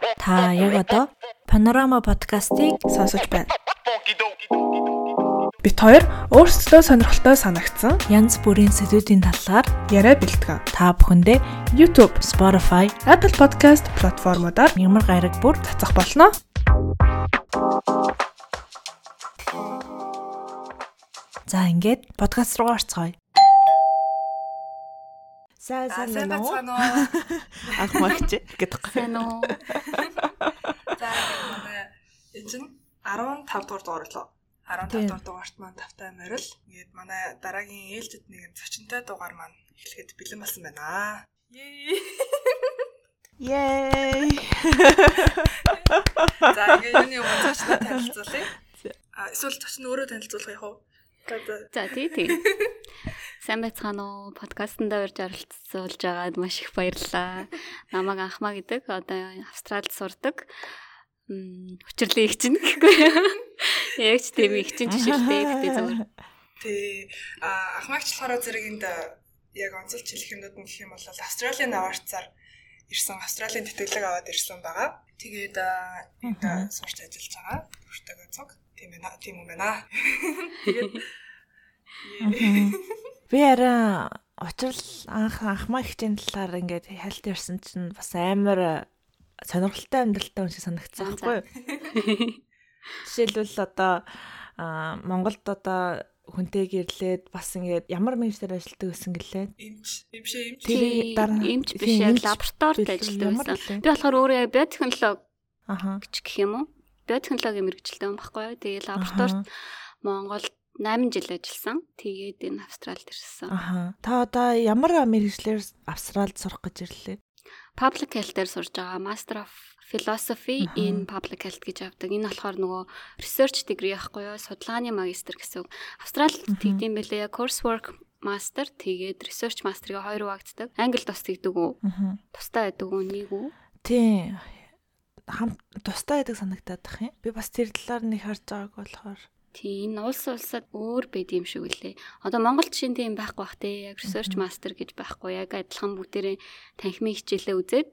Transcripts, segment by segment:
Та яг одоо Panorama подкастыг сонсож байна. Бид хоёр өөрсдөө сонирхолтой санагдсан янз бүрийн сэдвүүдийн талаар яриа бэлтгэн. Та бүхэндээ YouTube, Spotify, Apple Podcast платформудаар ямар гараг бүр цацах болно. За ингээд подкаст руу орцгоё. Сайн сайн байна уу? Ах магч гэдэг. Сайн уу? За энэ чинь 15 дугаар дугаар лөө. 15 дугаар дугаарт маань тавтай морил. Ингээд манай дараагийн ээлжид нэгэн зочинтой дугаар маань эхлэхэд бэлэн болсон байна. Yay! За ингээд юуны өмнө зочноо танилцуулъя. А эсвэл зочин өөрөө танилцуулах яах вэ? За тий тий. Сайн байцгаана уу? Подкастт орж оролцуулж байгаад маш их баярлалаа. Намайг Анхмаа гэдэг. Одоо Австралид сурдаг. Хүчрлийн их чинь гэхгүй. Яг ч тийм их чинь жишээлтэй гэдэг зүгээр. Тий. А Анхмаагч болохоор зэрэг энд яг онцлж хэлэх юмнууд нь гэх юм бол Австралийн аварцаар ирсэн Австралийн тэтгэлэг аваад ирсэн байгаа. Тэгээд энд сурч ажиллаж байгаа. Бүртэйгээ цог. Тийм ээ, тийм юм байна. Тэгээд Би арай учрал анх анхмаа хичээн талаар ингээд хальт ярьсан чинь бас амар сонирхолтой амьдралтай хүн шиг санагдсан байхгүй юу? Жишээлбэл одоо Монголд одоо хүнтэй гэрлээд бас ингээд ямар мэрэгчлэр ажилладаг гэсэн гэлээ. Эмч. Тэр дараа эмч биш лабораторид ажилладаг байсан. Би болохоор өөрөө яг биотехнологи аха гэж гэх юм уу? Биотехнологийн мэрэгчлээ юм баггүй юу? Тэгээ лабораторид Монголд 8 жил ажилласан. Тэгээд энэ Австралид ирсэн. Аха. Та одоо ямар мэрэгчлэр Австралид сурах гэж ирлээ? Public Health-ээр сурж байгаа Master of Philosophy in Public Health гэж авдаг. Энэ болохоор нөгөө research degree ахгүй юу? Судалгааны магистр гэсэн үг. Австралид тэгдэм байлээ. Coursework master тэгээд research master-ыг хоёр хуваагддаг. Англи тус тэгдэг үү? Тустай байдаг үү? Нэг үү? Тийм. Хам тустай байдаг санагдаад бах юм. Би бас тэр талаар нэг харж байгааг болохоор Тийм энэ улс улсад өөр байд юм шиг үлээ. Одоо Монгол жишээн тийм байхгүй бах те. Яг research master гэж байхгүй. Яг адилхан бүгдээрээ танхимын хичээлээ үзээд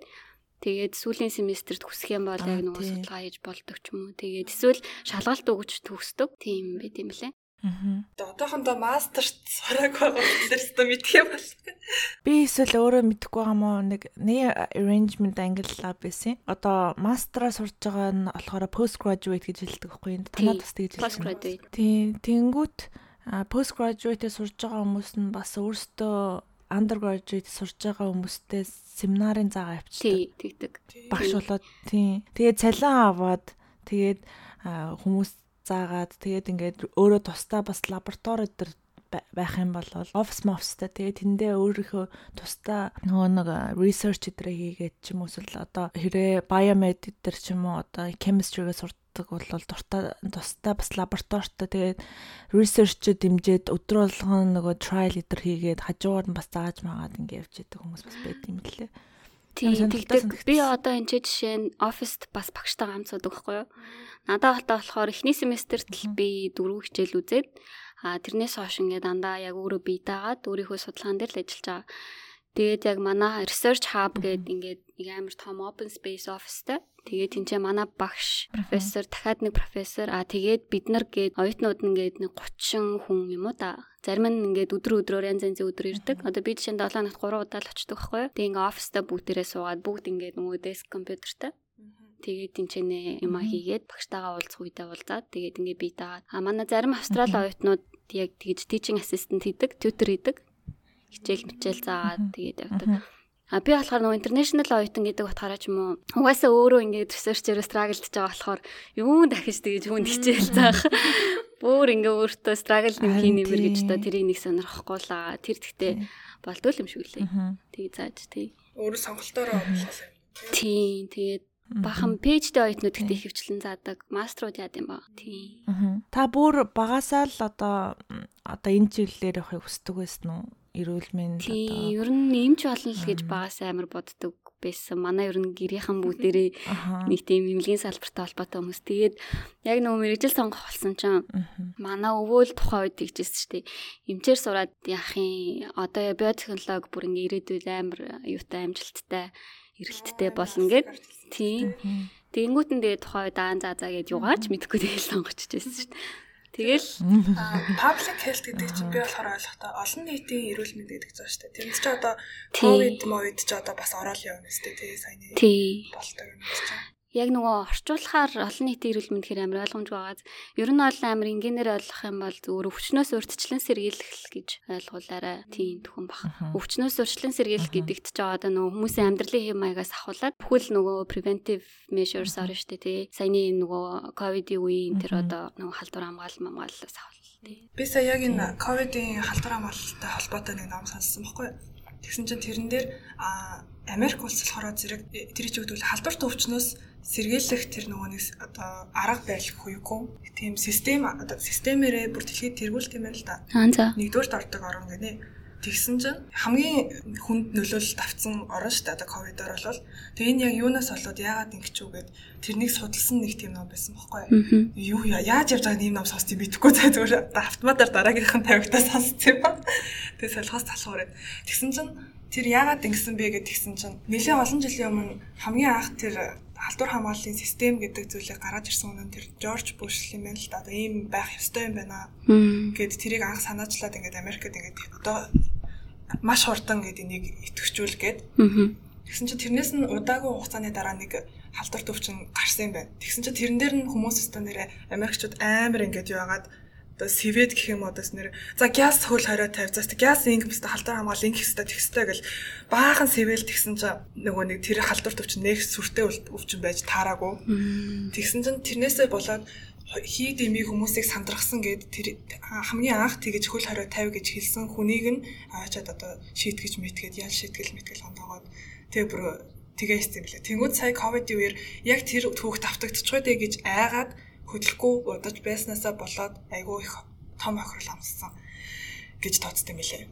тэгээд сүүлийн семестрт хүсэх юм бол яг нөгөө судалгаа хийж болдог ч юм уу. Тэгээд эсвэл шалгалт өгч төгсдөг. Тийм байд юм лээ. Аа. Одоохондоо мастерт сураг байгаа учраас мэдхээ бол. Би эсвэл өөрөө мэдэхгүй байгаа мó нэг нэг arrangement ангиллаа байсан. Одоо мастраа сурж байгаа нь болохоор postgraduate гэж хэлдэг байхгүй юу? Танад бас тэгж хэлсэн. Тийм, тэнгүүт postgraduate сурж байгаа хүмүүс нь бас өөрсдөө undergraduate сурж байгаа хүмүүстээ семинарын заагаа авчдаг. Тий, тэгдэг. Багш болоод тий. Тэгээд цалин аваад тэгээд хүмүүс заагаад тэгээд ингээд өөрөө тусдаа бас лаборатори дээр байх юм бол офис мофстай тэгээд тэндээ өөрийнхөө тусдаа нөгөө нэг research дээр хийгээд ч юм уу эсвэл одоо хэрэг biomed дээр ч юм уу одоо chemistry-гээ сурдаг бол дуртай тусдаа бас лабораторитой тэгээд research дэмжиж өдрө болгон нөгөө trial дээр хийгээд хажуугаар нь бас зааж магаад ингээд явж идэг хүмүүс бас байд юм лээ. Тийм тэгдэг. Би одоо энэ ч жишээ нь оффист бас багштай хамт суудаг байхгүй юу? Надад халтаа болохоор эхний семестрт л би дөрөв хичээл үзээд а тэрнээс хойш ингээд дандаа яг өөрөө бие даагаад өөрийнхөө судалгаан дээр л ажиллаж байгаа. Тэгээд яг манай research hub гэдэг ингээд нэг амар том open space officeтэй. Тэгээд тэнцээ манай багш, профессор, дахиад нэг профессор, а тэгээд бид нар гээд оюутнууд нь ингээд нэг 30 хүн юм уу да. Зарим нь ингээд өдөр өдрөөр янз янзын өдөр ирдэг. Одоо би жишээ нь 7 хоногт 3 удаа л очдог байхгүй юу? Тэгээд ингээд оффистаа бүгдээрээ суугаад бүгд ингээд нөгөө desk компьютертэй тэгээд тэнчэнэ юм а хийгээд багштайгаа уулзах үедээ уулзаад тэгээд ингээ бие даагаад а манай зарим австрал оюутнууд яг тэгж teaching assistant хийдэг, tutor хийдэг. Хичээл мичээл заагаад тэгээд явдаг. А би болохоор нөгөө international оюутан гэдэг утгаараа ч юм уу угаасаа өөрөө ингээд researcher struggle гэж байгаа болохоор юун дахиж тэгэж хүнд хичээл заах. Бүр ингээ өөртөө struggle нэг хий нэмэр гэж та тэрийг нэг сонирхохгүй лаа. Тэр гэхдээ болдгүй юм шиг лээ. Тэгээ зааж тий. Өөрөө сонголтоороо болоо. Тийм тэгээд Бахан пэйжтэй оюутнууд ихтэй хөвчлэн заадаг. Маструуд яад юм ба. Тий. Та бүр багасаа л одоо одоо энэ чиглэлээр явахыг хүсдэг байсан уу? Эрүүл мэнд одоо. Тий, ер нь нэмж болно л гэж багасаа амар боддог байсан. Манай ер нь гэрийнхэн бүгдээрээ нэг тийм эмнэлгийн салбартай холбоотой хүмүүс. Тэгээд яг нөгөө мэрэгжил сонгох болсон чинь манай өвөө л тухайн үед тэгжсэн шүү дээ. Эмчээр сураад яах юм? Одоо биотехнологи бүр ингээ ирээдүйд амар юутай амжилттай эрэлттэй болно гэд. Тийм. Тэгэнгүүт нь тэгээ тухай даан заа заа гэд югаач мэдхгүй тэгэл сонгоччихсэн шүү дээ. Тэгэл public health гэдэг чинь би болохоор ойлгохдоо олон нийтийн эрүүл мэнд гэдэг зүйл шүү дээ. Тэрнээс чи одоо ковид мовид ч одоо бас ороод явна шүү дээ. Тэгээ саяны болтой юм чинь яг нөгөө орчуулахаар олон нийтийн эрүүл мэнд хэр амар ойлгомж байгааз ер нь бол амар инженеэр ойлгох юм бол зүгээр өвчнөөс урьдчилан сэргийлэх гэж ойлгуулаарай. Тийм тхэн бах. Өвчнөөс урьдчилан сэргийлэх гэдэгт ч одоо нөгөө хүмүүсийн амьдралын хэм маягаас ахуулаад бүхэл нөгөө preventive measures орно шүү дээ тий. Саяны нөгөө ковидын үеийн тэр одоо нөгөө халдвар хамгаалал мамгааллаас ахвал тий. Би сая яг энэ ковидын халдвар хамгаалалтай холбоотой нэг ном сонссон байхгүй юу? Тэгсэн чинь тэрэн дээр а Америк улс болохоор зэрэг тэр чинь гэдэг халдварт өвчнөөс сэргийлэх тэр нөгөө нэг одоо арга барил хүйгүй тийм систем одоо системээрээ бүр дэлхийд тэргүүл тийм байл л да. Нэгдүгээрт ордог орон гэнэ. Тэгсэн чинь хамгийн хүнд нөлөөлөлт авсан орон шүү дээ одоо ковидоор бол. Тэгээ энэ яг юунаас болоод яагаад ингэж үү гэд тэрнийг судалсан нэг тийм ном байсан байхгүй юу? Яаж явж байгааг ийм ном сонсч бидэхгүй цаа зүгээр автоматар дараагийнхан тавигтаа сонссон юм ба. Тэгээ солихоос талхуураад. Тэгсэн чинь тэр яагаад ингэсэн бэ гэд тэгсэн чинь нэлээд олон жилийн өмнө хамгийн анх тэр халдвар хамгааллын систем гэдэг зүйлийг гаргаж ирсэн үнэн тэр Жорж Буш юм байна л да. Одоо ийм байх ёстой юм байна гэд тэрийг анх санаачлаад ингээд Америкт ингээд одоо маш хурдан гэд энийг итгэвчүүл гэд. Тэгсэн чинь тэрнээс нь удаагүй хугацааны дараа нэг халдвар төвчин гарсан юм байна. Тэгсэн чинь тэрэн дээр нь хүмүүс өстө нэрэ Америкчууд амар ингээд юу яагаад одоо свет гэх юм одоос нэр за газ хөл хорио тавь за газ инг хэвээр халдвар хамгаал инг хэвээр тэгстэй гэл баахан сэвэл тэгсэн чинь нөгөө нэг тэр халдвар төвч нэг сүртэй өвчин байж таараагүй. Тэгсэн чинь тэрнээсээ болоод хий дэмий хүмүүсийг сандрахсан гэд тэр хамгийн анх тэгэж хөл хорио тавь гэж хэлсэн хүнийг нь аачаад одоо шийтгэж мэтгээд ял шийтгэл мэтгэл хондоогоод. Тэг бүр тгээс юм лээ. Тэнгүүд сая ковидын үеэр яг тэр түүх давтагдчихгүй дээ гэж айгаад хөдөлгөхгүй удаж байснаасаа болоод айгүй их том охирол амссан гэж тооцсон юм лээ.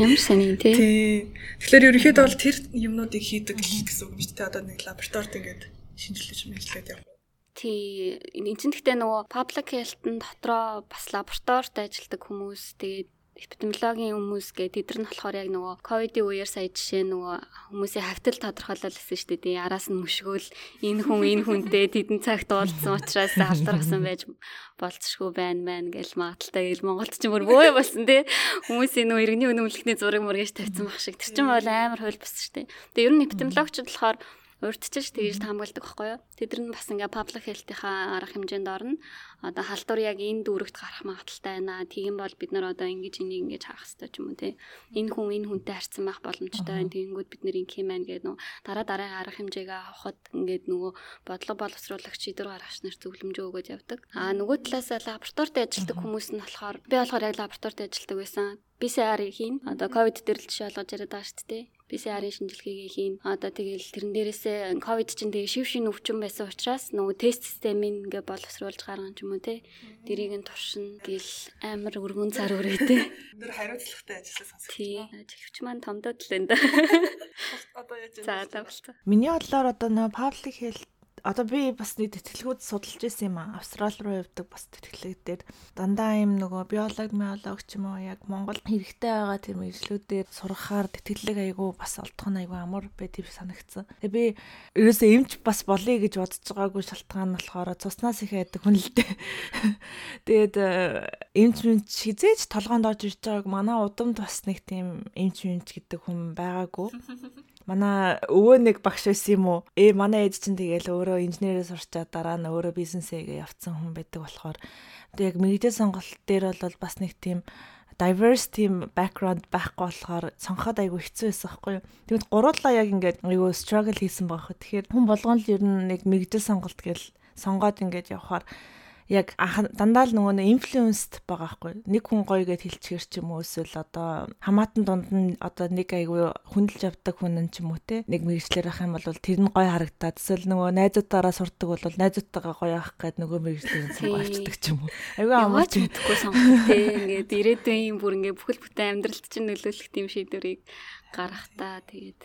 Ямар сони тий. Тэгэхээр ерөнхийдөө бол тэр юмнуудыг хийдэг гэсэн үг дээ. Одоо нэг лабораторид ингээд шинжилж мэдлээд явах. Тий. Энд чинь гэхдээ нөгөө public health-ын дотроо бас лабораторид ажилладаг хүмүүс тэгээд эпидемиологийн хүмүүс гэ тэд нар нь болохоор яг нөгөө ковидын үеэр сая жишээ нөгөө хүмүүсийн хавтал тодорхойлол гэсэн шүү дээ. Араас нь мөшгөөл энэ хүн энэ хүнтэй тэдэн цагт уулзсан учраас алдаргасан байж болцшгүй байна мэн гэл магадaltaй гэл Монголд ч мөр бөөе болсон тий. Хүмүүсийн нөгөө иргэний үнэмлэхний зураг мөргэж тавьсан баг шиг. Тэр чинь бол амар хөл бас шүү дээ. Тэгээ ер нь эпидемиологчд болохоор урдчилж тэгж хамгаалдаг байхгүй юу. Тэд нар бас ингээ public health-ийнхаа арга хэмжээнд орно. Одоо халдвар яг энэ дүүрэгт гарах магадaltaй байна. Тийм бол бид нар одоо ингэж энийг ингэж харах хэрэгтэй ч юм уу те. Энэ хүн энэ хүнтэй харьцан байх боломжтой. Тэгэнгүүт бид нэр ингэх юм байна гэдэг нөө дараа дараагийн арга хэмжээгээ авахд ингээд нөгөө бодлого боловсруулагч шийдвэр гаргагч нар зөвлөмжөө өгөөд явдаг. Аа нөгөө талаас лабораторид ажилладаг хүмүүс нь болохоор би болохоор яг лабораторид ажилладаг байсан. PCR-ийг хийн. Одоо ковид дээр л жишээ олгож яриад байгаа шүү дээ. PCR-ийн шинжилгээгээ хийн. Одоо тэгэл тэрэн дээрээсээ ковид чинь тэгээ шив шин өвчин байсан учраас нөгөө тест системийг ингээ боловсруулж гаргана ч юм уу те. Дэрийг нь туршина гэл амар өргөн цар өрөөтэй. Тэр хариуцлагатай ажиллаж сонсох. Тий. Ажилч маань томдоод л энэ. Одоо яаж вэ? За тавлаа. Миний бодлоор одоо нөө public health одоо би бас нэг тэтгэлгүүд судалж ирсэн юм аа. Австрал руу явдаг бас тэтгэлэгдээд дандаа юм нөгөө биолог, биолог ч юм уу яг Монголд хэрэгтэй байгаа тэр мэдлэгүүдээр сурахаар тэтгэлэг айгу бас олдох нь айгу амар юм санагдсан. Тэгээ би ерөөсөө эмч бас болъё гэж бодож байгаагүй шалтгаан нь болохоор цуснаас их байдаг хүн л дээ. Тэгээд э, эмч мэнч хизээж толгоонд орж ирж байгааг манай удамд бас нэг тийм эмч мэнч гэдэг хүн байгаагүй. Манай өвөө нэг багш байсан юм уу? Ээ манай ээж чинь тэгэл өөрөө инженерээ сурчаад дараа нь өөрөө бизнесээ явцсан хүн байдаг болохоор яг мэрэгдэл сонголт дээр бол бас нэг тийм diverse team background байхгүй болохоор сонгоход айгүй хэцүү байсан байхгүй юу. Тэгвэл гуруулаа яг ингээд айгүй struggle хийсэн байгаа хөө. Тэгэхээр хүн болгон л ер нь нэг мэрэгдэл сонголт гэл сонгоод ингээд явхаар яг дандаа л нөгөө нэг инфлюенсд байгаа хгүй. Нэг хүн гоё гэд хэлчихэр ч юм уу эсвэл одоо хамаатан дунд нь одоо нэг айгүй хүндэлж явдаг хүн нь ч юм уу те. Нэг мэрэгчлэр ах юм бол тэр нь гоё харагдаад эсвэл нөгөө найзуудаараа сурдаг бол найзуудтайгаа гоё авах гээд нөгөө мэрэгчлэрийн цэг авчдаг ч юм уу. Айгүй амарч мэдхгүй сонгох те. Ингээд ирээдүйн бүр ингээд бүхэл бүтэн амьдралд чинь нөлөөлөх тийм шийдвэрийг гарахтаа тэгээд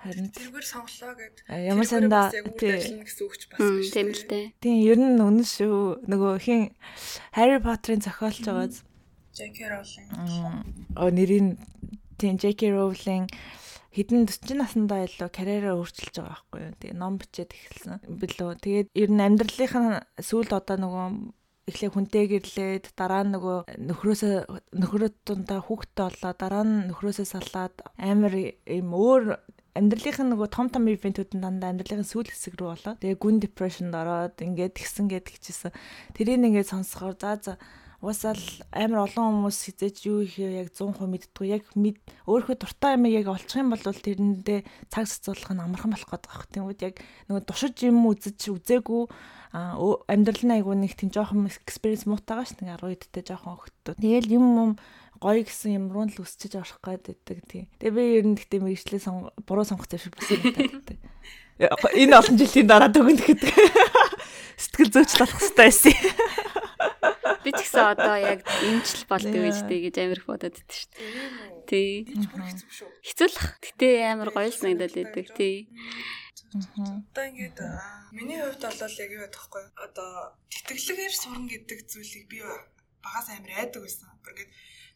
харин тэргээр сонглоо гэд ямар санда тийм гэсэн үгч бас гэж тийм л дээ. Тийм ер нь үнэн шүү. Нөгөө хин Harry Potter-ын зохиолч байгааз J.K. Rowling. Оо нэрийн тийм J.K. Rowling хэдэн 40 наснда илүү карьераа өөрчилж байгаа байхгүй юу. Тэгээ ном бичээд эхэлсэн билүү. Тэгээд ер нь амьдралынхаа сүүлд одоо нөгөө эхлээ хүнтэй гэрлээд дараа нь нөгөө нөхрөөсөө нөхрөө дундаа хүүхдтэй болоо дараа нь нөхрөөсөө салаад амар юм өөр амьдралынх нь нөгөө том том ивентүүд нь дандаа амьдралын сүүл хэсэг рүү болоо. Тэгээ гүн депрешнд ороод ингээд гисэн гэд гिचсэн. Тэрийг ингээд сонсохоор за за уусаал амар олон хүмүүс хизээж юу ихээ яг 100% мэддэггүй. Яг мэд өөрөө дуртай юм яг олчих юм бол тэрэндээ цаг зацуулах нь амархан болох гэдэг байна. Тэгмүүд яг нөгөө душиж юм үзэж үзээгүй амьдрал нь айгуу нэг тийм жоохон experience муутайгаа ш нэг 10 эдтэй жоохон хөлтөө. Тэгэл юм юм гоё гэсэн юм руу л үсчиж орох байдаг тийм. Тэгээ би ер нь гэхдээ мэрэгчлээ буруу сонгох зүйл биш байдаг. Энэ олон жилийн дараа дүгнэх гэдэг. Сэтгэл зүйч болох хэрэгтэй байсан. Би ч гэсэн одоо яг эмчл болдгоо гэж тий гэж амар их бодоод байдаг шүү дээ. Тий. Хэцүүлэх. Гэтэ амар гоё санагдаад байдаг тий. Одоо ингээд миний хувьд бол яг юу гэдэгхгүй одоо тэтгэлгээр сурна гэдэг зүйлийг би багаас амар айдаг байсан. Ингээд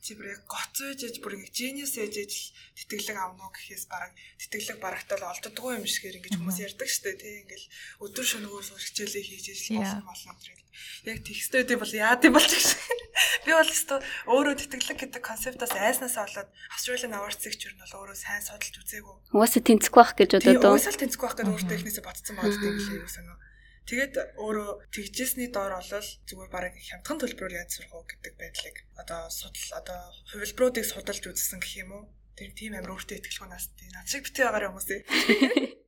чи бүр яг гоцойж ээж бүр ингэ genius ээж ээж тэтгэлэг авна уу гэхээс бараг тэтгэлэг барагтал олддоггүй юм шигээр ингэж хүмүүс ярьдаг штэ тий ингээл өдөр шөнөгөө хичээлээ хийж ээж болсон болно гэдэг. Яг текстүүд юм бол яад юм болж гэж. Би бол өстө өөрөө тэтгэлэг гэдэг концептаас айснасаа болоод Australian Awards-ыг ч юу нь бол өөрөө сайн судалж үзээгүй. Угаасаа тэнцэхгүй байх гэж бодоод. Угаасаа тэнцэхгүй байх гэж өөртөө ихнээсээ бодсон байдаг юм лээ юу санаа. Тэгээд өөрөө тэгжсэний доор олол зүгээр бараг хямдхан төлбөрөөр яаж сурах уу гэдэг байдлыг одоо судал одоо хувилбаруудыг судалж үзсэн гэх юм уу? Тэр тийм амар өөртөө ихтгэл хунаас тийм над шиг битээ байгаараа хүмүүсээ.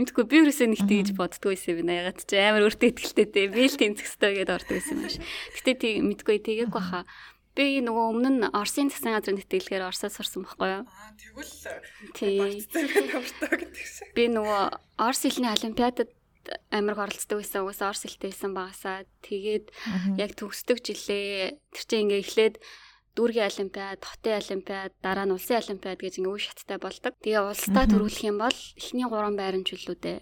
Мэдгүй би юусэн нэг тэгж боддгоо байсан юм ягаад ч амар өөртөө ихтгэлтэй дээ. Би л тэнцэхтэй гэдээ ордог байсан юм биш. Гэтэ тийм мэдгүй тэгээгүй баха. Би нөгөө өмнө нь Оросын засгийн газрын тэтгэлгээр Оросоос сурсан байхгүй юу? Аа тэгвэл тийм. Би нөгөө Орос хэлний олимпиадад амирх оролцдог байсан угаасаа орс хэлтэй байсан багасаа тэгээд яг төгсдөг жилээ тэр чинь ингээ эхлээд дүүргийн олимпиад, хотын олимпиад, дараа нь улсын олимпиад гэж ингээ үе шаттай болдог. Тэгээ улсдаа төрүүлэх юм бол эхний 3 байран чөлөөдөө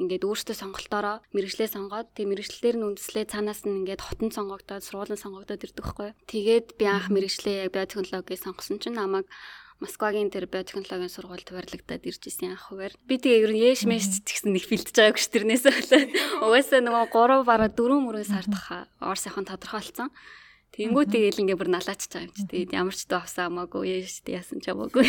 ингээд өөртөө сонголтоороо мэрэгчлээ сонгоод тэг мэрэгчлэлээр нь үндэслээ цаанаас нь ингээд хотон сонгогдоод сургуулийн сонгогдоод ирдэг байхгүй. Тэгээд би анх мэрэгчлээ яг биотехнологи сонгосон чинь намайг Москвагийн тэр биотехнологийн сургуульд барилгадаад ирж исэн анх хуваар. Би тэгээ ер нь яэш мэш гэсэн нэг бэлдэж байгаагүй ш тэрнээс болоод угаасаа нөгөө 3 бараг 4 мөрөө сардах Орсынхон тодорхойлцсон. Тэнгүү тэгээл ингээ бүр налаач байгаа юм чи. Тэгээд ямар ч дөө авсан хамаагүй яаш тэ яасан ч хамаагүй.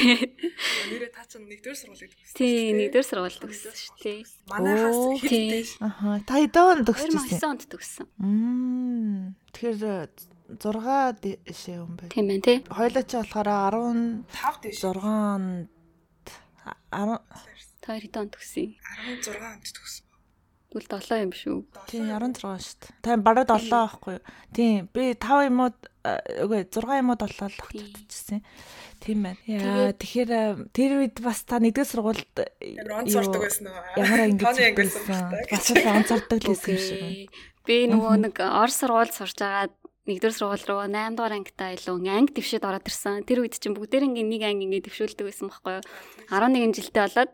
Нэрээ та чинь нэгдүгээр сургуулийг төгссөн. Тий, нэгдүгээр сургууль төгссөн шүү дээ. Манайхаас хэрэгтэй. Аха. Та хэдэн онд төгссөн? 2009 онд төгссөн. Мм. Тэгэхээр 6 дэшээ юм байна. Тийм байна тий. Хоёлаа чи болохоор 15 дэш. 6 онд 10 та хэд онд төгсөн? 16 онд төгсөн. Тэгвэл 7 юм шүү. Тийм 16 шүү дээ. Та бараг 7 байхгүй юу? Тийм би 5 юм уу үгүй 6 юм уу 7 л тогтчихсэн. Тийм байна. Яа тэгэхээр тэр үед бас та нэгдүгээр сургуульд онцордог байсан уу? Ямар англи байсан. Бас л онцордог л байсан юм шиг. Би нөгөө нэг Орос сургуульд сурч агаад нэгдүгээр сургууль руу 8 дугаар ангитаа илүү анги дэвшээд ороод ирсэн. Тэр үед чинь бүгдээрээ нэг анги ингэ дэвшүүлдэг байсан байхгүй юу? 11 жилдээ болоод.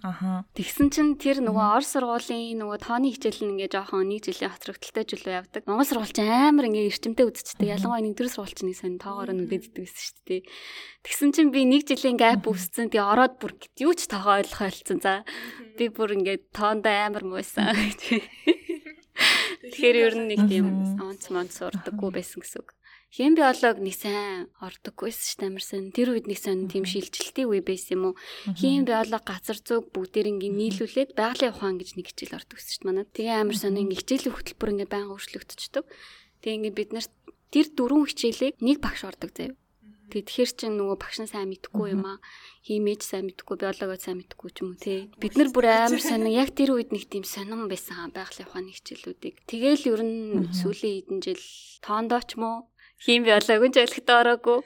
Тэгсэн чинь тэр нөгөө Орос сургуулийн нөгөө тооны хичээл нь ингээ жоохон нэг жилийн хоцрогдолтой жилөө явдаг. Монгол сургууль чинь амар ингээ эрчимтэй үзчихдэг. Ялангуяа нэгдүгээр сургууль чинь сайн тоогоор нь үдээддэг байсан шүү дээ. Тэгсэн чинь би нэг жилийн гап үсцэн. Тэгээ ороод бүр юу ч тоогоо ойлгох ойлцсон. За би бүр ингээ тоондоо амар муусан. Тэгэхээр ер нь нэг тийм онц монц урдаггүй байсан гэсэн үг. Хим биолог нэг сайн ордоггүйсэн ш тамирсан. Тэр үед нэг сайн тийм шилжилтийн үе байсан юм уу? Хим биолог газар зүг бүгдээр ингээ нийлүүлээд байгалийн ухаан гэж нэг хичээл ордог ш манад. Тэгээ амар сайн ингээ хичээлийн хөтөлбөр ингээ байнга өөрчлөгдчихдөг. Тэгээ ингээ бид нар тэр дөрвөн хичээлийг нэг багш ордог заяа. Тэгэхээр чин нөгөө багш нь сайн мэдхгүй юм аа. Химэж сайн мэдхгүй, биологоо сайн мэдхгүй ч юм уу тий. Бид нар бүр амар сонин яг тэр үед нэг тийм сонин байсан байгалийн ухааны хичээлүүдийг. Тэгээл ер нь сүүлийн хэдэн жил тоондооч мó хим биологийн ч ойлгохтой ороогүй.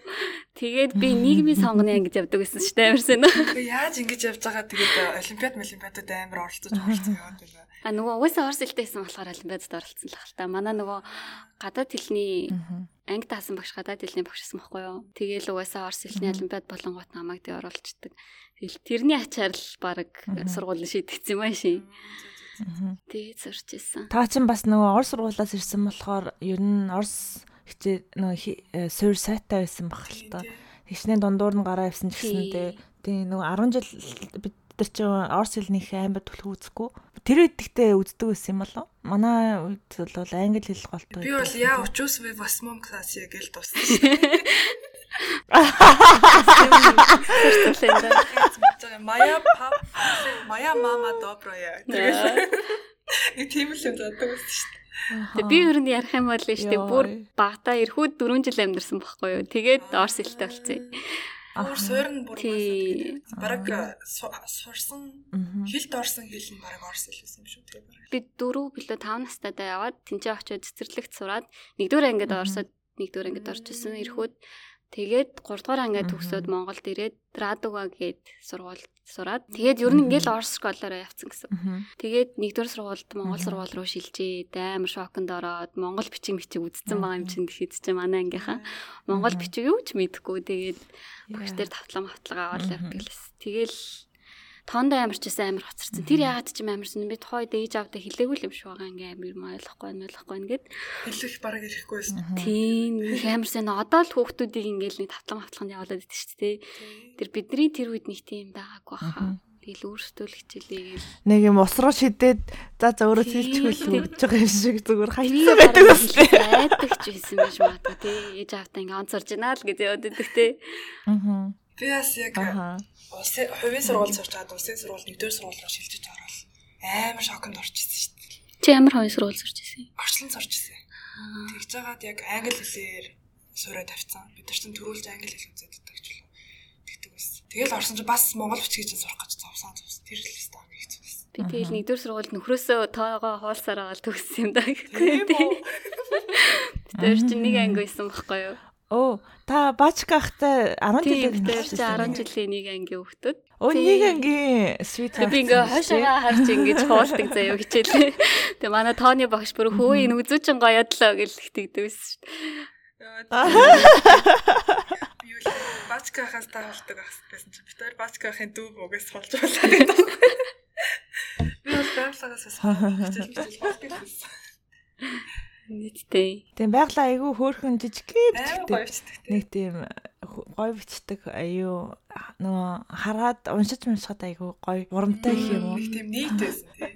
Тэгээд би нийгмийн сонгоны ангид явдаг гэсэн шүү дээ амарсан. Тэгээ яаж ингэж явж байгаа тэгээд олимпиад олимпиадад амар оролцож оролцсон яваад байна. А нөгөө угаасаа орс хэлтэйсэн болохоор олимпиадад оролцсон л хальта. Манай нөгөө гадаад хэлний анги таасан багш гадаад хэлний багшсан байхгүй юу. Тэгээл угаасаа орс хэлний олимпиад болонгот намайг дэ оруулцдаг. Тэрний ачаар л баг сургууль шийдэгцсэн юм шин. Тэгээд сурч ирсэн. Та чинь бас нөгөө орс сургуулиас ирсэн болохоор ер нь орс хичээ нөгөө суурь сайтай байсан баг л та. Хичнээн дундуур нь гараа явсан гэсэндээ тий нөгөө 10 жил бид нар чи орс хэлнийх амар түлхүү үзэхгүй. Тэр үед ихтэй үздэг байсан юм болов. Манай үед бол англи хэл голтой. Би бол яа учус ви восьмом класс я гэл туссан. Мая пап Мая мама добрая. Нэг тийм л юм заддаг байсан шүү дээ. Тэгээ би ер нь ярих юм бол шүү дээ бүр багтаа эрхүүд 4 жил амьдарсан байхгүй юу. Тэгээд орс хэлтэй болцсон. Өөр суурн бүр бараг сурсан хэлд орсон хэл нь бараг орс хэл байсан юм шүү тэгээ бараг. Би 4 билүү 5 настайдаа яваад тэнцээ очиод цэцэрлэгт сураад нэгдүгээр ангид орсод нэгдүгээр ангид орж исэн эрхүүд. Тэгээд 3 дугаар ангиа төгсөөд Монголд ирээд Радуга гээд сургуульд сураад. Тэгээд ер нь ингээл орс школоор явцсан гэсэн. Тэгээд 1-р сургуульд Монгол сургууль руу шилжээ. Амар шоконд ороод Монгол бичиг бичиг үзсэн байгаа юм чинь гэхэд чи манай ангийнхаа. Монгол бичиг юу ч мэдэхгүй. Тэгээд багш дээр тавтлан хавтлага аваад явчихлаа. Тэгэл тоондоо ямарчсан амар хоцорсон. Тэр яагаад ч юм амарсан би тухайд ээж авдаа хэлээгүй л юм шиг байгаа ингээм амар юм ойлгохгүй ойлгохгүй ингээд хэлэх бараг ирэхгүй байсан. Тийм амарсан. Одоо л хүүхдүүдийг ингээл нэг тавтлан хавтлаханд явуулаад идэв шүү дээ. Тэр бидний тэр үед нэг тийм байгаагүй баха. Тэгэл өөрсдөө л хичээлээ. Нэг юм ус руу шидээд за за өөрөө цэлчихвэл өгч байгаа юм шиг зүгээр хайцсан байдаг үстэй. Айдаг ч байсан байж магадгүй тий. Ээж автаа ингээ онцорж байна л гэж яваад идэг тий. Аа. Би бас яг улсын хувийн сургууль сурч чад улсын сургууль нэгдүгээр сургууль руу шилжиж орвол амар шоконд орчихсон шүү дээ. Чи ямар хувийн сургууль сурч ирсэн? Орчлон сурч ирсэн. Тэгж жагаад яг англи хэлээр суурай тавьсан. Бид нар чинь төрүүлж англи хэл үзээд байдаг ч үлээ. Тэгдэг байсан. Тэгэл орсон чинь бас монгол бичгийг чинь сурах гэж зовсон зовсон. Тэр л хэвээр хэцүү байсан. Би тэгэл нэгдүгээр сургуульд нөхрөөсөө тоогоо хуулсараа гал төгссөн юм да гэхгүй. Тэр чинь нэг анги байсан байхгүй юу? Оо, та бачка ахтай 10 жилийн дээр чи 10 жилийн нэг ангийн хүүхдүүд. Оо, нэг ангийн sweet heart. Би ингээ хойшоо харж ингэж хуулдаг заяа хичээлээ. Тэгээ манай тооны багш бүр хөөе нүзүүчин гоёдлоо гэж тэгдэг байсан шүү дээ. Юу л бачка хаас таалдаг байсан чи бид хоёр бачка ахын дүү бөгөөс болж байлаа гэдэг. Би бол байгалагаас хичээл хичээл болдог байсан. Нийтдээ. Тийм байглаа айгүй хөөхөн жижигхэн бичдэг. Нэг тийм гой бичдэг аюу нөгөө хараад уншиж уншихад айгүй гой урамтай гэх юм уу. Нэг тийм нийт байсан тий.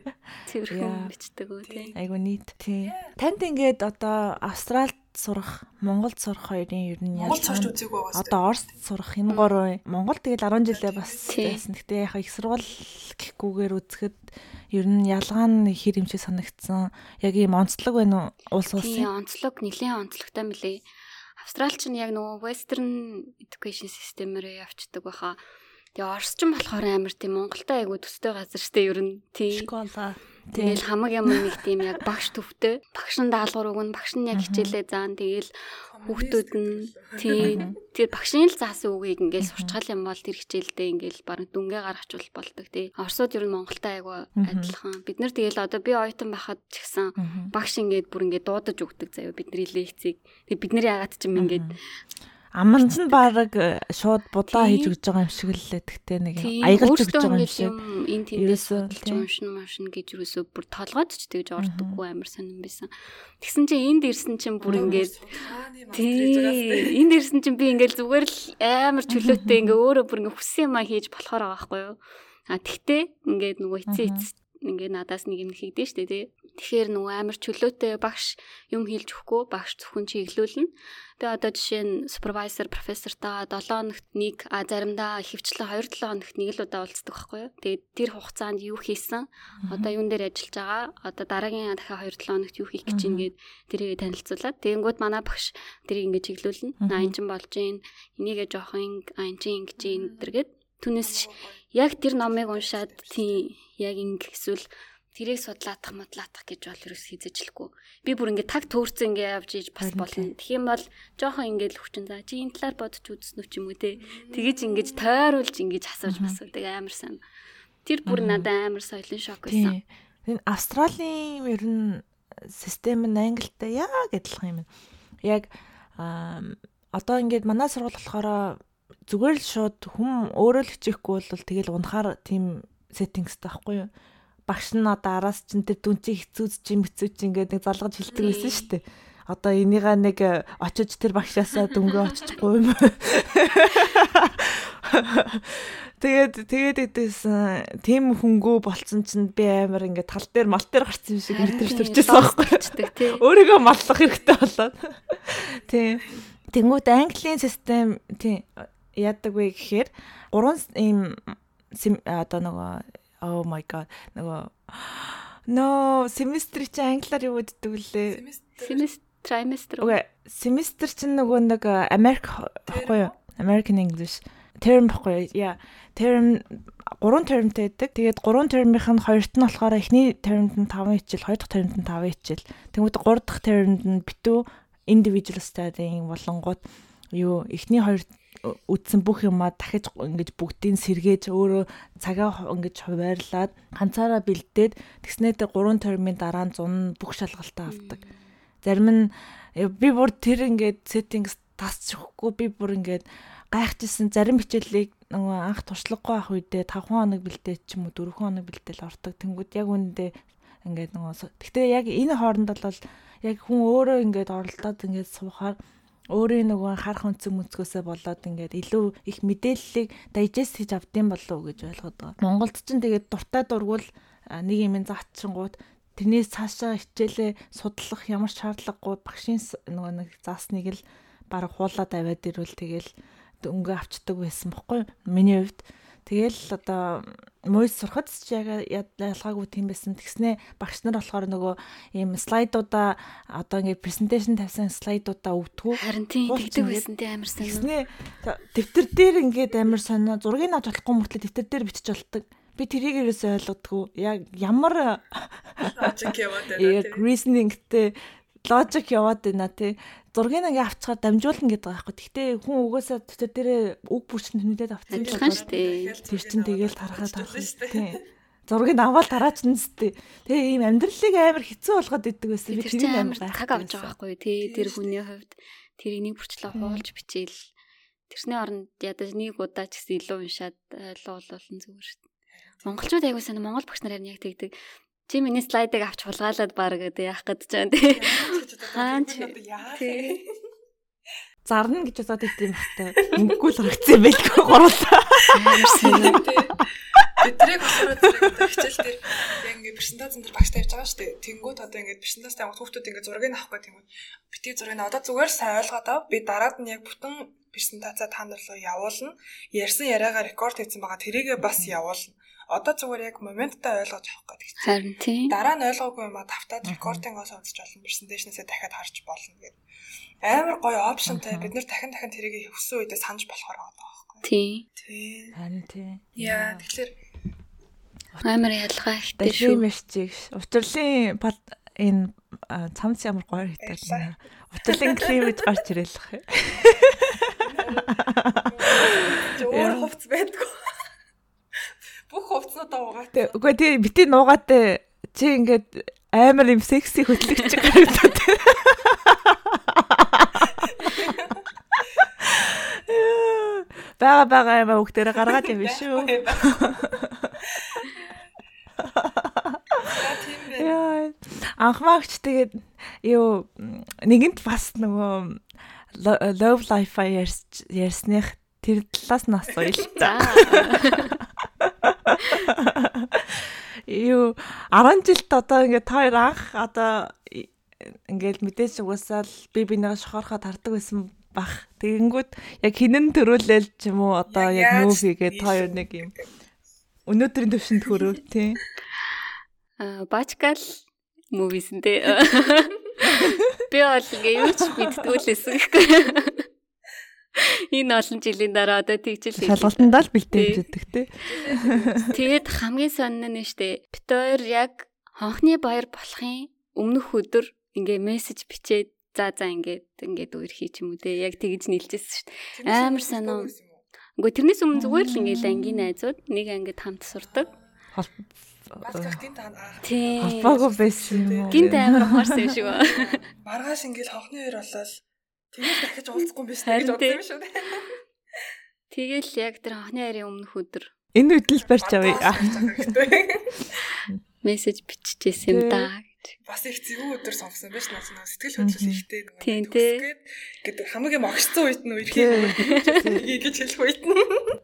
Цэвэрхэн бичдэг үү тий. Айгүй нийт тий. Танд ингээд одоо Австралид сурах, Монголд сурах хоёрын ер нь яаж. Одоо Оросд сурах энэ гурван Монгол тэгэл 10 жилээ бас байсан. Гэтэ яг их сургууль гэхгүйгээр үзэхэд ер нь ялгаа нь хэр юм шиг санагдсан. Яг ийм онцлог байна уу улс улсын? Тийм онцлог, нэлийн онцлогтой мөлий. Австралч нь яг нөгөө western education system-ээр явцдаг байхаа. Тэгээ орсч нь болохоор амар тийм Монголтай айгу төстэй газар штэ ер нь тий. Школа Тэгэл хамаг юм нэг тийм яг багш төвтэй. Багш нь даалгавар өгнө, багш нь яг хичээлээ заан. Тэгэл хүүхдүүд нь тий тэр багшийн л заасан үгийг ингээл сурчгал юм бол тэр хичээлдээ ингээл бараг дүнгээ гаргачвал болдог тий. Орсууд ер нь Монголтай айгу адилхан. Бид нар тэгэл одоо би оюутан байхад ч гэсэн багш ингээд бүр ингээд дуудаж өгдөг заяа бидний лекцийг. Тэг бид нар ягаад ч юм ингээд Аманд нь баг э, шууд будаа хийж өгч байгаа юм шиг л тэгтээ нэг аягалж өгч байгаа юм шиг. Энэ тэндээс уншин машин гэж юусоо бүр толгойд ч тэгж ордоггүй амар сонирн байсан. Тэгсэн чинь энд ирсэн чинь бүр ингээд энд ирсэн чинь би ингээд зүгээр л амар чөлөөтэй ингээ өөрөө бүр ингээ хүссэн юм а хийж болохоор байгаа байхгүй юу. А тэгтээ ингээд нөгөө эцээ эцэст ингээ надаас нэг юм хийдэж штэ тий. Тэгэхээр нөгөө амар чөлөөтэй багш юм хийлж өгөхгүй багш зөвхөн чиглүүлнэ. Би одоо жишээ нь супервайзер профессортаа 7 хоногт нэг а заримдаа хөвчлэн 2-7 хоногт нэг л удаа уулздаг байхгүй юу. Тэгээд тэр хугацаанд юу хийсэн? Одоо юун дээр ажиллаж байгаа? Одоо дараагийн дахиад 2-7 хоногт юу хийх гэж чинь гээд тэрийг танилцуулаад тэгэнгүүт манай багш тэрийг ингэ чиглүүлнэ. Айн чин болж гин, энийгээ жоохон айн чин ингэж гин тэргээд түнэс яг тэр номыг уншаад тийм яг ингэ эсвэл тэрийг судлаадах модлаадах гэж бол ерөөс хийзэжлэхгүй. Би бүр ингээд таг төөрцөн ингээд явж иж бас болно. Тэгэх юм бол жоохон ингээд л хүчин за чи энэ талаар бодож үзсэн үү ч юм уу те. Тэгэж ингээд тойруулж ингээд асууж масуудаг амар сайн. Тэр бүр надад амар соёлын шок байсан. Энэ Австралийн ер нь систем нь англитай яг адилхан юм. Яг одоо ингээд манай сургууль болохоор зүгээр л шууд хүм өөрөө л хичээхгүй бол тэгэл унахаар тийм сеттингстэй байхгүй юу? багш нь одоо араас чин тэр дүнчийг хэцүүц чин хэцүүч ингээд нэг залгаж хэлдэг байсан шүү дээ. Одоо энийга нэг э, очиж тэр багшаасаа дүнгээ очихгүй юм. Тэгээд тэгээд идэсэн тийм хөнгөө болцсон чинь би амар ингээд тал дээр мал дээр гарсан юм шиг мэдэрч төрчихсөн байхгүй. Өөрийгөө маллах хэрэгтэй болоод. Тийм. Тэнгүүд Английн систем тийм яадаг вэ гэхээр гурван ийм одоо нөгөө oh my god нөгөө No, семестр чи англиар юу гэдэг вүлээ? Семестр, trimester. Үгүй, семестр чинь нөгөө нэг Америк баггүй юу? American English term баггүй? Яа, term гурван termтэй байдаг. Тэгээд гурван termийнх нь хоёрт нь болохоор эхний termд нь 5 хичээл, хоёр дахь termд нь 5 хичээл. Тэгмүүд гурав дахь termд нь битүү individual studying болонгууд юу эхний хоёр үтсэн бүх юмаа дахиж ингэж бүгдийг сэргээж өөрөө цагаа ингэж хуваарлаад ганцаараа бэлдээд тэгснээр тэр 3 термийн дараа 100 бүх шалгалтаа авдаг. Зарим нь э, би бүр тэр ингээд сеттингс тасчихгүй би бүр ингээд гайхажсэн зарим хичээлийг нөгөө анх туршлагагүй ах үедээ 5 хоног бэлдээ ч юм уу 4 хоног бэлдээл ордог. Тэнгүүд яг үүндээ ингээд нөгөө гэхдээ яг энэ хооронд бол яг хүн өөрөө ингээд оролдоод ингээд суухаар өөрийн нөгөө харах өнцөг мүцгөөсөө болоод ингээд илүү их мэдээллийг дайжест хийж авдсан болов уу гэж ойлгоод байгаа. Монголд ч тэгээд дуртай дургуул нэг юм заачингууд тэрнээс цаашаа хичээлээ судлах ямар шаардлагагүй багшийн нөгөө нэг заасныг л баг хуулаад аваад ирвэл тэгэл өнгө авчдаг байсан бохгүй миний хувьд Тэгэл одоо мууж сурахад ч яг ялгаагүй тийм байсан. Тэгснэ багш нар болохоор нөгөө ийм слайдуудаа одоо ингээд презентацийн тавьсан слайдуудаа өвдгүү. Харин тийм тэгдэг байсан тийм амар сонио. Тэгснэ дэвтэр дээр ингээд амар сонио зургийг авч болохгүй мөртлөө дэвтэр дээр бичиж болдог. Би тэрийг ерөөсөй ойлгодгүй. Яг ямар логик яваад байна. Яг reasoning-тэй логик яваад байна тий зургийг ингээ авчгаад дамжуулна гэдэг байгаа байхгүй. Гэхдээ хүн угаасаа тэр дээрээ үг бүрчэнд нүдэд авцсан юм байна шүү дээ. Тэр чинь тэгээл тарахад тарах шүү дээ. Зургийг аваад тараачна зү. Тэгээ ийм амьдралыг амар хэцүү болгоод идэг байсан. Би тэрийг амар таг авч байгаа байхгүй тий. Тэр хүний хувьд тэрийг нэг бүрчлээ хуулж бичээл тэрсний оронд ядаж нэг удаа ч гэсэн илүү уншаад ойлгуулуулсан зүгээр шүү дээ. Монголчууд аягүй сайн Монгол багш нар яг тэгдэг Чи миний слайдыг авч хулгаалаад баг гэдэг яах гэж байна тий. Хаан чи. Зарна гэж бодоод идэм бахтай. Мөнгөгүй л харагдсан байлгүй гурлаа. Бидрийг болохоор зэрэг хичээл дээр яг ингээд презентацийн дээр багш тавьж байгаа шүү дээ. Тэнгүүд одоо ингээд презентацтай авах хүүхдүүд ингээд зургийг авах гэх тэнгүүд бити зургийг одоо зүгээр сайн ойлгоод ав. Би дараад нь яг бүтэн презентацаа та нар руу явуулна. Ярьсан яриагаа рекорд хийсэн байгаа. Тэрийгээ бас явуулна одоо зүгээр яг моменттай ойлгож авах гэдэг чинь. Харин тийм. Дараа нь ойлгоогүй юм а тавтаад рекордингоос онцож болно, презентацнээсээ дахиад харж болно гэдэг. Амар гоё опшнтай бид нэр дахин дахин тэрийг хүссэн үедээ санаж болохоор байгаа байхгүй. Тийм. Тийм. Харин тийм. Яа, тэгэхээр амар ялгаа ихтэй шүү. Мэрчиг. Утрлын энэ цамц ямар гоё хийдэг. Утрлын климж гарч ирэлэх. Өөр хувц байдгүй бүх хувцнуудаа угаатай. Үгүй тий бити нуугаатай чи ингээд амар юм секси хөтлөгч гарагдаад. Бага бага юм өгтөрө гаргаад юм биш үү? Яа. Анхмаагч тэгээд юу нэгэнт бас нөгөө love life ярьсных тэр талаас нь асууя л та. Юу 10 жилд одоо ингээд та хоёр анх одоо ингээд мэдээж угсаал би бинийгээ шохорхоо тардаг байсан бах. Тэгэнгүүт яг хинэн төрүүлэл ч юм уу одоо яг мөв хийгээд та хоёр нэг юм өнөөдрийн төвшөнд хөрөв тий. Аа бачкал мувисэн тий. Би бол ингээ юу ч мэдтгүү л эсэх гэхгүй. Энэ олон жилийн дараа одоо тэгжил шалгалтандаа л бэлтээждэг тий. Тэгээд хамгийн сонин нь штэ. Бит хоёр яг хонхны баяр болохын өмнөх өдөр ингээ мессеж бичээд за за ингээд ингээд үерхий ч юм уу те яг тэгж нийлжсэн дээ. Амар сонио. Үгүй тэрнээс өмнө зүгээр л ингээд ангийн найзууд нэг ангид хамт сурдаг. Холбоогүй байсан юм уу? Гинт амар ухаарсан юм шиг ба. Маргааш ингээд хонхны хоёр болол Тэгээд дахиж уулзахгүй юм биш гэж бодсон юм шүү дээ. Тэгэл яг тэр анхны харийн өмнөх өдөр. Энэ үдэл барьж авъя. Мессеж биччихсэн юм да бас их зэвүү өдөр сонгосон байж наас нөө сэтгэл хөдлөл ихтэй нэг тэгээд гэдэг хамгийн огцсон үед нь үерхий гэж хэлэх үед нь.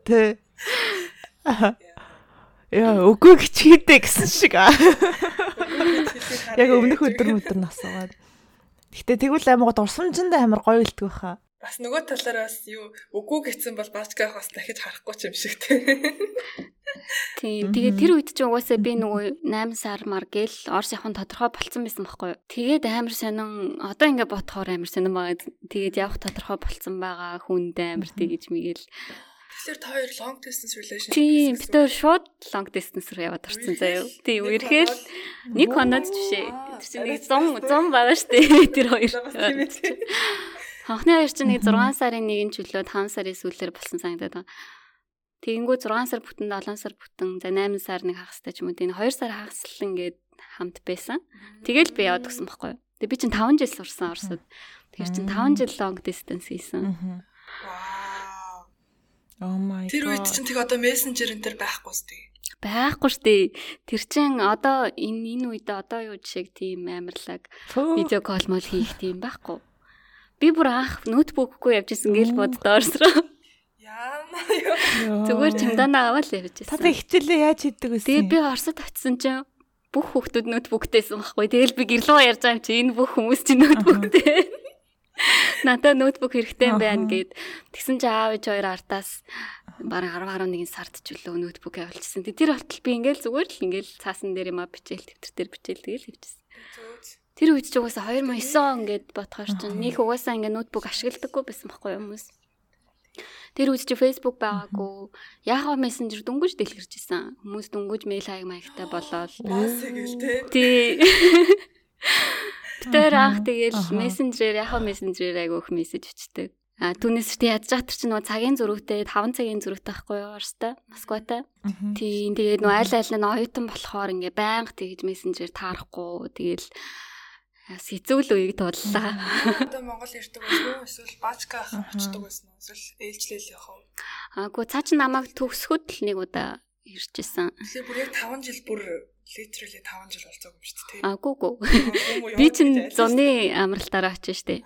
Тий. Яа, үгүй хичээдэ гэсэн шиг. Яг өмнөх өдөр өдөр насаагаад. Гэтэ тэгвэл амар дурсамжинд амар гоё илтгэх хаа. Бас нөгөө талаараа бас юу үгүй гэсэн бол баачках бас дахиж харахгүй ч юм шиг тий. Тийм. Тэгээд тэр үед чинь угаасаа би нөгөө 8 сар мар гэл Орос явахын тодорхой болцсон байсан байхгүй юу. Тэгээд амар сонин одоо ингээ бодохоор амар сонин байгаа. Тэгээд явах тодорхой болцсон байгаа хүнд амар тэгэж мэгэл. Тэгэхээр та хоёр long distance relationship Тийм, бид хоёр шууд long distance руу яваад орсон заяа. Тийм, үерхэл нэг хоноод ч бишээ. Тэр чинь нэг 100 100 байгаа штэ тэр хоёр. Хонхны хоёр чинь нэг 6 сарын 1-ний чөлөөд 5 сарын сүүлээр болсон санагдаад байгаа. Тэгэнгүү 6 сар бүтэн 7 сар бүтэн за 8 сар нэг хагастай ч юм уу тийм 2 сар хагаслал ингээд хамт байсан. Тэгэл би яваад гисэн байхгүй. Тэгээ би чинь 5 жил сурсан Оросод. Тэгэхээр чинь 5 жил long distance хийсэн. Oh my god. Тэр үед чинь тэг одоо мессенжер энэ төр байхгүй сте. Байхгүй штэ. Тэр чин одоо энэ энэ үед одоо юу жишээ тийм амарлаг видео кол мол хийх тийм байхгүй. Би бүр анх ноутбукгүй явжсэн гэл боддоорсроо. Яана юу. Зүгээр чамдаанаа аваад л явжсэн. Та хичээлээ яаж хийдэг вэ? Тэгээ би Оросд очисон чинь бүх хүүхдүүд ноутбуктайсэн байхгүй. Тэгэл би гэрлөө ярьж байгаа юм чи энэ бүх хүмүүс чи ноутбуктэй. Надад ноутбук хэрэгтэй байна гэд. Тэгсэн чи аав ээж хоёр артаас бараг 10 11 сард ч үлээ ноутбук явуулчихсан. Тэр болтол би ингээл зүгээр л ингээл цаасан дээр юм а бичээл тэмдэр дээр бичээл тэгэл хийчихсэн. Тэр үед ч угаасаа 2009 он гэд бодохоор чинь нэг угаасаа ингээ ноутбук ашигладаггүй байсан байхгүй хүмүүс. Тэр үед чи Facebook байгаагүй. Яхаа мессенжер дүнгүйж дэлгэрч исэн. Хүмүүс дүнгүйж мэйл хаяг маягтай болоод. Тий. Тэр анх тэгэл мессенжерээр яхаа мессенжерээр айгүйх мессеж өчтдөг. А түүнээс чи ядж хатар чи нөгөө цагийн зөрүүтэй 5 цагийн зөрүүтэй байхгүй юу Оростой Москватай. Тийм тэгээд нөгөө айл айл нь оюутан болохоор ингээ байнга тэгж мессенжер таарахгүй тэгэл сэцүүл үеиг туллаа. Одоо Монгол ирдэг уу? Эсвэл бачка очдог байсан уу? Эсвэл ээлжлэл явах уу? Аагүй цаа чи намайг төгсөхөд л нэг удаа иржсэн. Тэгэхээр бүр яг 5 жил бүр literally 5 жил болцоогүй юм шүү дээ. Аагүй гоо. Би чинь зуны амралтаараа очив штэ.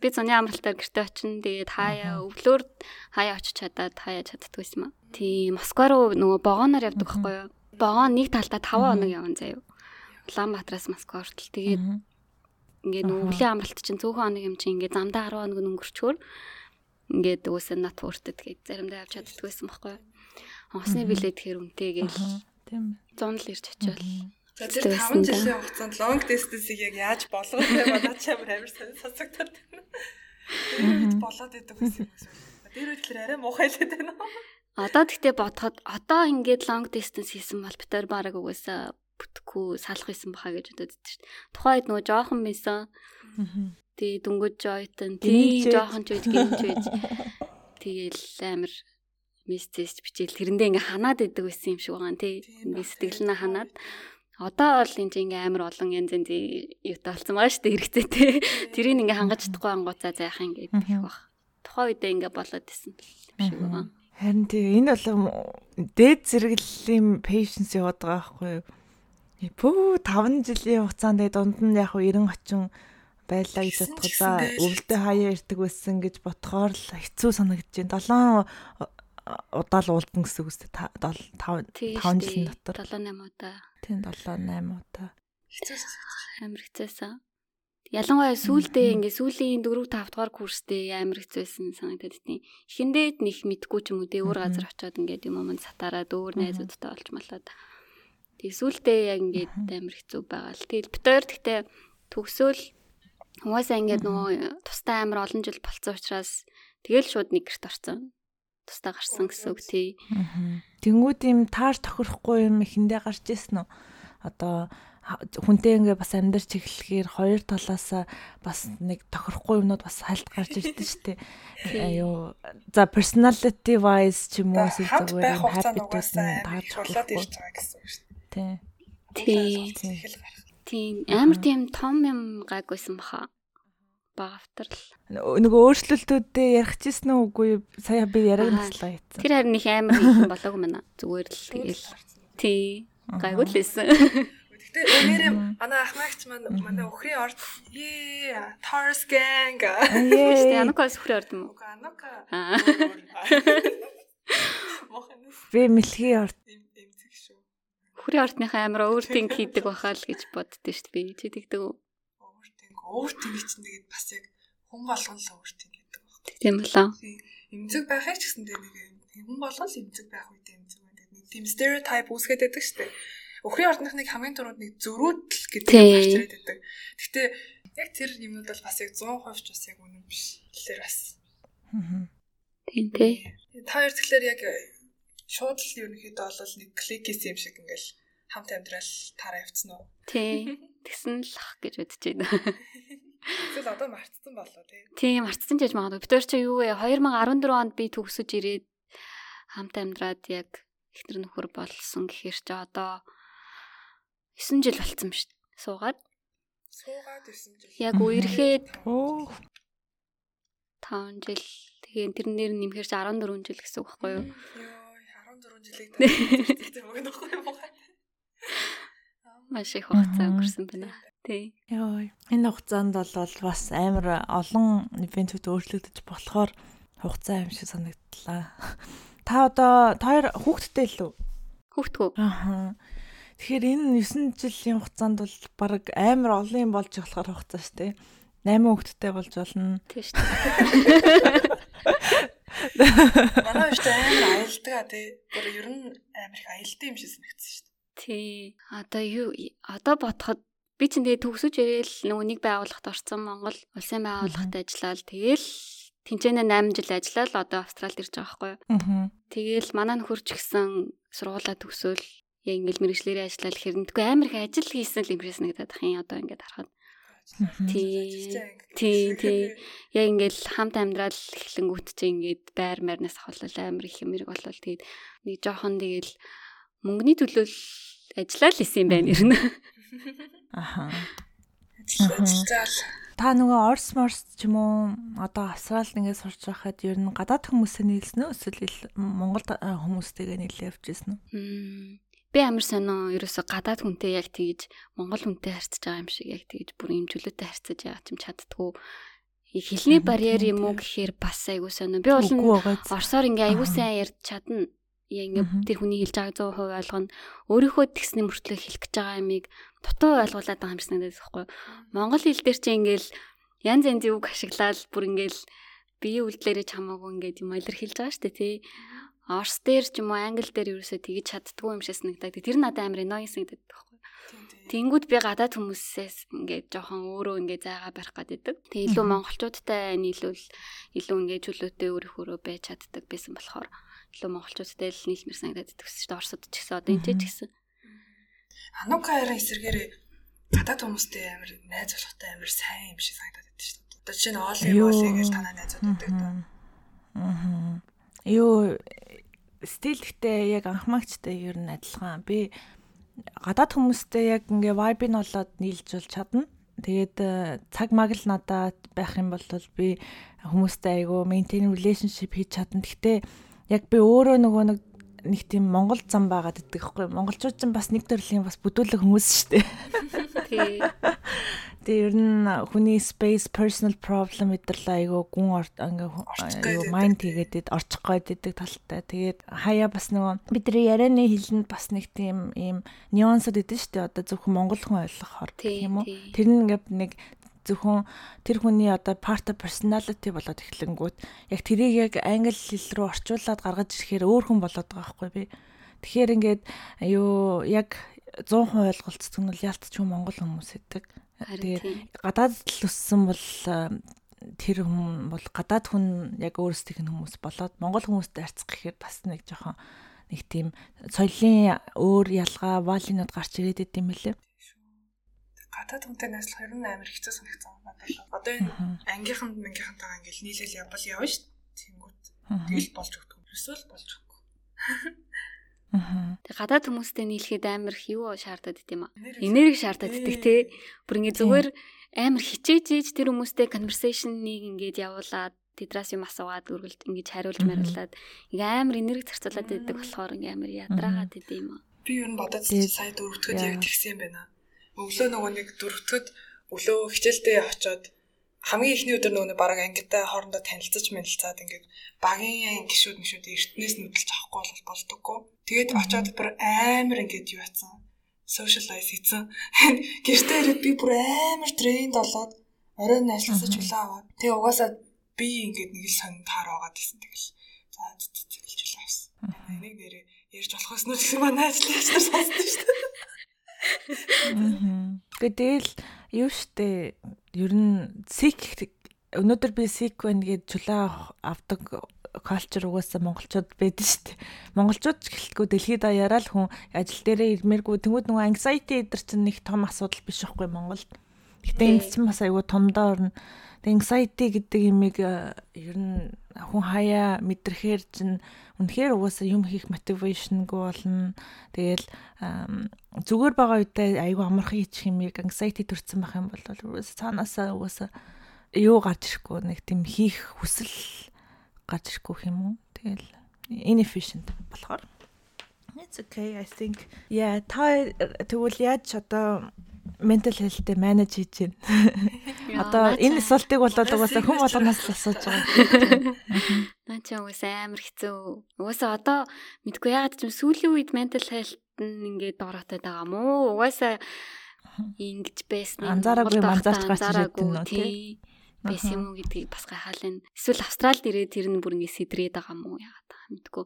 Би зуны амралтаар гэрте очин. Тэгээд хаяа өвлөөр хаяа очиж чадаад хаяа чаддгүй юм аа. Тийм Москва руу нөгөө богоноор явдаг байхгүй юу? Богоон нэг талдаа 5 хоног явна заяа. Улаанбаатараас Москва хүртэл тэгээд ингээд өвлийн амралт чинь цөөхөн хоног юм чинь ингээд замдаа 10 хоног өнгөрчөөр ингээд үсээ нат хүртэ тэгээд заримдаа явж чаддгүйсэн байхгүй юу? Хонсны билет тэгэхээр үнэтэй гээл Тийм. 100 л ирж очивол. За тэр 5 жилийн хугацаанд long distance-ийг яг яаж болгох вэ? Надад ч амар амар сонсогдоод байна. Үед болоод идэг гэсэн юм эсвэл. Тэр үед тэр арай муухай л байдаг нөө. Одоо тэгтээ бодоход одоо ингээд long distance хийсэн бол битэр бараг угаасаа бүтэхгүй салах байсан баха гэж бодод шүү дээ. Тухайд нөгөө жоохон байсан. Тэгээ дүнгууд жойтон тий жоохон ч үед гинж байж. Тэгээл амар мессеж бичээл тэрэндээ ингээ ханаад идэг байсан юм шиг байгаа тий. Ингээ сэтгэлнээ ханаад Одоо бол энэ чинь ингээ амар олон янз янзын юутай болсон байгаа шүү дээ хэрэгцээтэй. Тэрийг ингээ хангаж чадахгүй ангууцаа заах ингээ гэх бах. Тухайн үедээ ингээ болоод исэн юм шиг байгаа. Харин тий энэ бол дээд зэрэглэлийн patience яваад байгаа байхгүй юу? Пүү 5 жилийн хугацаанд дунд нь яг 90 очин байлаа гэж бодоход за өвөлдөө хаяа ирдэг байсан гэж бодохоор л хэцүү санагдаж байна. 7 удаа л уулдан гэсэн үг үстэй 5 5 жилийн дотор 7 8 удаа. Тийм 7 8 удаа. Амар хэцээсэн. Ялангуяа сүүлдээ ингээ сүүлийн 4 5 дугаар курстэй амар хэцээсэн санагдаад тийм. Эхэндээ нэг мэдгүй ч юм уу дээ өөр газар очиод ингээд юм юм сатараад өөр найзуудтай олж малаад. Тэг сүүлдээ яг ингээд амар хэцүү байгаа л. Тэгэл битээр гэхдээ төгсөөл угаасаа ингээд нөгөө тустай амар олон жил болцсон учраас тэгэл шууд нэг гэрт орсон тусдаа гарсан гэсэн үг тий. Тэнгүүд юм таарч тохирохгүй юм ихэндээ гарч ирсэн үү? Одоо хүнтэй ингээ бас амьдарч эхлэхээр хоёр талаас бас нэг тохирохгүй юмнууд бас хальт гарч ирдэ штэ. Аюу за personality wise ч юм уу зүгээр habit-ууд нь таарч болоод ирж байгаа гэсэн үг штэ. Тий. Тийм амар тийм том юм гайгүйсэн баха багавтарл. Нөгөө өөрчлөлтүүдээ ярих чийсэн үү үгүй сая би яриаг наслаа яцсан. Тэр харин их амар их болоогүй мэнэ. Зүгээр л тэгэл. Тий. Гайгүй л лээсэн. Гэтэ өнөөдөр манай ахмагч маань манай өхрийн орд ээ Tars gang. Ээ. Анука өхрийн орд юм уу? Анука. Би мэлхий орд эмзэг шүү. Хүрээ ортныхаа амар өөртинг хийдэг бахаа л гэж боддөө шүү дээ. Чи тэгдэг үү? Overthink чинь тэгээд бас яг хүн болгон л overthink гэдэг байна. Тийм болоо. Эмзэг байхыг ч гэсэн тэгээд нэг хүн болгон л эмзэг байх үед эмзэг байна. Нэг тийм stereotype үүсгээд байдаг шүү дээ. Өхрийн ордныхныг хамгийн түрүүнд нэг зөрүүдл гэдэг ирээд байдаг. Гэхдээ яг тэр юмнууд бол бас яг 100% ч бас яг үнэн биш. Тэгэхээр бас. Тийм тий. Та хоёр тэгэхээр яг шууд л ерөнхийдөө бол нэг клик хийсэн юм шиг ингээл хамт амьдрал тараа явцсан уу? Тий. Тэгсэн л ах гэж бодож байна. Эсвэл одоо мартсан болоо тий. Тийм мартсан ч гэж магадгүй. Бид ч юу вэ? 2014 онд би төгсөж ирээд хамт амьдраад яг ихтер нөхөр болсон гэхээр ч одоо 9 жил болцсон шүү дээ. Суугаад. Суугаад 9 жил. Яг үерхэд Оо 5 жил. Тэгээ тэрнээр нэмэхээр ч 14 жил гэсэн үг байхгүй юу? Йоо 14 жилийг таарсан юм байхгүй юу? Маш их хугацаа өнгөрсөн байна. Тий. Йоо. Энэ хугацаанд бол бас амар олон ивентүүд өөрчлөгдөж болохоор хугацаа юм шиг санагдлаа. Та одоо та хоёр хүүхэдтэй л үү? Хүүхдгүү. Аа. Тэгэхээр энэ 9 жилийн хугацаанд бол баг амар олон юм болж болохоор хугацаа шүү дээ. 8 хүүхэдтэй болж болно. Тийм шүү дээ. Манай өштэй амар аялдаг а тий. Тэр ер нь амар их аялдаг юм шиг санагдсан шүү дээ. Тий. Одоо юу одоо бодоход би чинь тэгээ төгсөж ирээл нөгөө нэг байгууллагт орсон Монгол улсын байгууллагт ажиллаад тэгээл тэнцэнэ 8 жил ажиллаад одоо Австралид ирж байгаа байхгүй юу. Аа. Тэгээл манай нөхөр ч гэсэн сургуулаа төгсөөл яг ингээл мэрэгчлэрээ ажиллаад хэрнэдгүй амар их ажил хийсэн л юм шиг санагдаад ах юм одоо ингээд харахад. Тий. Тий, тий. Яг ингээл хамт амьдрал эхлэнгүүт чи ингээд байр марнаас ахвал амар их юм хэрэг болол тэгээд нэг жоохон тэгэл мөнгөний төлөө ажиллаа л исэн юм байна ер нь. Аха. Ажиллаад Та нөгөө Орс Морс ч юм уу одоо Австралид ингээд сурч байхад ер нь гадаад хүмүүсээ нийлсэн үү эсвэл Монгол хүмүүстэйгээ нийлээ явжсэн үү? Би амар сонио ерөөсө гадаад хүнтэй яг тэгж Монгол хүнтэй харьцаж байгаа юм шиг яг тэгж бүр имжүүлэлтэй харьцаж байгаа ч юм чаддгүй. Хэлний барьер юм уу гэхээр бас айгуу сонио. Би бол. Орсоор ингээ айгуу сайн ярьж чадна. Яа ингээ Мгм. тэр хүний хэлж байгаа 100% ойлгоно. Өөрийнхөө тэгсний мөртлөө хэлэх гэж байгаа ямиг дутуу ойлгуулад байгаа юм шиг надад байхгүй. Монгол хэл дээр чи ингээл янз янзын үг ашиглаад бүр ингээл бие үйлдэлэрээ ч хамаагүй ингээд юм илэрхийлж байгаа штэ тий. Орс дээр ч юм уу англи дээр ерөөсөө тэгж чаддгүй юм шиг санагдаад. Тэр надад амар ноён санагдаад байхгүй. Тэнгүүд би гадаад хүмүүсээс ингээд жоохон өөрөө ингээд зайгаа барих гэдэг. Тэгээ илүү монголчуудтай нийлүүл илүү ингээд чөлөөтэй өөрийнхөө байж чаддаг байсан болохоор илүү монголчуудтай л нийлмэр санагдаад төгссөн шүү дээ. Оросд ч гэсэн одоо энэ ч гэсэн. Анука хараа эсэргээрээ гадаад хүмүүстэй амар найз болохтой амар сайн юм шиг санагдаад байдаг шүү дээ. Одоо чинь оол юм оол гэж танаа найзууд байдаг даа. Аа. Юу стил гэхдээ яг анхмаагчтай ер нь адилхан. Би гадаад хүмүүстэй яг ингээ vibe нь болоод нийлж бол чадна. Тэгээд э, цаг маг л надад байх юм бол би хүмүүстэй айгу maintain relationship хийж чадна. Гэхдээ яг би өөрөө нөгөө нэг нэг тийм монгол зам байгаад иддэг байхгүй. Монголчууд ч бас нэг төрлийн бас бүдүүлэг хүмүүс шүү дээ. Тий. Тэгээ ер нь хүний space personal problem мэдэрлээ айгу гүн ингээ гээд mind тэгээд орчих гээд идэг талтай. Тэгээд хаяа бас нөгөө бидний ярианы хэлэнд бас нэг тийм ийм нюансууд идэв шүү дээ. Одоо зөвхөн монгол хүн ойлгохоор Тий, тийм үү? Тэр нь ингээ нэг зөвхөн тэр хүний одоо part of personality болоод эхлэнгүүт яг тэрийг яг англи хэл рүү орчуулад гаргаж ирэхээр өөр хүн болоод байгаа байхгүй би. Тэгэхээр ингээд юу яг 100% ойлголцдог нь бол ялтч хүн монгол хүмүүс гэдэг. Тэгээ тий. гадаад л өссөн бол а, тэр хүн бол гадаад хүн яг өөрсдийнх нь хүмүүс болоод монгол хүмүүстэй харьцах гэхээр бас нэг жоохон нэг тийм соёлын өөр ялгаа валинууд гарч ирээд идэм билээ. Гадаад хүнтэй найзлах ер нь амар хэцүү санагдсан надад. Одоо энэ ангийнханд мангийнхантайгаа ингээл нийлэл явбал явна шүү дээ. Тэнгүүт тэгэл болж өгдөг. Эсвэл болж өгөхгүй. Тэг гадаад хүмүүстэй нийлэхэд амар их юу шаардаад юм аа. Энерги шаардаад Тий. тий. Бүр ингээ зүгээр амар хичээж ийж тэр хүмүүстэй conversation-ыг ингээд явуулаад тэдрээс юм асуугаад үргэлж ингэж хариулж Мгм. мариулаад ингээ амар энерги зарцуулаад идэг болохоор ингээ амар ядраагаад идэв юм аа. Би ер нь Тэгээд- сая дөрөвдөгд яг тэгсэн юм байна. Өглөө нөгөө нэг дөрөвдөгд өглөө хичээлдээ очоод хамгийн ихний өдөр нөгөө бараг ангитай хоорондоо танилцаж мэлцаад ингээд багийн гişүүд мишүүд эртнээс нүдэлж авахгүй бол болдоггүй. Тэгээд очиод бүр амар ингээд юу яцсан. Socialize хийсэн. Гэртээ ирээд би бүр амар тренд болоод оройн ажилласаж хүлээ аваад. Тэгээ угаасаа би ингээд нэг л сонд хараагаад байсан тэгэл. За зэглэж хүлээ авсан. Энийг нэрээ ярьж болохоос нь гэсэн манай ажлын ажлаар сонссон шүү дээ. Гэтэл юу штэ ер нь сик өнөөдөр би байна гэж чулаа авдаг culture угаасаа монголчууд байдаг шүү дээ. Монголчууд ч гэлтгүй дэлхийд даяараа л хүн ажил дээрээ ирмээргүй тэнгууд нөгөө anxiety эдэр чинь нэг том асуудал биш байхгүй Монголд. Гэтэ энд чинь бас айгүй томдоо орно. Anxiety гэдэг имийг ер нь хүн хаяа мэдрэхээр чинь үнэхээр угаасаа юм хийх мотивашнгүй болно. Тэгэл зүгээр байгаа үедээ айгүй амархан хийчих яг anxiety төрсэн байх юм бол угаасаа цаанаасаа угаасаа юу гарч ирэхгүй нэг тийм хийх хүсэл гарч ирэхгүй юм уу. Тэгэл inefficient болохоор It's okay I think. Yeah, та тэгвэл яаж одоо mental health-тэй manage хийж байна. Одоо энэ асуултыг бол угаасаа хүн болгоноос л асууж байгаа. Наа чи угаасаа амар хэцүү. Угаасаа одоо мэдгүй яагаад ч сүүлийн үед mental health нь ингээд доороотой байгаа мó. Угаасаа ингэж байсан. Анзаараагүй манзаарч гарч байна уу тий. Байсан юм уу гэдгийг бас гайхаална. Эсвэл Австралид ирээд тэр нь бүр ингэ сэдрээд байгаа мó яагаад мэдгүй.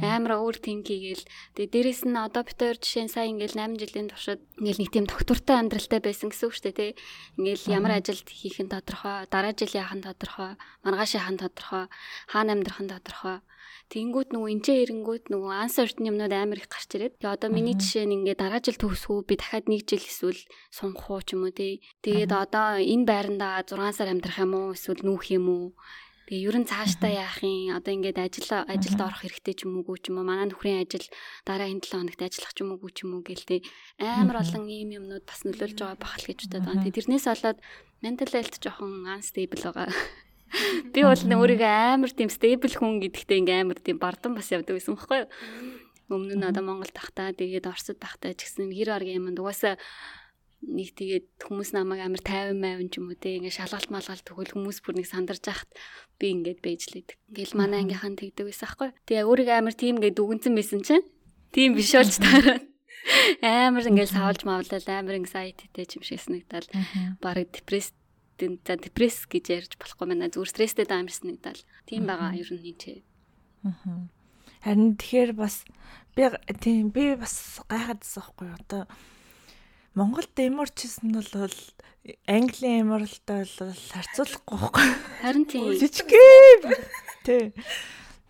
Амар өөр тинкийгээл тэгээ дээрэс нь одоо хоёр жишээ нь сая ингээл 8 жилийн туршид ингээл нэг тийм доктортой амьдралтай байсан гэсэн үг шүү дээ тий ингээл ямар ажилд хийх нь тодорхой дараа жил яах нь тодорхой маргааш яах нь тодорхой хаана амьдрах нь тодорхой Тэнгүүд нөгөө энчээ ирэнгүүд нөгөө uncertain юмнууд амар их гарч ирээд. Тэгээ одоо миний жишээ нь ингээд дараа жил төгсгөө би дахиад нэг жил эсвэл сунгах уу ч юм уу тий. Тэгээд одоо энэ байрандаа 6 сар амьдрах юм уу эсвэл нүүх юм уу? Тэгээ ер нь цаашдаа яах юм одоо ингээд ажил ажилд орох хэрэгтэй ч юм уугүй ч юм уу манай нөхрийн ажил дараагийн 7 хоногт ажиллах ч юм уугүй ч юм уу гэлтэй амар олон ийм юмнууд бас нөлөөлж байгаа бахал гэж бодоод байгаа. Тэгээ тэрнээс болоод mental health жоохон unstable байгаа. Би бол өөрийгөө амар тийм stable хүн гэдэгтээ ингээм амар тийм бардам бас явдаг байсан байхгүй юу? Өмнө нь одоо Монгол тахтаа тэгээд Оросд тахтаа ч гэсэн хэр арга юм угаасаа нэг тэгээд хүмүүс намайг амар тайван майван ч юм уу те ингээ шалгалт малгалт төгөл хүмүүс бүр нэг сандарч яхад би ингээд бэжлээд. Ингээл манай ангийнхан тэгдэг байсан аахгүй. Тэгээ өөрийгөө амар тийм ингээ дүгнсэн байсан чинь тийм биш болж таараа. Амар ингээл савлж мавлал амар anxietyтэй ч юм шиг санагдал. Бараг депресс за депресс гэж ярьж болохгүй байна. Зүгээр стресстэй даам санагдал. Тийм байгаа ер нь нийт. Харин тэгэхээр бас би тийм би бас гайхадсан байхгүй одоо Монголд эморчсэн нь бол Английн эморлтой бол харьцуулахгүй байхгүй. Харин тийм. Жижигхэн. Тий.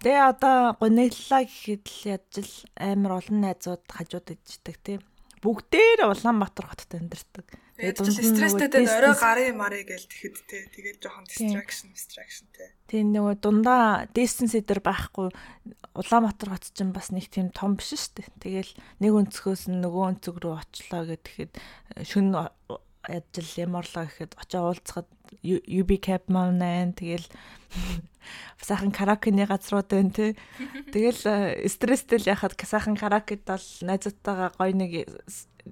Тэгээ одоо гонеглаа гэхэд л ядж л амар олон найзууд хажууд иждэг тий. Бүгдээр Улаанбаатар хотод амьдардаг. Тэгээд дунд нь стресстэй орой гарын марыг гээл тэгэхэд те тэгээд жоохон distraction distraction те. Тийм нөгөө дундаа distance эдэр байхгүй Улаанбаатар хот чинь бас нэг тийм том биш шүү дээ. Тэгэл нэг өнцгөөс нь нөгөө өнцөг рүү очлоо гэхэд шүн ажил ямарлаа гэхэд очоо уулзахад UB cap маань тэгэл сайхан каракены газрууд байна тий. Тэгэл стресстэй л яхад сайхан каракед бол найзуудтайгаа гой нэг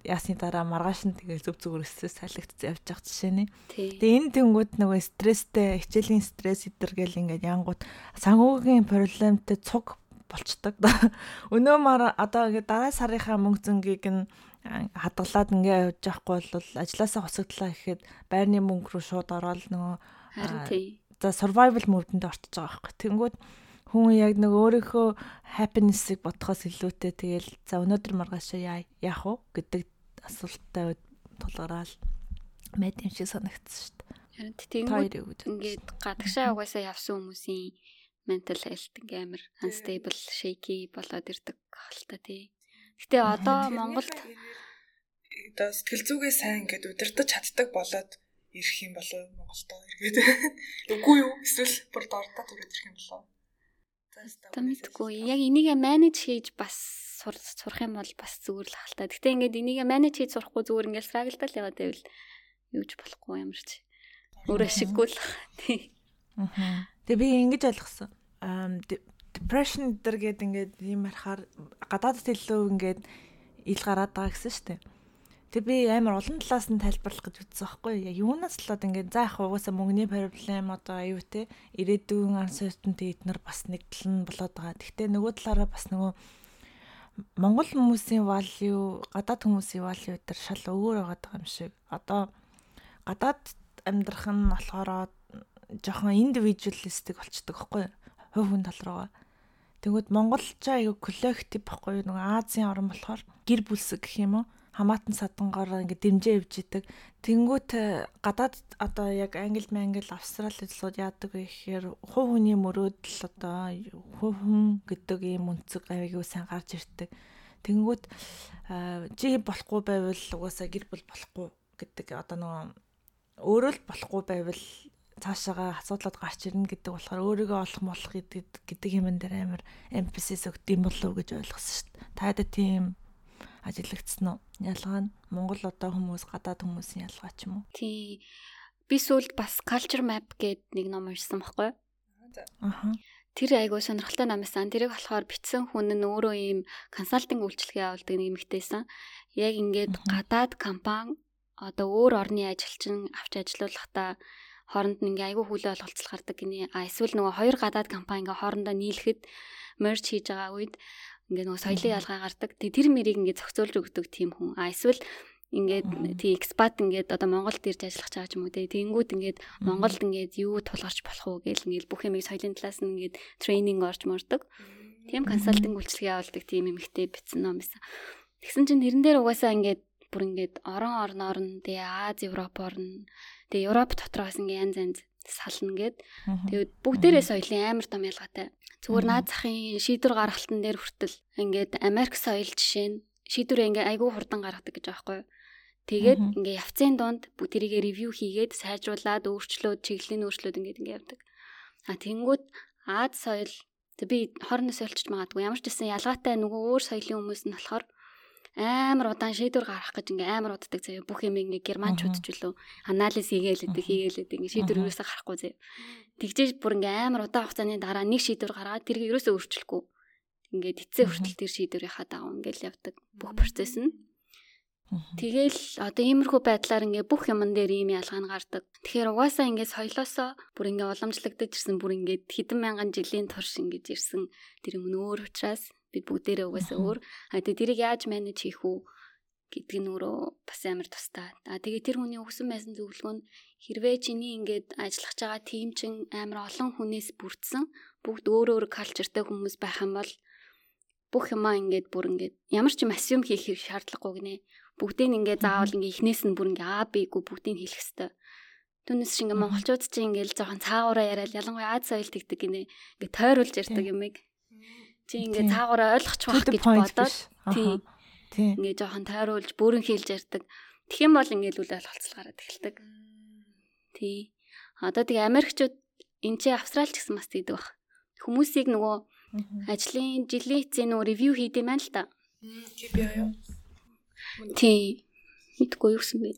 ясны дараа маргааш нь тэгээ зөв зүгээр өссөн салхигдсан явж байгаа жишээ нэ. Тэгээ энэ тэнгууд нөгөө стресстэй, хичээлийн стресс идэргээл ингээд янгууд санхүүгийн проблемтэй цуг болчдөг. Өнөө мар одоо ингээд дараа сарынхаа мөнгө зөнгийг нь хадгалаад ингээ явж байхгүй бол ажилласаа хусагдлаа гэхэд байрны мөнгө рүү шууд ороод нөгөө за survival mode-д орчиж байгаа байхгүй. Тэнгүүд хүн яг нэг өөрийнхөө happiness-ыг бодохоос илүүтэй тэгэл за өнөөдөр маргааш яах вэ гэдэг асуулттай тулгараал мэд юм шиг санагдсан шүү дээ. Харин тийм ингээд гадагшаа угаасаа явсан хүмүүсийн mental health ингээ амар unstable shaky болоод ирдэг хаалта тий. Гэтэ одоо Монголд одоо сэтгэл зүгээ сайн ингээд удирдах чаддаг болоод ирэх юм болов Монголдоо эргээд. Үгүй юу? Эсвэл бүр дордоо төрөд ирэх юм болов? Та мэдгүй. Яг энийгээ менеж хийж бас сурах юм бол бас зүгээр л хаалта. Гэтэ ингээд энийгээ менеж хийж сурахгүй зүгээр ингээд страглдал яваад байвал юуж болохгүй ямар ч. Өөрөө шиггүй л. Тэгээ би ингэж ойлгосон. Depression дээр гээд ингээд ийм харахаар гадаадд илүү ингээд ил гараад байгаа гэсэн шүү дээ. Тэг би амар олон талаас нь тайлбарлах гэж үзсэн байхгүй яг юунаас болоод ингээд за яг угаасаа мөнгөний проблем одоо аюу те ирээдүйн суйтанд эднэр бас нэг тал нь болоод байгаа. Гэхдээ нөгөө талаараа бас нөгөө Монгол хүмүүсийн value гадаад хүмүүсийн value дээр шал өөр байгаа юм шиг. Одоо гадаад амьдрах нь болохоор жоохон индивидуалистик болчдөг байхгүй хувь хүн тал руугаа. Тэгвэл монголч аяг коллектив байхгүй нөгөө Азийн орн болохоор гэр бүлсэг гэх юм уу? Хамаатан садангаараа ингээд дэмжээ явж идэг. Тэнгүүт э, гадаад одоо яг англи мангл австрали улсууд яадаг вэ гэхээр хувь хүний мөрөөдөл одоо хувь хүн гэдэг ийм үнцэг аягүй сайн гарч ирдэг. Тэнгүүт э, чи болохгүй байвал угаасаа гэр бүл болохгүй гэдэг одоо нөгөө өөрөө л болохгүй байвал цаашаага асуудлууд гарч ирнэ гэдэг болохоор өөрийгөө олох молох гэдэг гэдэг юмн дээр амар эмфасис өгд юм болов уу гэж ойлгосон шүү дээ. Таад тийм ажиглагдсан уу? Ялгаа нь Монгол одоо хүмүүс гадаад хүмүүсийн ялгаа ч юм уу? Тий. Би сүүлд бас culture map гэдэг нэг ном уншсан байхгүй юу? Аха. Тэр айгуу сонирхолтой ном байсан. Тэрийг болохоор бичсэн хүн нь өөрөө ийм консалтинг үйлчилгээ явуулдаг нэг эмэгтэйсэн. Яг ингээд гадаад компани одоо өөр орны ажилчин авч ажиллуулахдаа хооронд нь ингээ айгүй хүлээ олголцол гардаг гинэ. А эсвэл нөгөө хоёр гадаад компани ингээ хоорондоо нийлэхэд мерж хийж байгаа үед ингээ нөгөө соёлын ялгаа гардаг. Тэгээ тэр мэрийг ингээ зохицуулж өгдөг тийм хүн. А эсвэл ингээд тий экспат ингээд одоо Монголд ирж ажиллах чааж юм уу те тэгэнгүүт ингээд Монголд ингээд юу тулгарч болох уу гэл ингээд бүх юмыг соёлын талаас нь ингээд тренинг орж мордог. Тийм консалтинг үйлчлэгээ явуулдаг тийм эмэгтэй бичсэн ном байсан. Тэгсэн чинь тэрэн дээр угаасаа ингээд бүр ингээд орон орноор нь тэгээ Аз Европ орн тэгээ Европ дотроос ингээд янз янз сална гэд. Тэгээд бүгдээрээ соёлын амар том ялгаатай. Зүгээр наад захын шийдвэр гаргалтан дээр хүртэл ингээд Америк соёл жишээ нь шийдвэрээ ингээ айгүй хурдан гаргадаг гэж аахгүй юу. Тэгээд ингээ явцын донд тэрийгэ ревю хийгээд сайжруулад өөрчлөөд чиглэлийн өөрчлөөд ингээд ингээ явдаг. А тэнгүүд Аз соёл би хорны соёлч магадгүй ямар ч гэсэн ялгаатай нөгөө өөр соёлын хүмүүс нь болохоор амар удаан шийдвэр гаргах гэж ингээ амар уддаг заяа. Бүх юм ингээ германчууд ч үлээ. Анализ хийгээл өгдөг хийгээл өгдөг ингээ шийдвэр юусаа гарахгүй заяа. Тэгжээж бүр ингээ амар удаан хугацааны дараа нэг шийдвэр гаргаад тэрийг юусаа өөрчлөхгүй ингээ эцсээ хүртэл тэр шийдвэрийнхаа дагуу ингээл явдаг. Бүх процесс нь. Тэгэл одоо иймэрхүү байдлаар ингээ бүх юмн дээр ийм ялгаа нь гардаг. Тэгэхээр угаасаа ингээ соёлоосоо бүр ингээ уламжлагдаж ирсэн бүр ингээ хэдэн мянган жилийн турш ингэж ирсэн тэр юм нөөр учраас бид бүгдээрээ угаасаа өөр. А тэгээ тэрийг яаж менеж хийх үү гэдг нь өөрөө бас амар тустай. А тэгээ тэр хүний өгсөн байсан зөвлөгөө нь хэрвээ чиний ингээд ажиллах байгаа тим чин амар олон хүнээс бүрдсэн бүгд өөр өөр калчертай хүмүүс байх юм бол бүх юмаа ингээд бүр ингээд ямар ч юм асюм хийх шаардлагагүй гинэ. Бүгдийг ингээд заавал ингээд эхнээс нь бүр ингээд А Б гүү бүгдийг хэлэх хэвээр. Түүнээс шиг ингээд монголчууд чинь ингээд жоохон цаагаараа яриад ялангуяа Аз соёл тэгдэг гинэ. Ингээд тойруулж ярьдаг юмыг Чи ингээ цаагаараа ойлгочих واخ гэж бодоод тий. Тий. Ингээ жоохон тайруулж бүрэн хийлж ярьдаг. Тэгэх юм бол ингээ л үл ойлголцол гараад эхэлдэг. Тий. Одоо тэгээ Америкчууд энэ чи Австралич гэсэн бас тийдэг баг. Хүмүүсийг нөгөө ажлын жилийн эцсийн нөгөө ревю хийд юм байна л та. KPI юу? Тий. Мэдгүй юу гэсэн бэ?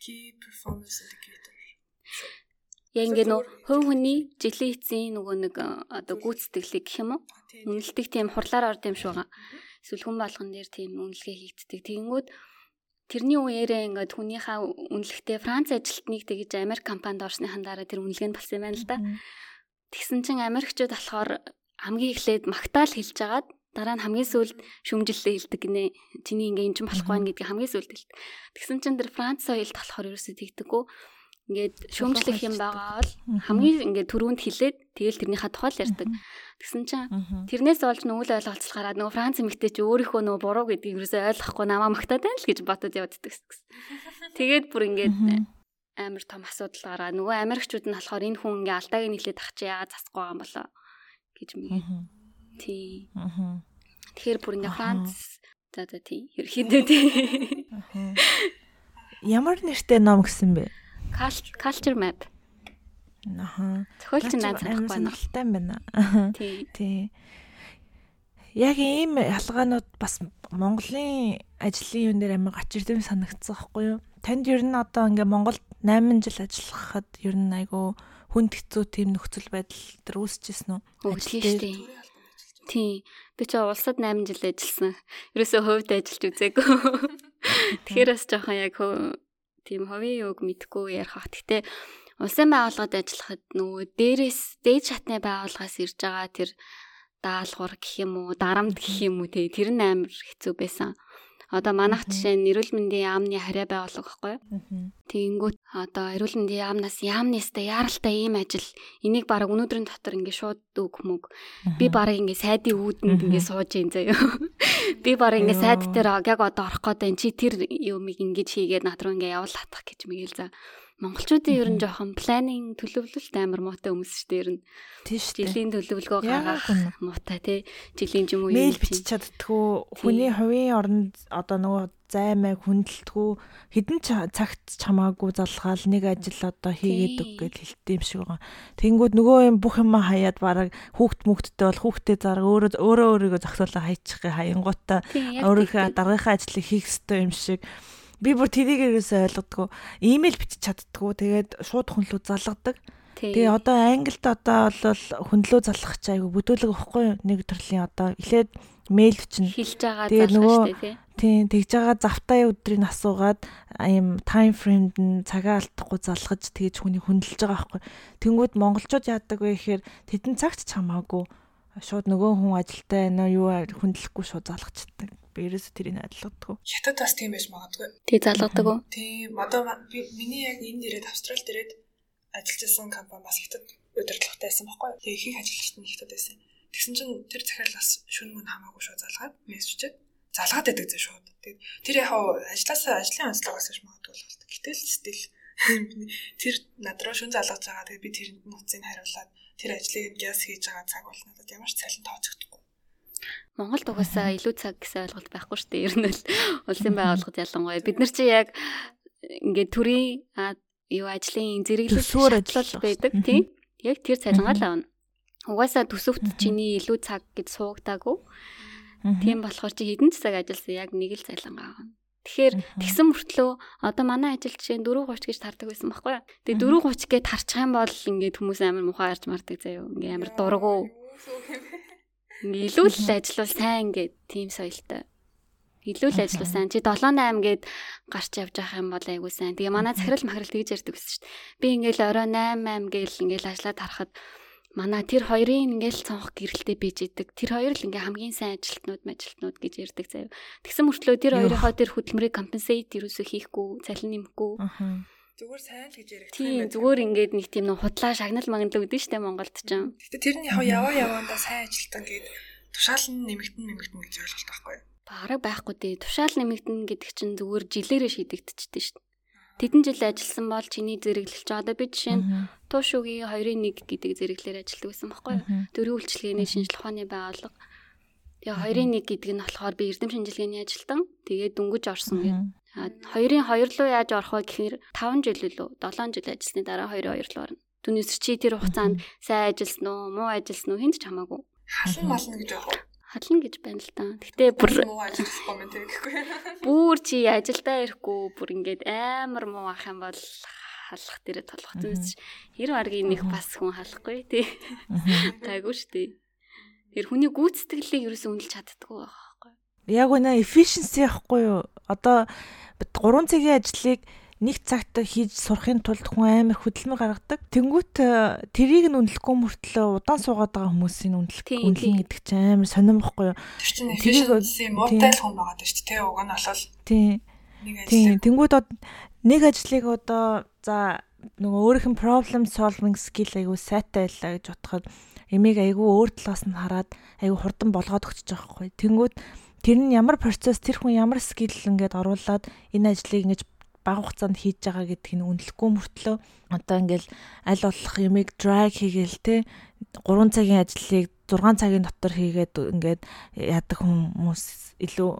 Key performance indicator. Яг ингээ нөө хувь хүний жилийн эцсийн нөгөө нэг одоо гүйцэтгэлийг гэх юм уу? Үнэлдэг тийм хурлаар орд юм шүү байгаа. Эсвэл хүн болгон дээр тийм үнэлгээ хийгддэг. Тэгэнгүүт тэрний үеэрээ ингээд хүнийхээ үнэлэхдээ Франц ажилтныг тэгж Америк компанид орсныхан дараа тэр үнэлгээ нь болсон юм байна л да. Тэгсэн чинь Америкчууд болохоор хамгийн эхлээд магтаал хэлж агаад дараа нь хамгийн сүүлд шүмжиллээ хэлдэг гинэ. Чиний ингээ энэ ч болохгүй байх гэдгийг хамгийн сүүлд хэлдэг. Тэгсэн чинь тэр Франц соёлд болохоор ерөөсөө тэгдэггүй ингээд шүүмжлэх юм байгаа бол хамгийн ингээд түрүүнд хилээд тэгэл тэрнийхээ тухай л ярьдаг. Тэгсэн чинь тэрнээс олж нүүл ойлголцол гараад нөгөө Франц эмэгтэй чи өөрийнхөө нөгөө буруу гэдгийг юусоо ойлгохгүй намаа магтаад байна л гэж бодод явддаг гэсэн. Тэгээд бүр ингээд амар том асуудал гараа. Нөгөө Америкчууд нь болохоор энэ хүн ингээ алдааг нийлээд ах чи яагаад засахгүй байгаа юм болоо гэж мэгээ. Тий. Тэгэхээр бүр ингээ Франц за за тий. Ерхийдөө тий. Ямар нэртэй ном гэсэн бэ? Culture map. Аха. Зохиолч наад санахгүй байна. Юм байна. Тий. Тий. Яг ийм ялгаанууд бас Монголын ажлын юм дээр амар гач ирдэм санагдсан байхгүй юу? Танд ер нь одоо ингээ Монголд 8 жил ажиллахад ер нь айгу хүнд хэцүү тийм нөхцөл байдал төр үүсчихсэн үү? Үгүй шүү дээ. Тийм. Би ч улсад 8 жил ажилласан. Ерөөсөө хувьд ажиллаж үзээгүй. Тэгэхээр бас жоохон яг тийм ховын үг мэдгүй ярих ах. Гэтэ улсын байгууллагад ажиллахад нөгөө дээрээс дээд шатны байгууллагаас ирж байгаа тэр даалгавар гэх юм уу, дарамт гэх юм уу те тэр нь амар хэцүү байсан. Одоо манайх жишээ нь эрүүл мэндийн яамны хариа байгууллага байхгүй юу? Тэгэнгүүт одоо эрүүл мэндийн яамнаас яамнастай яаралтай ийм ажил энийг баг өнөөдрийн дотор ингээ шууд үг мөг. Би баг ингээ сайдын үүдэнд ингээ сууж ин заяа. Би баг ингээ сайд дээр яг одоо орох гээд чи тэр юмыг ингэж хийгээд над руу ингээ явуул хатах гэж мэгэл за. Монголчуудын ер нь жоохон планинг төлөвлөлт амар муутай хүмүүс шүү дээ ер нь. Тийш жилийн төлөвлөгөө гаргах муутай тий. Жилийн ч юм уу мэйл бичиж чаддгүй хүний хувийн оронд одоо нөгөө займаа хүндэлтгүү хідэн цагт чамаагүй залгаал нэг ажил одоо хийгээд өг гэж хэлтий юм шиг байгаа. Тэнгүүд нөгөө юм бүх юм хаяад бараг хүүхд мүхтдээ бол хүүхдээ зараг өөрөө өөрөө өөрийгөө зохиолоо хайчих хаянгуудаа өөрийнхөө дараагийнхаа ажлыг хийх ёстой юм шиг Би бүр тэрийг ерөөсөө ойлгодгоо. Имэйл бичиж чаддггүй. Тэгээд шууд хүнлүү залгадаг. Тэгээ одоо англид одоо бол хүнлүү залгах чи айгу бүдүүлэг واخгүй нэг төрлийн одоо эхлээд мэйл бичнэ. Хилж байгаа залгах шүү дээ тий. Тийм, тэгж байгаа завтай өдрийг асуугаад ийм time frame-д нь цагаа алдахгүй залгаж тэгж хүний хүндэлж байгаа байхгүй. Тэнгүүд монголчууд яадаг вэ гэхээр тедэн цагт ч хамаагүй шууд нөгөө хүн ажилтаа байна уу юу хүндлэхгүй шууд залгацдаг. Би ерөөсө тэрийг адилгадаг. Хятад бас тийм байж магадгүй. Тий залгадаг уу? Тийм. Одоо би миний яг энд ирээд Австралид ирээд ажиллаж байсан компани бас хятад удирдлагатай байсан байхгүй юу? Тэгээ ихэнх ажилчид нь хятад байсан. Тэгсэн чинь тэр захирал бас шүн мөн хамаагүй шууд залгаад мессежчээд залгаад байдаг зэ шууд. Тэгээд тэр яг ажилласаа ажлын онцлогоос гэж магадгүй л байна. Гэтэл стил тэр над руу шүн залгаж байгаа. Тэгээд би тэрэнд нууцыг хариулаад тэр ажлыг гяс хийж байгаа цаг бол надад ямар ч цалин тооцогдохгүй. Монголд угаасаа илүү цаг гэсэн ойлголт байхгүй шүү дээ. Ер нь л улсын байгууллагад ялангуяа бид нар чи яг ингээд төрийн юу ажлын зэрэглэл ажиллал байдаг тийм. Яг тэр цалингаа л авна. Угаасаа төсөвт чиний илүү цаг гэж суугдаагүй. Тийм болохоор чи хэдэн цаг ажилласан яг нэг л цалингаа авна. Тэгэхээр тэгсэн мөртлөө одоо манай ажил жишээ 4:30 гэж тардаг байсан байхгүй юу. Тэгээ 4:30 гээд тарчих юм бол ингээд хүмүүс амар мухаа арч мардаг заяа. Ингээ амар дургу. Илүү л ажиллавал сайн ингээд тийм соёлтой. Илүү л ажиллах сайн. Чи 7 8 гээд гарч явж явах юм бол айгуу сайн. Тэгээ манай захирал махрал тэгж ярьдаг байсан шүү дээ. Би ингээл орой 8 8 гээл ингээл ажиллаад харахад манай тэр хоёрын ингээл цонх гэрэлтэй бийж идэг. Тэр хоёр л ингээ хамгийн сайн ажилтнууд мажилтнууд гэж ярьдаг заяа. Тэгсэн мөртлөө тэр хоёрынхоо тэр хөдөлмөрийг компенсейт ерөөсөө хийхгүй, цалин нэмэхгүй. Зүгээр сайн л гэж ярих тийм зүгээр ингээд нэг тийм нэг худлаа шагнал магнал өгдөн штэ Монголд ч юм. Гэтэ тэр нь яг яваа яваандаа сайн ажилтан гээд тушаал нь нэмэгдэн нэмэгдэн гэж ойлголт байхгүй юу? Бараг байхгүй дээ. Тушаал нэмэгдэн гэдэг чинь зүгээр жилээрээ шийдэгдчихдээ штэ. Тэдэн жил ажилласан бол чиний зэрэглэлч одоо би жишээ нь туушуугийн 2-1 гэдэг зэрэглэлээр ажилладаг байсан байхгүй юу? Дөрвөн үйлчлэгээний шинжилгээ ухааны байгууллага. Тэгээ 2-1 гэдэг нь болохоор би эрдэм шинжилгээний ажилтан. Тэгээд дөнгөж орсон гэдэг. Хоёрын хоёр руу яаж орох вэ гэхээр 5 жил лөө 7 жил ажилласны дараа хоёрын хоёр руу орно. Түүнээс чи тэр хугацаанд сайн ажилласан уу, муу ажилласан уу хинт ч хамаагүй. Халан мална гэж байна хална гэж байна л да. Гэтэ бүр. Бүр чи ажилдаа ирэхгүй бүр ингээд амар муу ах юм бол халах дээрээ толгох зүс. Хэр баргийн нэг бас хүн халахгүй тий. Гайгүй штий. Тэр хүний гүйцэтгэлийг ерөөсөө үнэлж чаддаггүй байхгүй. Яг үнэ efficiency яахгүй юу? Одоо 3 цагийн ажлыг нэг цагт хийж сурахын тулд хүн амар хөдөлмөр гаргадаг. Тэнгүүт э, тэрийг нь үнэлэхгүй мөртлөө удаан суугаад байгаа хүмүүсийн үнэлэх үнэлэн гэдэг чинь амар сонирмохгүй юу? Тэрийг муутай л хүн байгаа шүү дээ. Уг нь болол. Тийм. Тийм. Тэнгүүд нэг ажлыг одоо за нөгөө өөрийнх нь problem solving skill айгу сайтай байлаа гэж бодоход эмийг айгу өөр талаас нь хараад айгу хурдан болгоод өгч байгаа хгүй. Тэнгүүд тэр нь ямар процесс тэр хүн ямар скил ингээд оруулаад энэ ажлыг ингэж бага хугацаанд хийж байгаа гэдгийг нь үнэлэхгүй мөртлөө одоо ингээл аль болох юмыг drag хийгээл те 3 цагийн ажлыг 6 цагийн дотор хийгээд ингээд яадаг хүмүүс илүү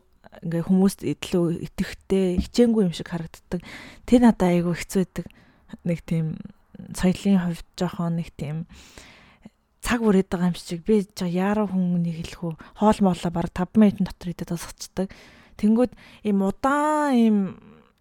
ингээ хүмүүст илүү итгэвтэй хичээнгүй юм шиг харагддаг. Тэр надад айгүй хэцүү байдаг. Нэг тийм соёлын хувьд жоохон нэг тийм цаг үрээд байгаа юм шиг би жаа яараа хүмүүнийг хэлэх үү хоол моолоо баг 5 минутын дотор идээд тасчихдаг. Тэнгүүд ийм удаан ийм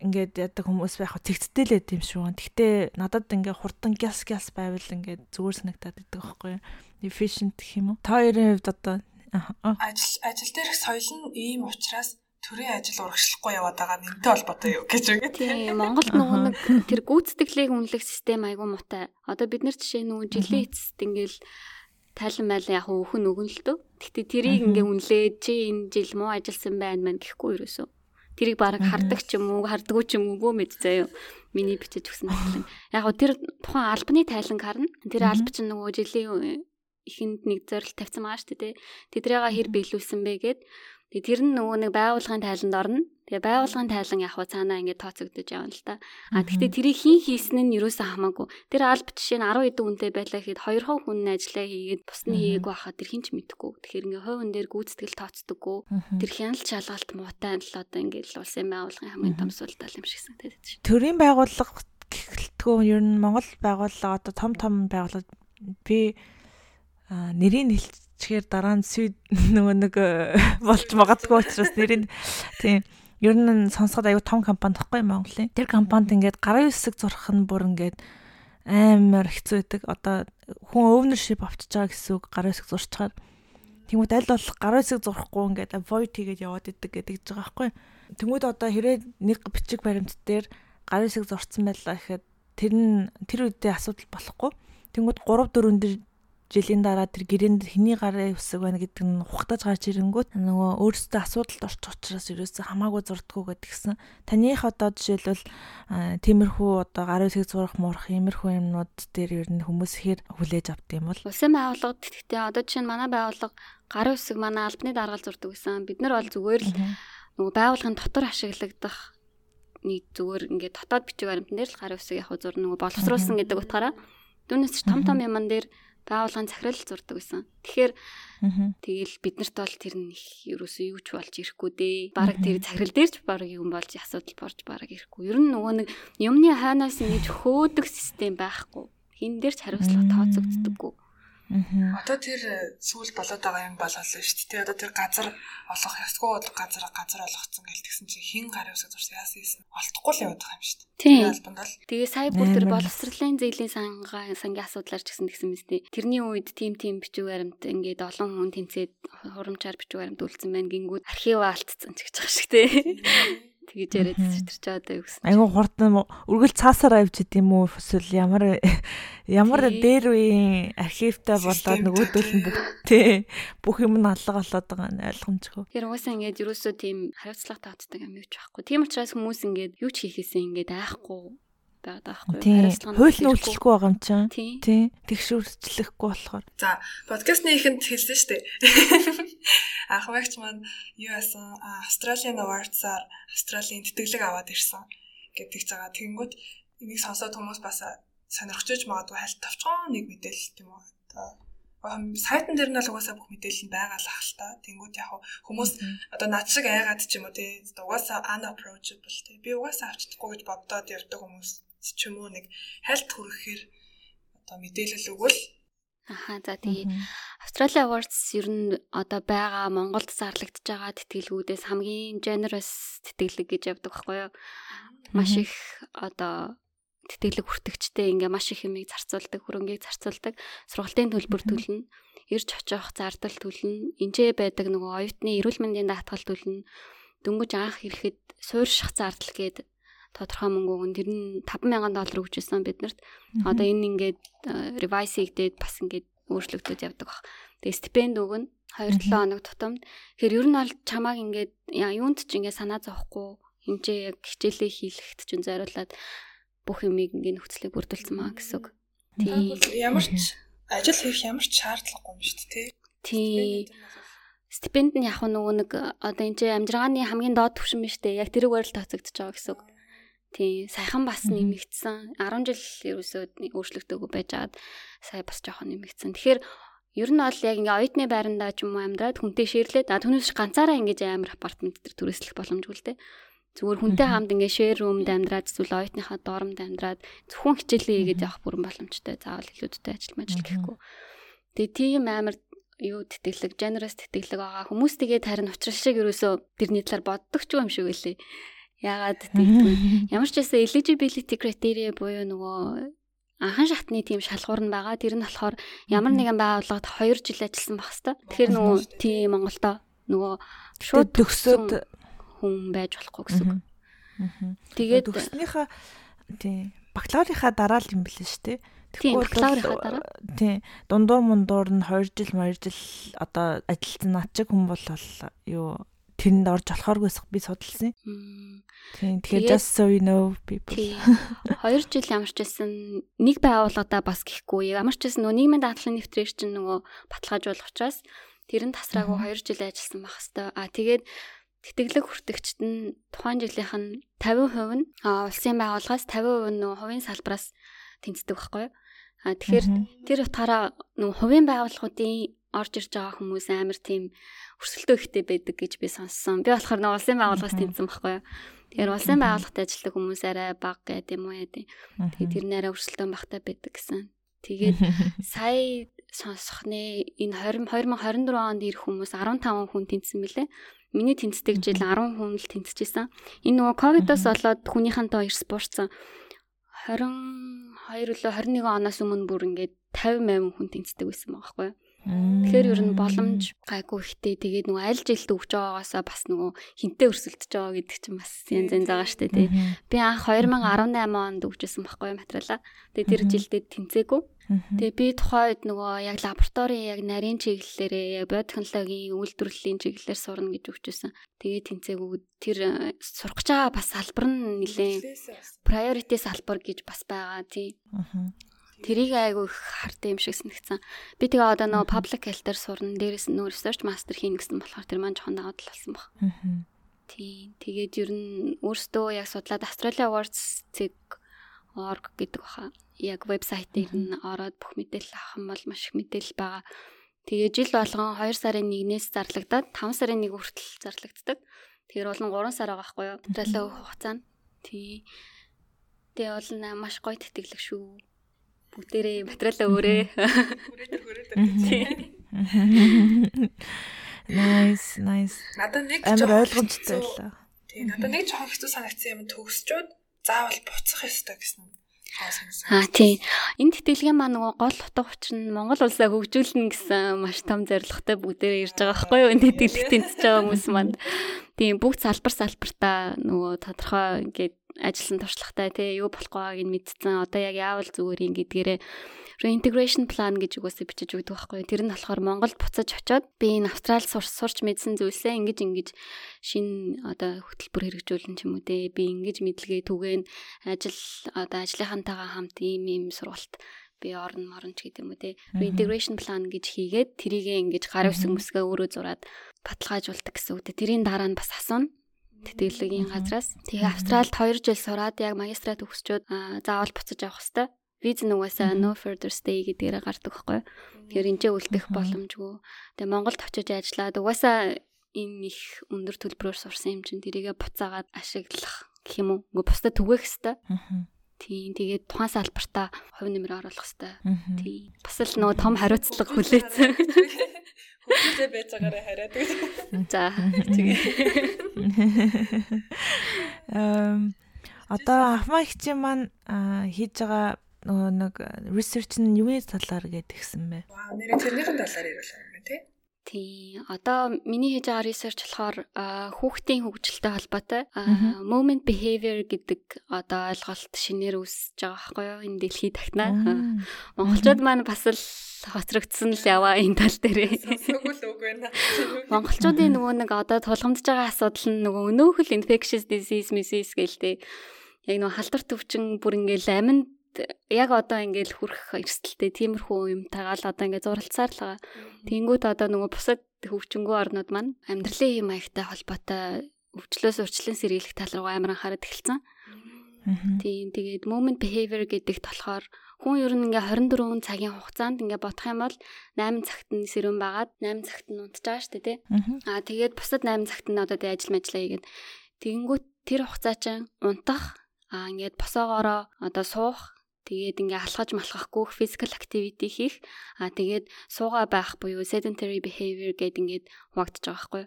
ингээд ядаг хүмүүс байх тэгцтэй л байд юм шүү. Гэхдээ надад ингээд хурдан гяс гяс байвал ингээд зүгээр санагтаад идэг байхгүй юу? Efficient гэх юм уу? Та хоёрын хувьд одоо ажил ажил дээрх соёл нь ийм учраас төрийн ажил урагшлахгүй яваад байгаа нэмтэй холбоотой юу гэж үгээ. Тийм Монголд нөгөө нэг тэр гүйцэтгэлийг үнэлэх систем айгүй муутай. Одоо бид нар жишээ нөгөө жилийн эцэст ингээл тайлан майлан яг өөхөн өгөн л дөө. Гэтэ тэрийг ингээ үнэлээ чи энэ жил муу ажилласан байна мэн гэхгүй юусоо. Тэрийг баг хардаг ч юм уу, хардггүй ч юм уу мэд заяа. Миний бичиж өгсөн тайлан. Яг тэр тухайн албаны тайлан харна. Тэр алба чинь нөгөө жилийн ихэнд нэг зорилт тавьсан байгаа шүү дээ. Тэдрээгээ хэр биелүүлсэн бэ гэд Тэгээ тэр нь нөгөө нэг байгууллагын тайланд орно. Тэгээ байгууллагын тайлан яг хаа цаанаа ингээд тооцогдож явна л та. А тэгтээ тэрийг хин хийсэн нь юусэн хамаагүй. Тэр алба жишээ нь 10 хэдэн хүнтэй байлаа гэхэд 2 хүн нь ажиллаа хийгээд бусны хийгээгүй байхад тэр хинч мэдэхгүй. Тэгэхээр ингээ хувийн дээр гүйцэтгэл тооцдоггүй. Тэр хяналт шалгалт муутай л одоо ингээд л улсын байгууллагын хамгийн том суултал юм шигсэн тэгээд. Төрийн байгууллага гэхэлтгөө ер нь Монгол байгууллага одоо том том байгууллага би нэрийг хэлж чихээр дараа нь сүйд нөгөө нэг э, болж магадгүй учраас нэрийг тийм ер нь сонсоход аюу том компани тахгүй Монголын. Тэр компанид ингээд гарын үсэг зурх нь бүр ингээд амар хэцүү байдаг. Одоо хүн ownership авчиж байгаа гэсэн үг гарын үсэг зурчаар. Тэнгүүд аль болох гарын үсэг зурхгүй ингээд avoid хийгээд яваад идэг гэдэг гэж байгаа байхгүй. Тэнгүүд одоо хэрэг нэг бичиг баримт дээр гарын үсэг зурцсан байлаа гэхэд тэр нь тэр үедээ асуудал болохгүй. Тэнгүүд 3 4 дээр жилийн дараа тэр гэрээнд хэний гарын үсэг байна гэдэг нь ухтаж гарч ирэнгүүт нөгөө өөрсдөө асуудалд орчих учраас ерөөсөө хамаагүй зурдггүй гэдгсэн. Таних одоо жишээлбэл тиймэрхүү одоо гарын үсэг зурах муурах иймэрхүү юмнууд дээр ер нь хүмүүс хэр хүлээж авд юм бол. Улсын байгууллагад гэхдээ одоо жишээ нь манай байгууллага гарын үсэг манай албаны даргаал зурдаг гэсэн. Бид нар бол зүгээр л нөгөө байгууллагын дотор ашиглагдах нэг зүгээр ингээд дотоод бичиг баримтан дээр л гарын үсэг яг зур нөгөө боловсруулсан гэдэг утгаараа. Түүнээс ч том том юман дээр байгууллагын захирал зурдаг байсан. Тэгэхээр тэгэл биднэрт бол тэр нь их ерөөсөө юу ч болж ирэхгүй дээ. Бараг тэр захирал дээр ч бараг юм болж асуудал борж бараг ирэхгүй. Ер нь нөгөө нэг юмны хайнаас ингэж хөөдөг систем байхгүй. Хин дээр ч хариуцлага тооцогддоггүй. Одоо тэр э, сүүл болоод байгаа юм болол шүү дээ. Одоо тэр газар олох ёсгүй газар газар олгоцсон гэл тэгсэн чинь хин гарын усаа зурсан яасан юм олдохгүй л яваад байгаа юм шүү дээ. Тийм албанд бол. Тэгээ сая бүр тэр боловсролын зээлийн сангаа сангийн асуудлаар ч гэсэн тэгсэн мэт дээ. Тэрний үед тим тим бичиг баримт ингээд олон хүн тэнцээд хурамчаар бичиг баримт үлдсэн байна гингүүд архив алдцсан ч гэж байгаа шиг дээ тэгэж яриад читэрч байгаа юу гэсэн. Айгу хурдан үргэлж цаасаар авч идэм үү эсвэл ямар ямар дээр үеийн архивтай болоод нөгөөдөл нь бүгдээ бүх юм нь алга болоод байгаа нь ойлгомжгүй. Тэр угаасаа ингээд юусоо тийм хариуцлага таацдаг юм юу ч байхгүй. Тийм учраас хүмүүс ингээд юу ч хийхээсээ ингээд айхгүй байгаад байгаа байхгүй хариуцлага хууль нь үйлчлэхгүй байгаа юм чинь. Тий. Тэгшүүрчлэхгүй болохоор. За подкастны ихэнд хэлсэн шүү дээ. Анх багч маань юу яасан? Австралийн Awards-аар Австралийн тэтгэлэг аваад ирсэн гэдэг цагаа. Тэгэнгүүт энийг сонсоод хүмүүс бас сонирхож магадгүй хальт тавчхан нэг мэдээлэл тийм үү одоо сайтн дээр нь л угаасаа бүх мэдээлэл нь байгаа л ах л та. Тэнгүүд яг хүмүүс одоо над шиг айгаад ч юм уу тий. Угаасаа unapproachable тий. Би угаасаа авчдаггүй гэж боддоод явдаг хүмүүс ч юм уу нэг хальт хүрэхээр одоо мэдээлэл өгвөл. Аха за тэгээ Australia Awards ер нь одоо байгаа Монголд зарлагдж байгаа тэтгэлгүүдээс хамгийн generous тэтгэлэг гэж явдаг байхгүй юу? Маш их одоо тэтгэлэг хүртэгчтэй ингээ маш их юмыг зарцуулдаг, хөрөнгийг зарцуулдаг, сургалтын төлбөр төлнө, ирж очих зардал төлнө, энжээ байдаг нөгөө оюутны эрүүл мэндийн даатгал төлнө, дөнгөж анх ирэхэд суурьших зардал гээд тодорхой мөнгө өгөн тэр нь 5000 доллар өгчээсэн биднэрт. Одоо энэ ингээд revise хийгдээд бас ингээд өөрчлөгдөж явдаг баг. Тэгээ стипенд өгнө 2-7 хоног тутамд. Тэгэхээр ер нь бол чамааг ингээд юунд ч ингээд санаа зовхгүй хинчээ яг хичээлээ хийлэхт ч зориулаад бүх юмыг ингээд нөхцөлийг бүрдүүлсэн маа гэсэн үг. Тийм. Ямар ч ажил хийх ямар ч шаардлагагүй юм шүү дээ, тий. Стипенд нь яг нөгөө нэг одоо энэ амжиргааны хамгийн доод түвшин биш үү? Яг тэрүүгээр л тооцогдож байгаа гэсэн үг. Тий, саяхан бас нэмэгдсэн. 10 жил ерөөсөө өөрчлөгдөөгүй байжгаад сая бас жоохон нэмэгдсэн. Тэгэхээр ер нь бол яг ингээ оюутны байрандаа ч юм уу амьдраад хүнтэй ширлээд а түүнээс ганцаараа ингэж амар апартмент төр түрээслэх боломжгүй л дээ. Зүгээр хүнтэй хамт ингээ шэр румд амьдраад эсвэл оюутныхаа доормд амьдраад зөвхөн хичээлээ хийгээд явах бүрэн боломжтой. Заавал илүүдтэй ажил мажил гэхгүй. Тэгээ тийм амар юу тэтгэлэг, generous тэтгэлэг байгаа. Хүмүүс тэгээд харин учрал шиг ерөөсөө тэрний талаар боддог ч юм шиг үлээ. Яагаад тэгвэл ямар ч байсан eligibility criteria буюу нөгөө анхан шатны тийм шалгуур нь байгаа. Тэр нь болохоор ямар нэгэн байгууллагад 2 жил ажилласан байх хэвээр. Тэгэхээр нөгөө тийм Монголдо нөгөө шууд төгсөөд хүн байж болохгүй гэсэн үг. Тэгээд төгснөхийн тийм бакалаврынхаа дараа л юм билээ шүү дээ. Тийм бакалаврынхаа дараа. Тийм дундуур мундуур нь 2 жил 2 жил одоо ажилласан над чиг хүн бол юу тэрэнд орж болохооргүйс би судалсан. Тийм тэгэхээр just so you know people. Тийм. 2 жил ямар ч байсан нэг байгууллагада бас гихгүй ямар ч байсан нөгөө нийгмийн даатгалын нэвтрээр чинь нөгөө баталгаажуулах учраас тэр нь тасраагүй 2 жил ажилласан байх хэвээр. А тэгээд тэтгэлэг хүртэгчд нь тухайн жилийнх нь 50% нь улсын байгууллагаас 50% нь нөгөө хувийн салбараас тэнцдэг байхгүй юу? А тэгэхээр тэр утгаараа нөгөө хувийн байгууллагуудын орж ирж байгаа хүмүүс амар тийм өрсөлдөө ихтэй байдаг гэж би сонссон. Би болохоор нэг улсын байгууллагаас тэмцсэн байхгүй юу. Тэгэхээр улсын байгууллагад ажилладаг хүмүүс арай бага гэдэг юм уу яа. Тэгээд тэр нэрээ өрсөлдөөн багтаа байдаг гэсэн. Тэгээд сая сонсохны энэ 20 2024 онд ирэх хүмүүс 15 хүн тэнцсэн мөлий. Миний тэнцдэг жил 10 хүн л тэнцэжсэн. Энэ нөгөө ковидоос болоод хүнийхэнтэй ирс буурсан 22 өлөө 21 оноос өмнө бүр ингээд 50 8 хүн тэнцдэг байсан байгаа байхгүй юу? Тэгэхээр ер нь боломж гайгүй ихтэй тэгээд нөгөө аль жилд өгч байгаагаасаа бас нөгөө хинтээ өрсөлдөж байгаа гэдэг чинь бас янз янз байгаа штэ тий. Би анх 2018 онд өгчсэн байхгүй материалаа. Тэгээд тэр жилдээ тэнцээгүй. Тэгээ би тухайд нөгөө яг лабораторийн яг нарийн чиглэлээрээ яг биотехнологийн үйлдвэрлэлийн чиглэлээр сурна гэж өгчөөсөн. Тэгээ тэнцээгүй тэр э, сурах гэж байгаа бас салбар нь нэлээ priority салбар гэж бас байгаа тий. Тэрийг айгүй их хартаа юм шиг санагдсан. Би тэгээ одоо нөгөө public health-ээр сурна. Дээрээс нь нөгөө research master хийнэ гэсэн болохоор тэр маань жоохон даваад л болсон баг. Тийм. Тэгээд ер нь өөртөө яг судлаад Australia Awards цэг org гэдэг баха. Яг вебсайтыг нь ороод бүх мэдээлэл авах юм бол маш их мэдээлэл байгаа. Тэгээ жил болгон 2 сарын 1-ээс зарлагдаад 5 сарын 1 хүртэл зарлагддаг. Тэгэхээр бол 3 сар байгаа байхгүй юу? Тэрэлээ хугацаанд. Тий. Тэгээ бол маш гоё тэтгэлэг шүү бүгдээрээ материалаа өөрөө. Nice, nice. Надад нэг амар ойлгомжтой байлаа. Тийм, надад нэг жоохон хэцүү санагдсан юм төгсчөөд заавал буцах ёстой гэсэн. Аа тийм. Энэ тэтгэлгийн маа нөгөө гол утга учир нь Монгол улсаа хөгжүүлнэ гэсэн маш том зорилготой бүгдээр ирж байгаа байхгүй юу? Энэ тэтгэлэг тэнцэж байгаа хүмүүс маань. Тийм бүгд салбар салбартаа нөгөө тодорхой ингээд ажилласан туршлагатай тий юу болох байгааг нь мэдсэн. Одоо яг яавал зүгээр юм гэдгээрээ reintegration plan гэж үгөөсөө бичиж өгдөг байхгүй. Тэр нь болохоор Монголд буцаж очиод би энэ Австрал сурч сурч мэдсэн зүйлсээ ингэж ингэж шин одоо хөтөлбөр хэрэгжүүлэн ч юм уу те би ингэж мэдлэгээ түгээн ажил одоо ажлынхантайгаа хамт ийм ийм сургалт би орн морон ч гэдэг юм уу те reintegration plan гэж хийгээд тэрийгээ ингэж гар үсэг мүсгээ өөрөө зураад баталгаажуулдаг гэсэн үг те тэрийн дараа нь бас асууна тэтгэлгийн газраас. Тэгээ Австралид 2 жил сураад яг магистрат төгсчөөд заавал буцаж авах хэвээр. Виз нугасаа no further stay гэдгээрээ гардаг байхгүй. Тэгэхээр энд ч үлдэх боломжгүй. Тэгээ Монголд очиж ажиллаад угаасаа энэ их өндөр төлбөрөөр сурсан юм чинь тэрийгэ буцаагаад ашиглах гэх юм уу. Үгүй бусдад түгээх хэвээр. Тийм тэгээд тухайн салбартаа хувь нэмэр оруулах хэвээр. Тийм. Бас л нөгөө том хариуцлага хүлээсэн. Хөлтэй байж байгаараа хараад үү. За тэгээ. Эм одоо ахмаа хичээн маань хийж байгаа нөгөө нэг research нь юуны талаар гэдгсэн бэ? Вау, нэр тэрнийхэн талаар яриулаа юм тий. Тий. Одоо миний хийж байгаа research болохоор хүүхдийн хөгжилтэй холбоотой moment behavior гэдэг одоо ойлголт шинээр үүсэж байгаа байхгүй юу? Энэ дэлхийд тагнаа. Монголчууд маань бас л хоцрогдсон л яваа энэ тал дээр. Сөгөл үг байна. Монголчуудын нөгөө нэг одоо тулгамдж байгаа асуудал нь нөгөө өнөөхөл infectious disease, disease гэлтэй. Яг нөгөө халдвар төвчин бүр ингээл аминд яг одоо ингээл хүрэх эрсдэлтэй тиймэрхүү юм тагаал одоо ингээд зуралцаар л байгаа. Тэнгүүд одоо нөгөө бусад хөгжингүү орнууд маань амьдралын юм аягтай холбоотой өвчлөөс урчлан сэргийлэх тал руу амар анхаарал эхэлсэн. Тийм тэгээд moment behavior гэдэгт болохоор хүн ер нь ингээ 24 цагийн хугацаанд ингээ бодох юм бол 8 цагт нь сэрүүн байгаад 8 цагт нь шүү дээ тий. Аа тэгээд бусад 8 цагт нь одоо тий ажил мэжлээ хийгээд тэгэнгүүт тэр хугацаа чинь унтах аа ингээд босоогоороо одоо суух Тэгээд ингээ алхаж малхахгүй physical activity хийх. Аа тэгээд суугаа байх буюу sedentary behavior гэдэг ингээд хуваагдаж байгаа байхгүй.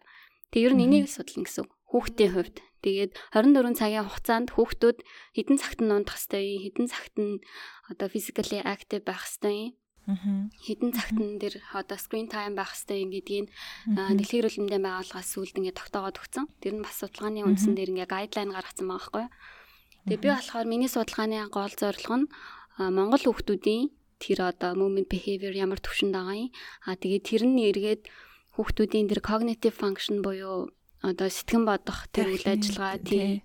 Тэг ер нь энийг судлана гэсэн. хүүхдийн хувьд. Тэгээд 24 цагийн хугацаанд хүүхдүүд хідэн цагт нь унтах хэрэгтэй юм, хідэн цагт нь одоо physically active байх хэрэгтэй юм. Хідэн цагт нь тэр одоо screen time байх хэрэгтэй юм гэдгийг дэлхийн эрүүл мэндийн байгууллагаас сүүлд ингээд тогтоогоод өгсөн. Тэр нь бас судалгааны үндсэн дээр ингээд гайдлайн гаргацсан байгаа байхгүй юу? Тэгээ би болохоор миний судалгааны гол зорилго нь Монгол хүүхдүүдийн тэр одоо movement behavior ямар төвшөнд байгаа юм. Аа тэгээд тэр нь эргээд хүүхдүүдийн тэр cognitive function буюу одоо сэтгэн бодох тэр үйл ажиллагаа тий.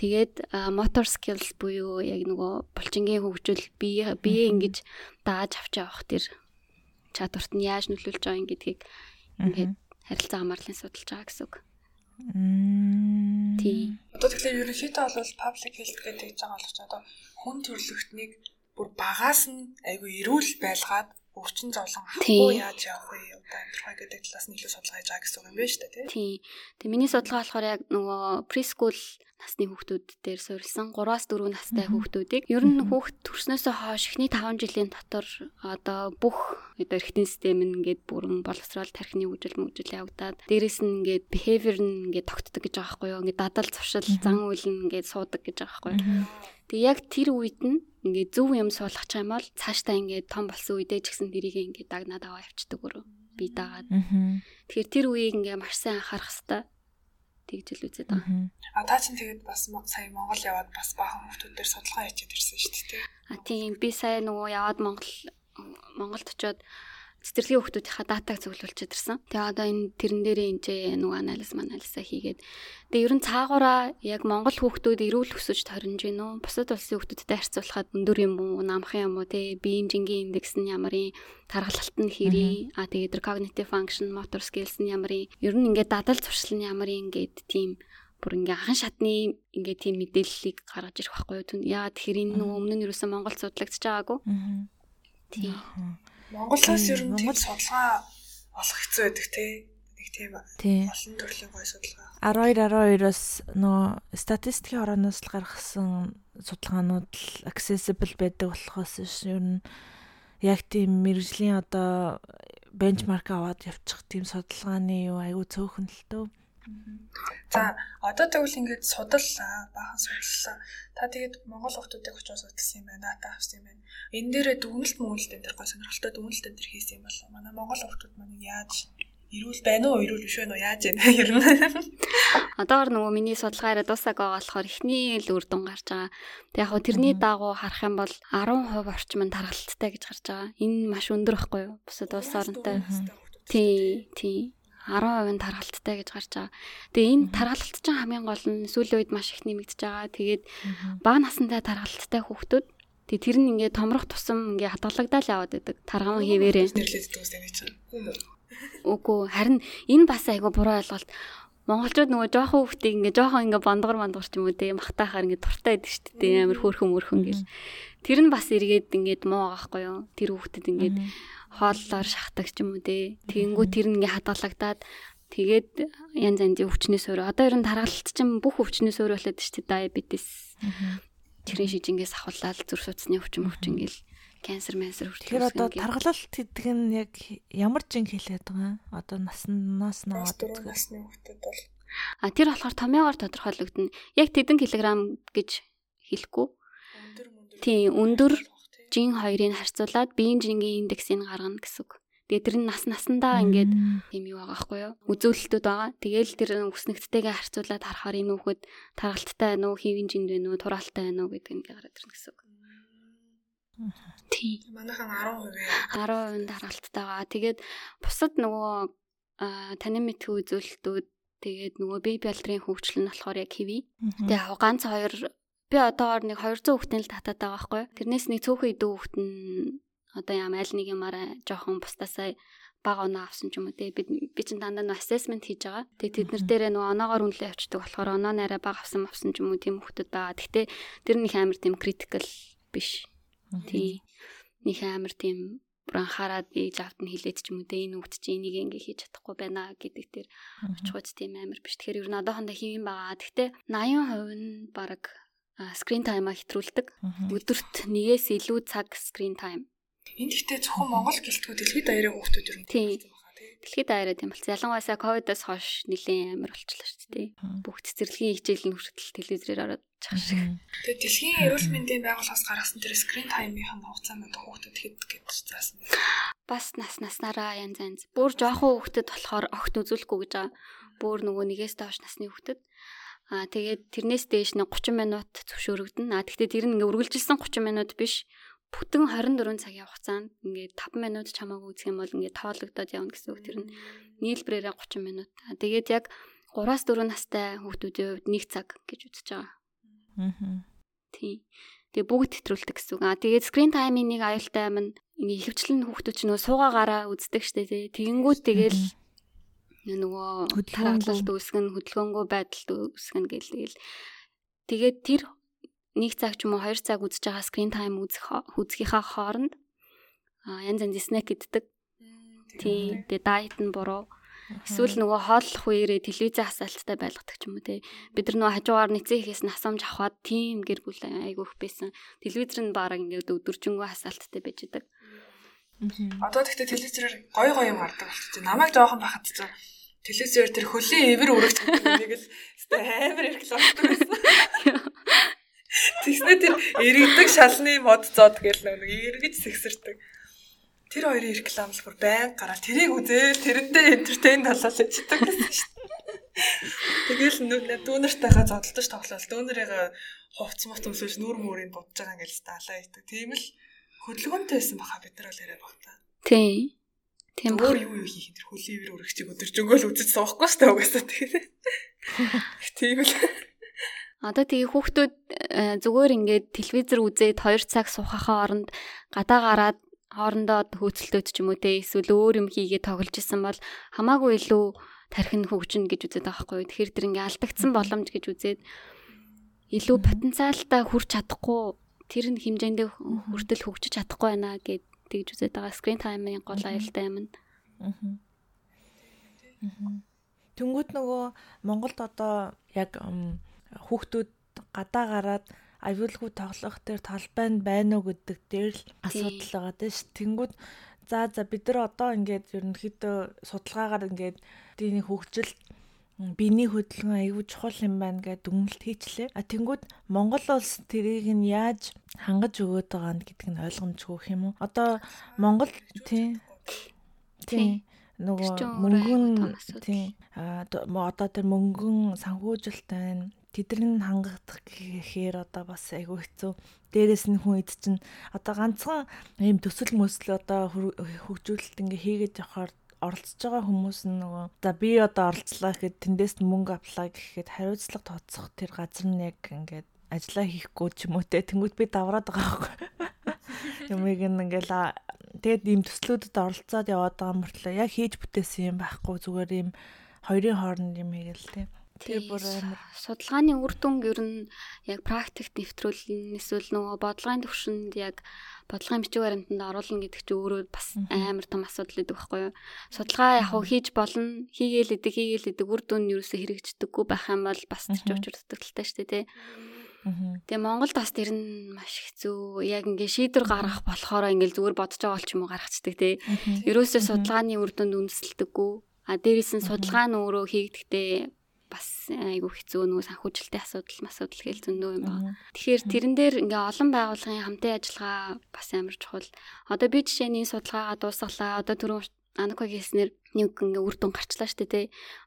Тэгээд motor skills буюу яг нөгөө булчингийн хөгжил бие бие ингэж дааж авч явах тэр чадварт нь яаж нөлөөлж байгаа юм гэдгийг ингээд харилцаа хамаарлын судалж байгаа гэсэн үг. Тий. Одоо тэгэхээр ерөнхийдөө бол public health гэдэг гэж байгаа болгоч одоо хүн төрөлхтнийг бүр багаас нь айгүй эрүүл байлгаад өвчин зовлон хахгүй яаж явах вэ? Одоо амьдрахаа гэдэг талаас нь илүү судалгаа хийж байгаа гэсэн үг юм байна шүү дээ, тий. Тий. Тэгээ миний судалгаа болохоор яг нөгөө preschool насны хүүхдүүд дээр суурилсан 3-аас 4 настай хүүхдүүдийг. Ер нь хүүхд төрснөөсөө хойш эхний 5 жилийн дотор одоо бүх одоо эрхтэн систем нь ингээд бүрэн боловсрал тархины хөгжил мөгжил явагдаад дээрэс нь ингээд behavior нь ингээд тогтдог гэж байгаа байхгүй юу? Ингээд дадал зуршил зан үйл нь ингээд суудаг гэж байгаа байхгүй юу Тэгээ яг тэр үед нь ингээд зөв юм суулгах юм бол цаашдаа ингээд том болсон үедээ ч гэсэн тэрийг ингээд дагнаад аваа явцдаг өөрөө би дагаад. Тэгэхээр тэр үеийг ингээд маш сайн анхаарах хэрэгтэй тэгж л үзээд байгаа. А та чинь тэгээд бас сая Монгол яваад бас баахан хүмүүсээр судалгаа хийчихэд ирсэн шүү дээ. А тийм би сая нөгөө яваад Монгол Монголд очиод цэцэрлэгийн хүмүүсийнхаа датаг цуглуулж ирсэн. Тэгээ одоо энэ тэрэн дээрээ энэ нөгөө анализ манализа хийгээд тэгээ ер нь цаагаараа яг Монгол хүмүүс эрүүл өсөж торинж гин үү? Бусад улсын хүмүүстэй харьцуулахад өндөр юм уу, намхан юм уу те? Биеийн жингийн индекс нь ямар юм? Тархалт нь хэрэг? А тэгээ тэр cognitive function, motor skills нь ямар юм? Ер нь ингээд дадал зуршил нь ямар юм гээд тийм бүр ингээ анхан шатны ингээ тийм мэдээллийг гаргаж ирэх байхгүй юу? Яа тэгэхээр энэ нөгөө өмнө нь юусэн Монгол судлагдчихж байгаагүй. Тийм. Монголоос ер нь тийм судалгаа олох хэцүү байдаг тий. Нэг тийм олон төрлийн гой судалгаа. 12 12-оос нөө статистикийн орооноос л гаргасан судалгаанууд л accessible байдаг болохоос ер нь яг тийм мэрэгжлийн одоо бенчмарк аваад явчих тийм судалгааны юу айгүй цөөхөн л төө. За одоо тэгвэл ингээд судаллаа баахан судаллаа. Та тэгээд Монгол хүмүүсийг очиж судалсан юм байна, дата авсан юм байна. Энэ дээрээ дүгнэлт мөнгөлт энэ төр гой сонирхолтой дүгнэлт энэ төр хийсэн юм болов. Манай Монгол хүмүүс маань яаж эрүүл байна уу, эрүүл биш вэ нөө яаж яана ер нь. Одоогор нөгөө миний судалгаараа дуусаг байгаа болохоор эхний л үр дүн гарч байгаа. Тэг яг хөө тэрний дагуу харах юм бол 10% орчим нь тархалттай гэж гарч байгаа. Энэ маш өндөр байхгүй юу? Бусад улс оронтой. Тий, тий. 10% тархалттай гэж гарч байгаа. Тэгээ энэ тархалт чинь хамгийн гол нь сүүлийн үед маш их нэмэгдэж байгаа. Тэгээд бага насантай тархалттай хүүхдүүд тэг тэр нь ингээ томрох тусам ингээ хадгалагдаад яваад байдаг. Тарган хийвэрээ. Үгүй харин энэ бас айгу буруу ойлголт. Монголчууд нөгөө жоохон хүүхдийг ингээ жоохон ингээ бондгор бондгор ч юм уу те махтаахаар ингээ дуртай байдаг шүү дээ. Амар хөөрхөн мөрхөн гэл. Тэр нь бас эргээд ингээд муу байгаа хгүй юу? Тэр хүүхдэд ингээд хооллоор шахдаг ч юм уу те. Тэгэнгүү тэр нь ингээ хадгалагдаад тэгээд янз янзын өвчнөө суурь. Одоо ер нь таргалт чинь бүх өвчнөө суурь болоод шүү дээ. Диабетис. Тэрийн шижингээс ахуулаад зүрх судасны өвчин өвчин гэл канцер мэнсер хүртэл. Тэгэхээр одоо таргалалт гэдэг нь яг ямар жин хэлээд байгаа? Одоо наснаас наваад насны хүүхдэд бол А тэр болохоор томьёогоор тодорхойлогдно. Яг тэдэн килограмм гэж хэлэхгүй. Тийм, өндөр жин хоёрыг харьцуулаад биеийн жингийн индексийг гаргана гэсэн үг. Тэгээ тэр нь нас насандаа ингээд юм юу байгаа байхгүй юу? Үзүүлэлтүүд байгаа. Тэгээл тэр үснэгттэйгээ харьцуулаад харахаар энэ хүүхэд таргалттай байна уу, хэвийн жинд байна уу, тураалтай байна уу гэдэг ингээд гараад ирнэ гэсэн үг. Тий. Манайхан 10% 10% таргалтайгаа. Тэгээд бусад нөгөө танин мэдхүү үзүүлэлтүүд тэгээд нөгөө беби алдрын хөгжил нь болохоор яг хэвээ. Тэгээ яг ганц хоёр би одоогоор нэг 200 хүүхдийн л татаад байгаа байхгүй. Тэрнээс нэг цөөхөн идүү хүүхд нь одоо яам аль нэг юмараа жоохон бусдасаа баг оноо авсан ч юм уу те би би чинь дандаа нөө assessment хийж байгаа. Тэгээ тэд нар дээрээ нөгөө оноогоор үнэлээ авчдаг болохоор оноо нараа баг авсан авсан ч юм уу тийм хүүхдэд байгаа. Гэхдээ тэр нэг амар тийм critical биш. Тий. Нэг амар тийм бүр анхаарад ээж авт нь хилээд ч юм уу те энэ хүүхд чи энийг ингээ хийж чадахгүй байна гэдэг тэр очихгүйц тийм амар биш. Тэгэхээр ер нь одоохондоо хэвэн байгаа. Гэхдээ 80% нь баг screen time-а хэтрүүлдэг. Өдөрт нэгээс илүү цаг screen time. Энд гэхдээ зөвхөн Монгол гэлтгүү дэлхийд даяараа хүүхдүүд ер нь тийм. Дэлхийд даяараа тийм болсон. Ялангуяа ковидоос хойш нэлийн амар болчихлоо шүү дээ. Бүх цэцэрлэгийн хичээл нь хүртэл телевизээр ороод чах шиг. Тэгээ дэлхийн эрүүл мэндийн байгууллагаас гаргасан тэр скрин таймынхаа хугацаа маань хүүхдэд хэд гэж заасан. Бас нас наснараа янз янз. Бүр жоохон хүүхдэд болохоор огт үзүүлэхгүй гэж байгаа. Бүр нөгөө нэгээс доош насны хүүхдэд Аа тэгээд тэрнээс дээш нэг 30 минут зөвшөөрөгдөн. Аа тэгтээ тэр нь ингээ үргэлжилсэн 30 минут биш бүтэн 24 цагийн хугацаанд ингээд 5 минут чамаагүй үзэх юм бол ингээд тоологдоод явна гэсэн үг тэр нь нийлбэрээрээ 30 минут. Тэгээд яг 3-аас 4 настай хүүхдүүдийн хувьд 1 цаг гэж үзэж байгаа. Аа. Тий. Тэгээ бүгд хэтрүүлдэг гэсэн үг. Аа тэгээд screen time-ийн нэг аюултай юм ингээ ихэвчлэн хүүхдүүд ч нөө суугаагаараа үздэг штэ тий. Тэгэнгүүт тэгэл нөгөө тархалт үүсгэн хөдөлгөөнгүй байдалд үүсгэн гээл тэгээд тэр нэг цаг ч юм уу хоёр цаг үзэж байгаа screen time үзэх үзгийнхаа хооронд янз янз снэк иддэг. Тий, тэгээ дайет нь буруу. Эсвэл нөгөө хооллох үеэрээ телевизэн хасаалттай байлгадаг ч юм уу те. Бид нар нөгөө хажуугаар нэцэн ихээс нь асамж авахад тийм гэр бүл айгүйх байсан. Телевизэр нь бараг ингээд өдөржингөө хасаалттай байж идэг. Одоо тэгтээ телевизээр гой гой юм гардаг болчихсон. Намайг жоохон бахад чинь телевизээр тэр хөлийн эвэр үргэж нэг л амар болдог байсан. Тэгснэ тэр эргэдэг шалны мод зод гэл нэг эргэж сэгсэрдэг. Тэр хоёрын реклам л бүр байн гараад тэрийг үзээ тэрнтэй энтертейн талаас ичдэг гэсэн шүү дээ. Тэгэл дүүнартайгаа зодтолдож тоглол дүүнэрээ хувц мот өмсөж нүр мөрийг будж байгаа ингээл сталаа итэг. Тийм л хөдөлгөөнтэй байсан баха бид нар л яриа багтаа. Тийм. Тийм өөр юу юу хийх тэр хөлийн ивэр өргөчийг өдөржөнгөө л үзэж суухгүй шүү дээ угаасаа тэгээд. Тийм л. Одоо тэгээ хүүхдүүд э, зүгээр ингээд телевизэр үзээд 2 цаг суухахаа оронд гадаа гараад хоорондоо хөөцөлтөөд ч юм уу те эсвэл өөр юм хийгээд тоглож исэн бол хамаагүй илүү тархин хөгжинө гэж үзээд байгаа байхгүй. Тэгэхээр тэр ингээ алдагдсан боломж гэж үзээд илүү потенциалтай хүрч чадахгүй тэр нь хэмжээндээ хүртэл хөгжиж чадахгүй байна гэд тэгж үзээд байгаа. Screen time-ын гол аюултай юм. Аа. Тэнгүүт нөгөө Монголд одоо яг хүүхдүүд гадаа гараад аюулгүй тоглох тэр талбайд байна уу гэдэг дээр л асуудал байгаа дээ ш. Тэнгүүд за за бид нар одоо ингээд ерөнхийдөө судалгаагаар ингээд дийний хөгжил биений хөдөлгөөн аюул чухал юм байна гэдэг дүгнэлт хийчлээ. А тэнгүүд Монгол улс тэрийг нь яаж хангаж өгөөд байгаа гэдэг нь ойлгомжгүй юм уу? Одоо Монгол тийм тийм нөгөө мөнгөн тийм одоо тэр мөнгөн санхүүжилттай тэдний хангагдах гэхээр одоо бас айгүй хэцүү. Дээрээс нь хүн эд чинь одоо ганцхан ийм төсөл мөсөл одоо хөгжүүлэлт ингээ хийгээд явахаар оролцож байгаа хүмүүс нь нөгөө за би одоо оролцлаа гэхэд тэндээс мөнгө авлаа гэхэд хариуцлага тооцох тэр газар нь яг ингээд ажиллаа хийхгүй ч юм уу те тэнгууд би давраад байгаа байхгүй. Юмыг ингээл тэгэд ийм төслүүдэд оролцоод яваад байгаа мөртлөө яг хийж бүтээсэн юм байхгүй зүгээр ийм хоёрын хооронд юм хийгээл те. Тэр бүр амар судалгааны үр дүн ер нь яг практикт нэвтрүүлнэ эсвэл нөгөө бодлогын төвшөнд яг бодлогын бичиг баримтанд оруулна гэдэг чинь өөрөө бас амар том асуудал гэдэг байхгүй юу? Судалгаа яг хийж болно, хийгээл идэг, хийгээл идэг үр дүн нь ерөөсө хэрэгждэггүй байх юм бол бас ч учир дутагдaltaй шүү дээ, тий. Тэгээ Монголд бас тэр нь маш хэцүү. Яг ингээ шийдвэр гаргах болохоор ингээл зүгээр бодож байгаа бол ч юм уу гаргацдаг тий. Ерөөсөө судалгааны үр дүнд үндэслэдэггүй. А дээрээс нь судалгаа нь өөрөө хийгдэхдээ бас айгүй хэцүү нөгөө санхүүжилтийн асуудал асуудал гээл зөндөө юм байна. Тэгэхээр тэрэн дээр ингээ олон байгууллагын хамтын ажиллагаа бас амар чухал. Одоо би жишээний судалгаагаа дуусгалаа. Одоо түрүү Анаког хэлснээр нэг ингээ үр дүн гарчлаа штэ тий.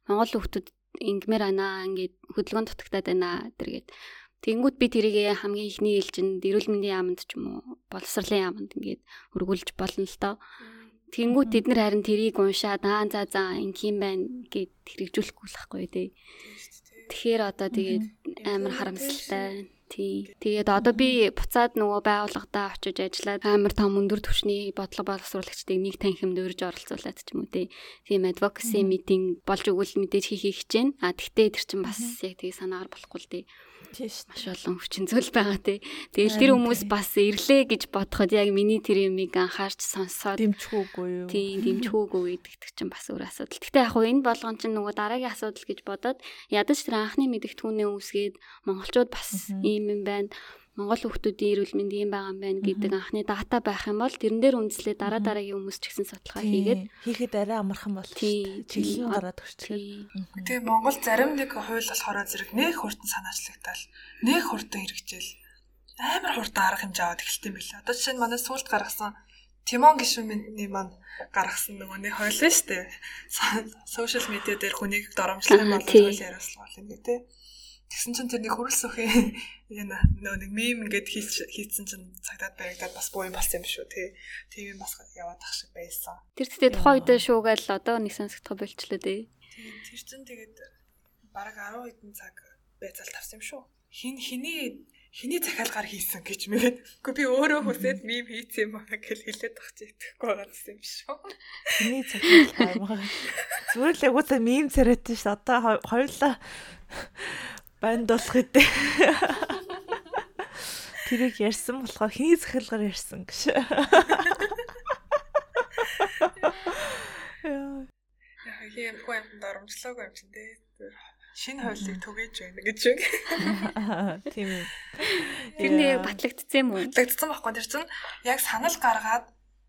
Монгол хүмүүс ингмээр анаа ингээд хөдөлгөөн дутагтаад байна тэргээд Тэнгүүд би тэрийг хамгийн ихний ээлжинд эрүүл мэндийн яамд ч юм уу боловсролын яамд ингээд өргүүлж болно л доо. Тэнгүүд бид нар харин тэрийг уншаад аа за за ингийн байна гэд хэрэгжүүлэхгүй л байхгүй тий. Тэгэхээр одоо тэгээд амар харамсалтай. Тий. Тэгээд одоо би буцаад нөгөө байгууллагадаа очиж ажиллаад амар том өндөр түвшний бодлого боловсруулагчдыг нэг танхимд урьж оролцуулаад ч юм уу тий. Тийм advocacy meeting болж өгвөл мэдээж хийх байна. А тэгтээ тэр чинь бас яг тийг санаагаар болохгүй л тий. Тийш. Маш олон хүчин зүйл байгаа тий. Тэгэл тэр хүмүүс бас ирлээ гэж бодоход яг миний тэр юмыг анхаарч сонсоод дэмжихүүгүй юу? Тий, дэмжихүүгүй гэдэг чинь бас өөр асуудал. Гэхдээ яг хуу энэ болгон чинь нөгөө дараагийн асуудал гэж бодоод ядаж тэр анхны мэдгэдэгтүүнээ үүсгээд монголчууд бас ийм юм байна. Монгол хүүхдүүдийн эрүүл мэнд ийм байгаа юм байна гэдэг анхны дата байх юм бол тэрэн дээр үндэслээ дараа дараагийн хүмүүс ч гэсэн судалгаа хийгээд хийхэд арай амархан бол чиглэл гараад өгчтэй. Тэгээ Монгол зарим нэг хууль болохоор зэрэг нэг хурдан санаачлагтал нэг хурдан хэрэгжээл амар хурдан арга хэмжээ аваад эхэлт юм билээ. Одоо жишээ нь манай сүулт гаргасан Тимон гişүнний маань гаргасан нөгөө нэг хойл нь штэ. Сошиал медиа дээр хүнийг доромжлох юм бол хууль яриаслах юм гэ тэ. Тэгсэн чинь тэр нэг хөрөлсөхийн яна нөгөө нэг мем ингээд хийцэн чинь цагтаад баригдаад бас буу юм болсон юм шүү тий. Тийм бас яваад ах шиг байсан. Тэр тэгтээ тухайн үед шуугаал одоо нэг сонсогдох болчлоо тий. Тэр чинь тэгээд бараг 10 хэдэн цаг байцаал тавсан юм шүү. Хин хиний хиний захиалгаар хийсэн гэж мэгээд. Үгүй би өөрөө хүсээд мим хийсэн юм аа гэж хэлээд тах чи итгэхгүй байгаа юм шүү. Хиний захиалгаар. Зүгээр л уусаа мим царайт ш. Одоо хоёулаа банд болох үедээ. Тэрийг ярьсан болохоор хиний захиалгаар ярьсан гэж. Яа. Яа, юм дарамжлаагүй юм чинь дээ шинэ хуулийг түгээж байна гэж үг. Тийм үү. Тэрний батлагдсан юм уу? Батлагдсан байхгүй. Тэр чинь яг санал гаргаад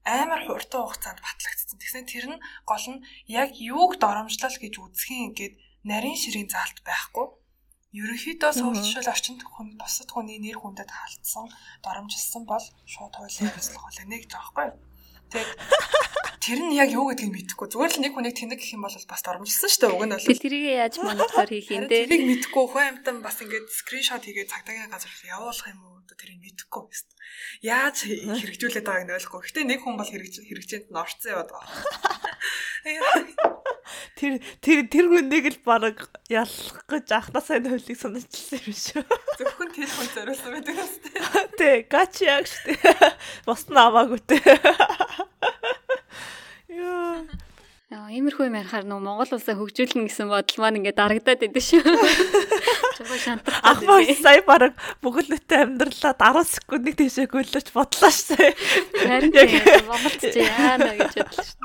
амар хурдан хугацаанд батлагдсан. Тэгсэн тэр нь гол нь яг юуг доромжлол гэж үзэх юм гээд нарийн ширийн заалт байхгүй. Ерөнхийдөө суулжшил орчинд хүн бусад хүний нэр хүндэд хаалтсан, доромжилсан бол шууд хуулийн хэрэгслэх болно нэг байгаа байхгүй. Тэгээд тэр нь яг юу гэдгийг мэдэхгүй. Зүгээр л нэг хүнийг тэнэг гэх юм бол бас дормжилсан шүү дээ. Уг нь бол. Тэрийг яаж монитор хийх юм бэ? Тэрийг мэдэхгүй. Хүн амтан бас ингээд скриншот хийгээд цагдаагийн газар явуулах юм уу? Тэрийг мэдэхгүй байна. Яаж хэрэгжүүлээд байгааг нь ойлгохгүй. Гэтэ нэг хүн бол хэрэгжээнд нь орцсон яваад байгаа. Тэр тэр тэр хүнийг л баг ялах гэж ахнасаа нь хөлийг санаачилсан юм шүү. Зөвхөн тэр хүн зориулсан байдаг үстэй. Тэ, гач яг штэ. Бос нь аваагүй тэ. Яа. Яа, иймэрхүү юм ярихаар нөө Монгол улсаа хөгжүүлнэ гэсэн бодол маань ингээд дарагдаад идэв шүү. Шантрах. Ахмаа сая баг бүгэлдтэй амьдралаа 10 секундыг тийшээ гөлөж бодлоо шүү. Харин яг Монголд чи яана гэж бодлоо шүү.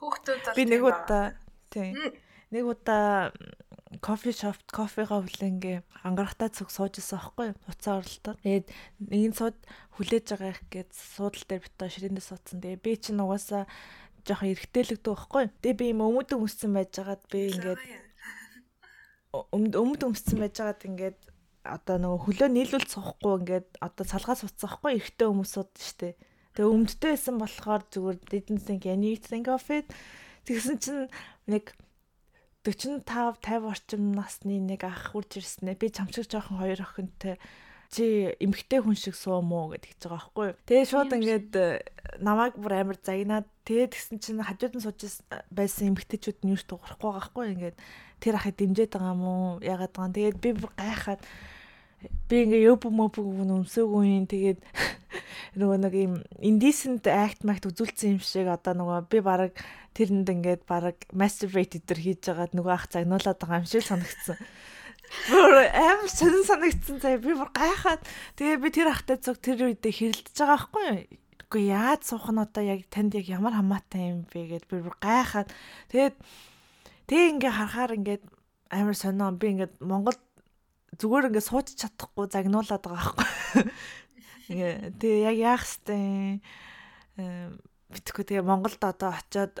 Хүүхдүүд би нэг удаа тийм нэг удаа кофе шопт кофега хүлэнгээ ангарахтаа цог суужсэн аахгүй уцаа оролтоо. Тэгээд нэгэн сууд хүлээж байгаа их гээд суудал дээр битээ ширэндээ суудсан. Тэгээ би чинь угаасаа жоохон эргэтэлэгдэх байхгүй. Тэгээ би юм өмд өмссөн байж байгаад би ингээд өмд өмссөн байж байгаад ингээд одоо нөгөө хөлөө нийлүүл цухгүй ингээд одоо салгаа суцсан аахгүй эргэтэй хүмүүсүүд штэ. Тэгээ өмдтэй байсан болохоор зүгээр didn't think anything of it. Тэгсэн чинь нэг 45 50 орчим насны нэг ах хурж ирснэ. Би чамчиг жоохон хоёр охинтой чи эмгтэй хүн шиг суум уу гэдэг ч байгаа байхгүй. Тэгээ шууд ингээд э, намайг бүр амар загнаад тэгээ тэгсэн чинь хажууд нь сууж байсан эмгтэйчүүд нь юу ч дуурахгүй байгаа байхгүй. Ингээд тэр ахыг дэмжиж байгаа юм уу? Ягаад байгаа. Тэгээд би бүр гайхаад би ингээ ёб мөб өмсөөгүй юм тэгээд нөгөө нэг юм indecent act magт үзүүлсэн юм шиг одоо нөгөө би баг тэрэнд ингээд баг masturbate дээр хийж байгаад нөгөө ах загнуулаад байгаа юм шиг санагдсан. Бүр аим сонин санагдсан заа би бүр гайхаад тэгээ би тэр ахтай цог тэр үедээ хэрэлдэж байгаа байхгүй юу? Үгүй яаж суух нь одоо яг танд яг ямар хамаатай юм бэ гэд би бүр гайхаад тэгээд тэг ингээ харахаар ингээд амар сонио би ингээд Монгол зүгээр ингээд сууж чадахгүй загнуулаад байгаа байхгүй. Ингээ тэгээ яг яах хэвтэй битггүй тэгээ Монголд одоо очиод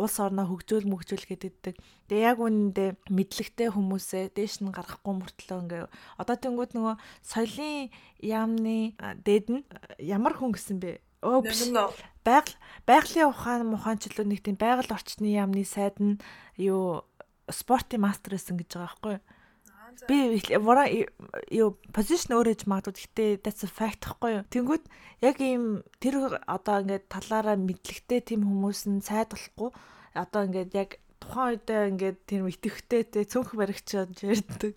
улс орноо хөгжөөл мөгжөөл гэдэг. Тэгээ яг үнэндээ мэдлэгтэй хүмүүсээ дээш нь гаргахгүй мөртлөө ингээ одоо тэнгууд нөгөө соёлын яамны дээд нь ямар хүн гэсэн бэ? Өө байгаль байгалийн ухаан мухаанчлуу нэг тийм байгаль орчны яамны сайд нь юу спортын мастер гэсэн гэж байгаа байхгүй юу? Би вора юу позишн өөрөөж магадгүй гэхдээ that's a fact гэхгүй юу. Тэнгүүд яг ийм тэр одоо ингээд талаараа мэдлэгтэй тийм хүмүүс нь сайдуулахгүй одоо ингээд яг тухайн үедээ ингээд тэр итгэвтэй те цөөнх баригчаад ярьдаг.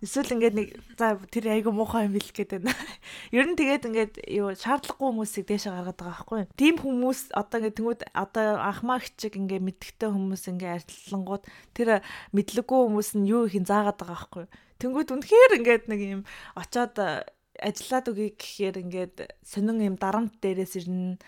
Эсвэл ингээд нэг за тэр айгу муухай юм бил гэдэг байна. Ер нь тэгээд ингээд юу шаардлагагүй хүмүүсийг дээшээ гаргаад байгаа байхгүй? Тим хүмүүс одоо ингээд тэнгууд одоо анхмаа хчиг ингээд мэдгтэй хүмүүс ингээд арилангууд тэр мэдлэггүй хүмүүс нь юу ихэн заагаад байгаа байхгүй? Тэнгууд үнэхээр ингээд нэг юм очоод ажиллаад үгүй гэхээр ингээд сонин юм дарамт дээрээс ирнэ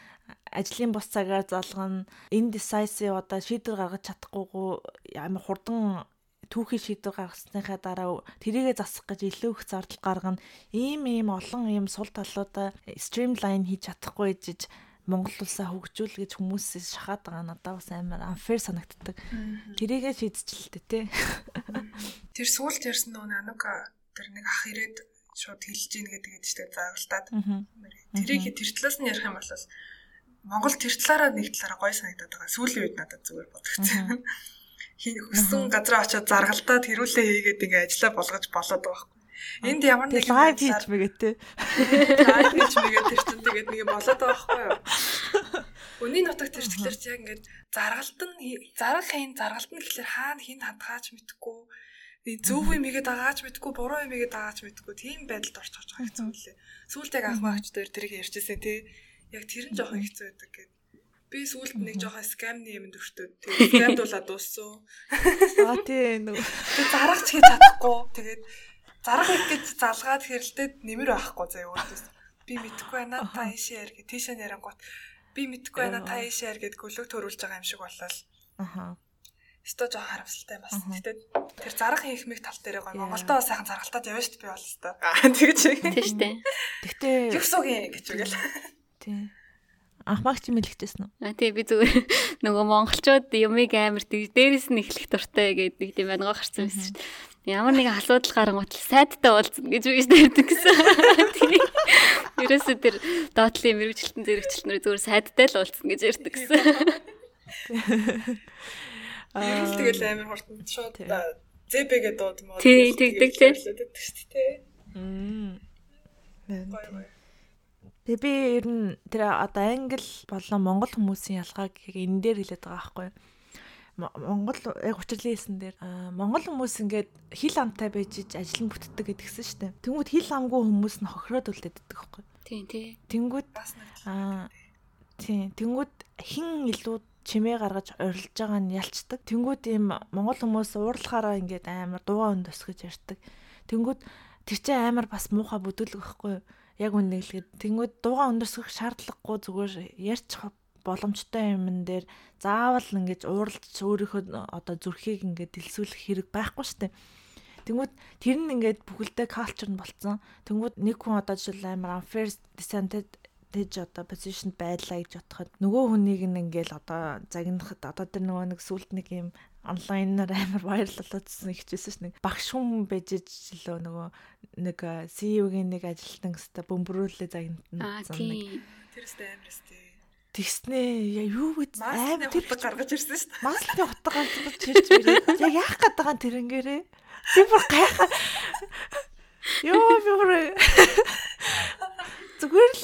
ажлын бус цагаар залгана indecisive одоо шийдвэр гаргаж чадахгүйгоо амар хурдан түүхий шийдвэр гаргасныхаа дараа тэрийгэ засах гэж илүү их зардал гаргана. Ийм ийм олон ийм сул талуудаа стримлайн хийж чадахгүй жиж Монгол улсаа хөгжүүл гэж хүмүүсээс шахаад байгаа надад бас амар unfair санагддаг. Тэрийгээ шийдчихэлтэй тий. Тэр сүүлд ярьсан нөө Анука тэр нэг ах ирээд шууд хэлж гин гэдэг чинь заагалтаад. Тэрийг тэр талаас нь ярих юм бол Монгол тэр талаараа нэг талаараа гой санагдаад байгаа. Сүүлийн үед надад зүгээр бодогцсон. Хүссэн газараа очиод заргалтаад хэрүүлээ хийгээд ингээ ажиллаа болгож болоод байгаа Энд ямар нэг лайв хийж мэгээ те. Лайв хийж мэгээ тэр чинь тэгээд нэг болоод байгаа байхгүй юу? Өний нутаг тэр тэгэхээр яг ингээд заргалт нь заргал хийн заргалт нь гэхэлэр хаана хин хадгаач мэдхгүй зөв юм игээд агаач мэдгүй буруу юм игээд агаач мэдгүй тийм байдалд орчих байгаа хэцүү лээ. Сүүлд яг анх багч дээр тэрийг ярьжсэн тий. Яг тэр нь жоохон хэцүү байдаг гэд. Би сүүлд нэг жоохон скамны юм дөртөө. Тэгээд скамдуулаад дууссан. Аа тий нэг. Заргач хийж чадахгүй. Тэгээд зарах их гэж залгаад хэрэлдээд нэмэр байхгүй заа өөртөөс. Би мэдхгүй байна та ийшээ яар гэ тийшээ ярангуут. Би мэдхгүй байна та ийшээ яар гэд гөлөг төрүүлж байгаа юм шиг болол. Аха. Өстөө жоо харамсалтай бас. Гэтэ тэр зарах хийх мэг тал дээр гоё. Монголдоо сайхан заргалтаад явна шүү дээ би бол өстөө. Аа тэгэж. Тийм шүү дээ. Гэхдээ юусуугийн гэж үгэл. Тийм. Анхмагч юм хэлэхтэйсэн үү? А тий би зүгээр нөгөө монголчууд юмыг амар дээрээс нь эхлэх дуртай гэдэг тийм байна гарсан байсан шүү дээ. Ямар нэгэн асуудал гарангуут сайдтай уулзна гэж үгүйс дэрдэг гэсэн. Ерөөсөө тэр доотлын мэрэгчлэлтэн зэрэгчлэнээр зүгээр сайдтай л уулзна гэж ярьдаг гэсэн. Аа тэгэл амар хурдан шууд ЗБ-гээ дууд мод. Тий, тэгдэг тий. Мм. Тэгээ би ер нь тэр одоо англи болон монгол хүмүүсийн ялгааг энэ дээр хэлээд байгаа байхгүй юу? Монгол яг учирлын хэлсэн дээр Монгол хүмүүс ингээд хил амтай байж иж ажил нь бүтдэг гэдгсэн шүү дээ. Тэнгүүд хил амгүй хүмүүс нь хохироод үлдээддэг байхгүй. Тийм тий. Тэнгүүд аа тийм тэнгүүд хин илүү чимээ гаргаж орилж байгаа нь ялцдаг. Тэнгүүд ийм монгол хүмүүс уурлахаараа ингээд амар дуугаа өндөс гэж ярьдаг. Тэнгүүд тэр чинь амар бас муухай бүдүүлэг байхгүй юу? Яг үнэглэхэд тэнгүүд дуугаа өндөсгөх шаардлагагүй зүгээр ярьчих боломжтой юмн дээр заавал ингэж ууралж өөрийнхөө одоо зүрхийг ингээд дэлсүүлэх хэрэг байхгүй штэ. Тэнгүүд тэр нь ингээд бүхэлдээ culture нь болцсон. Тэнгүүд нэг хүн одоо жишээл амар unfair disadvantage одоо position байлаа гэж бодоход нөгөө хүнийг нь ингээл одоо загнахад одоо тэр нөгөө нэг сүлд нэг юм онлайнаар амар вайрал болоодсэн ихжсэн ш нэг багш хүн байж жилөө нөгөө нэг CEO-гийн нэг ажилтан хэвээр бөмбөрүүлээ загнана. Тэр өстэй амар өстэй Тэгснээ юу гэж аим тэр гаргаж ирсэн шүү дээ. Маслын утга гаргаж ирж ирээ. Яг яах гээд байгаа тэрнгээрээ. Би бүр гайхаа. Йоо би бүр зүгээр л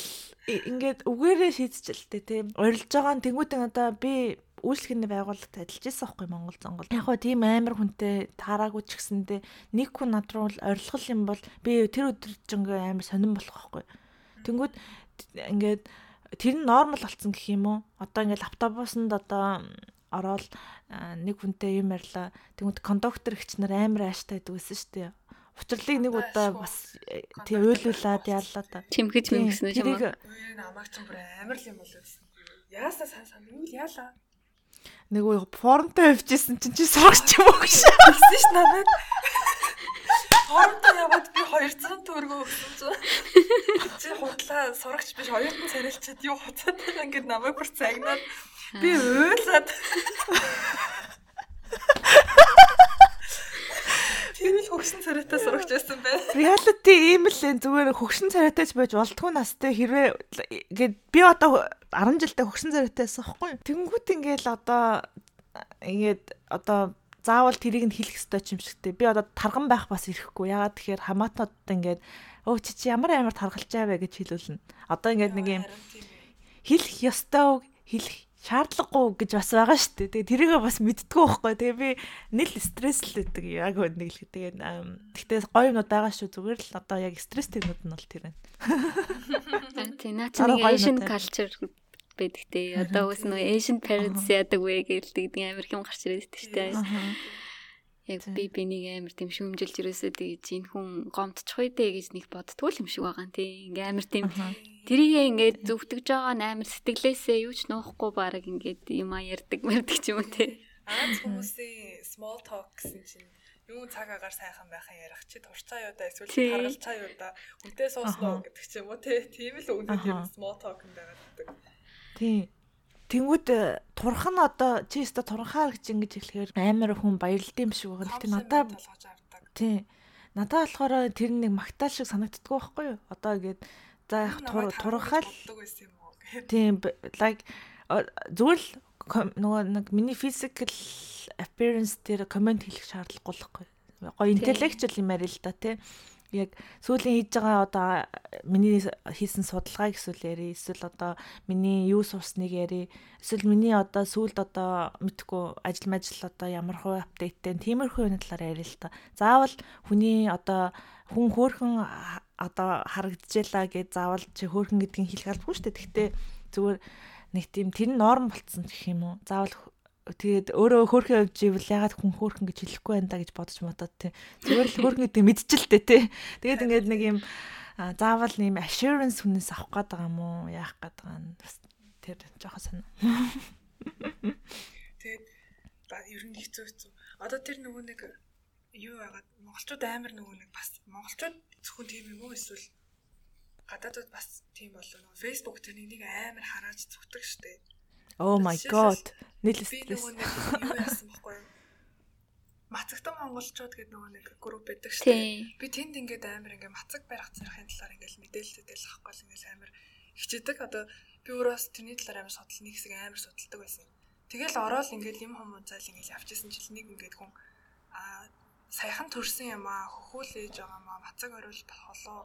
ингээд үгээрээ шийдчихэлтэй тийм. Орилж байгаа нь тэнгуүтэн одоо би үйлчлэхний байгууллагт ажиллаж байсан байхгүй Монгол зонгол. Яг хоо тийм амар хүнтэй таараагүй ч гэсэндээ нэг хүн над руу орилгол юм бол би тэр өдржингөө амар сонирн болох байхгүй. Тэнгүүд ингээд тэр нь нормал болсон гэх юм уу? Одоо ингээд лаптопоосонд одоо ороод нэг хүнтэй юм ярьлаа. Тэгмэд кондуктор гिच нар амар ааштай байдаг гэсэн шүү дээ. Учирлыг нэг удаа бас э, тий уйлуулад яаллаа та. Чимхэж мэмгсэн үү юм аа. Намайг ч бүр амар л юм боловсон. Яасаа сан сан юу яалаа. Нэг уу формтой хөвчсэн чинь чи сурагч юм уу. Гэсэн ш намайг. Хоромтой яваад би 200 төгрөгөө өгсөн чинь. Чи худлаа сурагч биш оюутан царилчаад юу хуцаад байгаа ингээд намайг бүр цагнаад би уйлаад. Тэр л хөгшин царайтай сурагч байсан бай. Reality ийм л зүгээр хөгшин царайтайч байж болтгүй настай хэрвээ гээд би одоо 10 жилдээ хөгшин царайтайсан байхгүй. Тэнгүүт ингээл одоо ингээд одоо заавал тэрийг нь хэлэх ёстой ч юм шигтэй. Би одоо тарган байх бас ирэхгүй. Ягаад тэгэхээр хамаатнууд ингээд өө чи чи ямар амар таргалж авэ гэж хэлүүлнэ. Одоо ингээд нэг юм хэлэх ёстой хэлэх шаардлагагүй гэж бас байгаа шүү дээ. Тэгээ тэрийгээ бас мэддгүү байхгүй. Тэгээ би нэл стресслээдэг яг нэг л тэгээ гэхдээ гоё юмнууд байгаа шүү. Зүгээр л одоо яг стресстэй юмуд нь бол тэр байна. Тийм наа чи нэг Asian culture байдаг те. Одоо үс нөө Asian parents яадаг вэ гэлдэг амар хэм гарч ирээд байдаг шүү дээ. Яг би бинийг амар тийм шүмжилж ирээсээ тэгж энэ хүн гомдчих үедээ гэж нэг боддгоо юм шиг байгаа юм тий. Ингээ амар тийм тэрийгээ ингээд зүвтгэж байгаа нь амар сэтгэлээсээ юу ч нуухгүй баг ингээд юм а ярддаг мэрдэг ч юм уу тий. Аз хүмүүсийн small talk гэсэн чинь Юу цаг агаар сайхан байхын ярих чи турцаа юу да эсвэл харгалцаа юу да хүнтэй сууснаа гэдэг ч юм уу тийм л үнэхээр юм small talk юм байгаад байдаг. Тийм. Тэнгүүд э, турх нь одоо чи өстө турхаар гэж ингэж хэлэхээр амар хүн баярлдсан юм шиг байгаа. Гэтэ надаа Тийм. Надад болохоор тэр нэг магтаал шиг санагддггүй байхгүй юу? Одоо ингээд за яг турхаал Тийм like зүгээр л нөгөө нэг миний physical appearance дээр комент хэлэх шаардлагагүй л байхгүй. Гоё intellectual юм арил л да тий. Яг сүүлийн хийж байгаа одоо миний хийсэн судалгааг эсвэл яри эсвэл одоо миний юу сурсныг яри эсвэл миний одоо сүүлд одоо мэдхгүй ажил мажил одоо ямар хувь апдейттэй тиймэрхүү юм талаар яри л та. Заавал хүний одоо хүн хөөхөн одоо харагдчихлаа гэж заавал чи хөөхөн гэдгийг хэлэх албагүй шүү дээ. Гэхдээ зүгээр нэг тийм тэр норм болцсон гэх юм уу. Заавал тэгээд өөрөө хөөрхөн явж ивэл ягаад хүн хөөрхөн гэж хэлэхгүй байна да гэж бодож бодоод тий. Зүгээр л хөөрхөн гэдэг мэдчихэлтэй тий. Тэгээд ингээд нэг юм заавал нэм assurance хүнээс авах гээд байгаа юм уу? Яах гээд байгаа нь бас тэр жоохон санаа. Тэгээд ер нь хэцүү хэцүү. Одоо тэр нөгөө нэг юу байгаад монголчууд амар нөгөө нэг бас монголчууд зөвхөн тийм юм уу эсвэл гадаадууд бас тийм болов нөгөө Facebook тэр нэг амар харааж зүгтэг штэ. Oh my god. Нийлээс би нөгөө нэг юу яасан бэхгүй юу? Мацагтан монголчууд гэдэг нөгөө нэг групп байдаг дээ. Би тэнд ингээд амар ингээд мацаг барих зэрхын талаар ингээд мэдээлэл өгдөл авахгүй л ингээд амар хичээдэг. Одоо би өөрөөс тэрний талаар амар судал нэг хэсэг амар судалдаг байсан. Тэгэл ороод ингээд юм хүмүүс зайл ингээд явчихсан чил нэг ингээд хүн саяхан төрсэн юм аа хөхүүлээж байгаа маа мацаг ориул холоо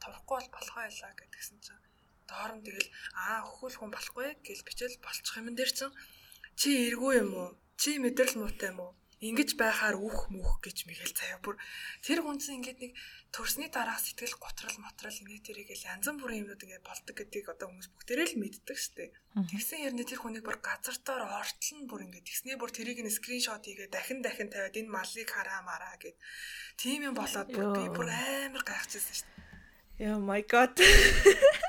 турахгүй бол болох байлаа гэдгсэн чинь доор нь тэгэл аа хөхүүл хүн болохгүй гэж бичэл болчих юм дээр чинь чи эргүү юм уу? Чи мэдрэл муутай юм уу? Ингиж байхаар үх мүх гэж мэгэл заяа бүр тэр хүнс ингээд нэг төрсний дараах сэтгэл готрол мотрол ингээд тэрийгэл янз бүрийн юмнууд ингээд болдог гэдгийг одоо хүмүүс бүгдээрээ л мэддэг штеп. Тэгсэн ярина тэр хүнийг бүр газартаар ортол нь бүр ингээд тэгснээ бүр тэрийг нь скриншот хийгээ дахин дахин тавиад энэ малыг хараа мараа гэд тийм юм болоод би бүр амар гайхчихсан штеп. Oh my god.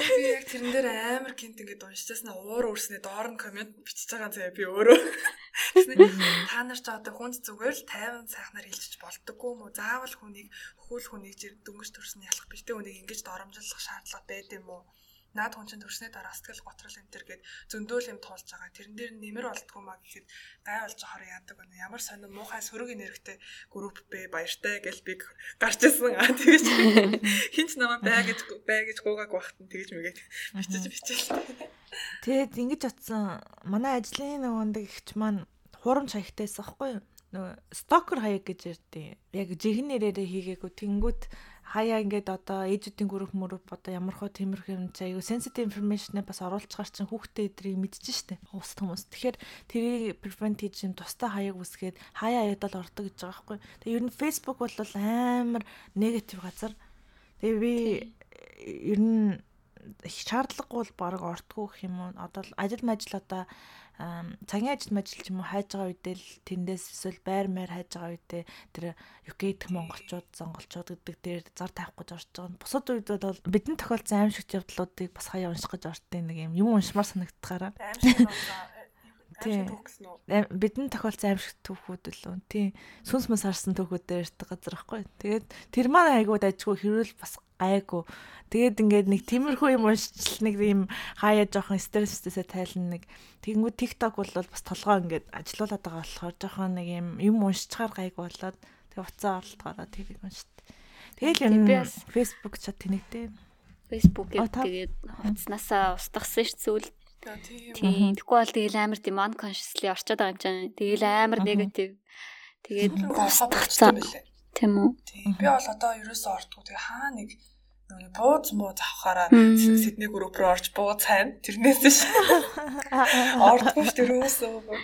би яг тэрэн дээр амар гинт ингээд уншижсна уур үрснээ доор нь комент бичиж байгаа заяа би өөрөө. Та нар ч одоо хүнд зүгээр л 50 сайхнаар хэлчих болдоггүй юм уу? Заавал хүнийг хөхүүл хүнийг дөнгөж төрсөн ялах биш тэ үнийг ингэж доромжлох шаардлага байд юм уу? Наад хүн чинь төрсний дараа сэтгэл готрол энэ төр гээд зөндөөл юм туулж байгаа. Тэрэн дээр нэмэр болдгоо маа гэхэд гай болж ахаар яадаг байна. Ямар сонир муухай сөрөг энергитэй групп бэ баяртай гэж би гарч ирсэн. Аа тэгэж хинч намаа бай гэж бай гэж гуугааг багт нь тэгэж мэгээд бичиж бичээл. Тэгэд ингэж атсан манай ажлын нөгөөнд ихч маань хурамч хаягтайсан аахгүй юу? нөгөө стокер хаяг гэж ярьдیں۔ Яг жихэн нэрээрээ хийгээгүй тэнгүүт хаяа ингээд одоо ээжүүдийн групп мөрөв одоо ямархуу тиймэрхүү юм аюу sensitive information бас оруулцгаар чинь хүүхдээ эдрийг мэдчихэж штэ уст хүмүүс. Тэгэхээр тэрийг prevent хийж юм тустай хаяг үсгээд хаяа аяадал ордог гэж байгаа байхгүй. Тэгээ ер нь Facebook бол амар негатив газар. Тэгээ би ер нь шаардлагагүй бол баг ортгүй гэх юм уу. Одоо ажил мажил одоо цагийн ажил мажил ч юм уу хайж байгаа үедээ л тэндээс эсвэл байр маяр хайж байгаа үедээ тэр UK дэх монголчууд сонголчууд гэдэг дээр зар тавих гэж орж байгаа. Бусад үедээ бол бидний тохиолдсон аимшигт явдлуудыг бас хаяа унших гэж ордтой нэг юм юм уншмаар санагдтахаараа. Тийм. Бидний тохиолдсон аимшигт түүхүүд лөө. Тийм. Сүнс мас харсан түүхүүдээр ирдэг газар байхгүй. Тэгээд тэр маань айгууд ажгүй хэрүүл бас гайгүй. Тэгээд ингээд нэг тиймэрхүү юм уншчихл нэг юм хаяа жоохон стресстэйсээ тайлна нэг. Тэгэнгүүт TikTok бол бас толгоо ингээд ажилуулад байгаа болохоор жоохон нэг юм юм уншчихаар гайгүй болоод тэг уцаа орлохоороо тэрийг уншт. Тэгэл юм Facebook чат тэнэгдээ. Facebook-ийг тэгээд хуцнаасаа устгасан ш зүйл Тийм. Тэгэхгүй бол тэгэл амар тийм unconsciously орчод байгаа юм чинь. Тэгэл амар негатив. Тэгээд тагцсан. Тийм үү? Би бол одоо ерөөсөө ортгүй. Тэгээ хаа нэг нэг бууз муу завхаараа Сидней групп руу орж бууз хайна. Тэрнээс ш. Ортгүй ш тэрөөсөө.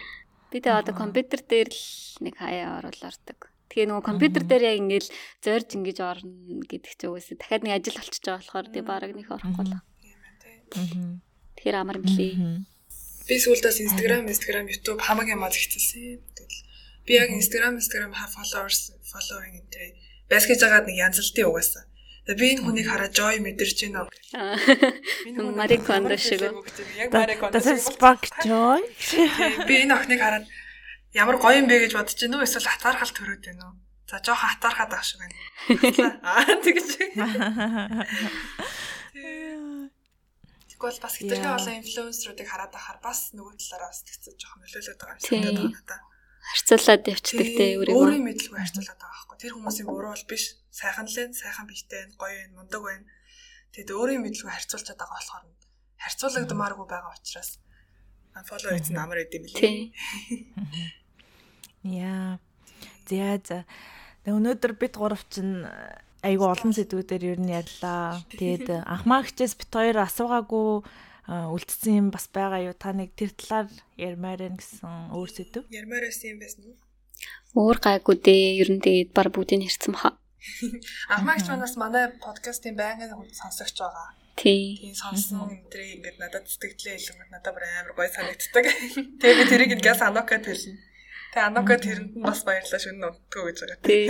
Би тэгээ одоо компьютер дээр л нэг хаяа оруул ордог. Тэгээ нөгөө компьютер дээр яг ингээл зорж ингэж орно гэдэг ч үгүйсээ дахиад нэг ажил болчихж байгаа болохоор тэгээ бараг нэг орохгүй л. Аа. Тэгэхээр амар мөлий. Би сүүлдээс Instagram, Instagram, YouTube хамаг юм аа зихцэлсэн. Тэгэл би яг Instagram, Instagram followers, following энэ байс гэж байгаад нэг янзлтын угаасаа. Тэгээ би энэ хүнийг хараад joy мэдэрч байна. Энэ Мари Кондо шиг. Яг Мари Кондо. Spark joy. Би энэ охиныг хараад ямар гоё юм бэ гэж бодож байна уу эсвэл хатаархал төрөөд байна уу? За жоохон хатаархаад байх шиг байна. Аа тэгэж. Тэгвэл бас хэтэрхий олон инфлюенсеруудыг хараад байхаар бас нөгөө талаараа бас тэгцээ жоохон нөлөөлөд байгаа юм шиг байна надад. Харьцуулаад явчихдаг те өөрийгөө. Өөрийн мэдлгүй харьцуулаад байгаа байхгүй. Тэр хүмүүсийн буруу бол биш. Сайхан л энэ, сайхан бийтэй, гоё энэ, мундаг байна. Тэгэд өөрийн мэдлгүй харьцуулчихад байгаа болохоор харьцуулагдмааргүй байгаа учраас unfollow хийсэн амар идэм билээ. Яа. За за. Өнөөдөр бид гурав чинь айгу олон сэдвүүдээр ер нь ярьлаа. Тэгээд анхмаагчээс бит хоёр асуугаагүй үлдсэн юм бас байгаа юу? Та нэг тэр талаар ярмаар байна гэсэн өөр сэдв. Ярмаар байсан юм байсан уу? Өөр гайгүй дээ. Ер нь тэгээд баг бүгдийг ярьсан баха. Анхмаагч манаас манай подкастын байнгын сонсогч байгаа. Тий. Тийм сонсон өнтрийг ингээд надад сэтгэлдээ хэлэнгүүт надад бүр амар гоё санагддаг. Тэгээ би тэрийг ингээс анокад хэлнэ. Тэгээ Анока тэрэнд нь бас баярлалаа шүн нутгөө гэж байгаа. Тий.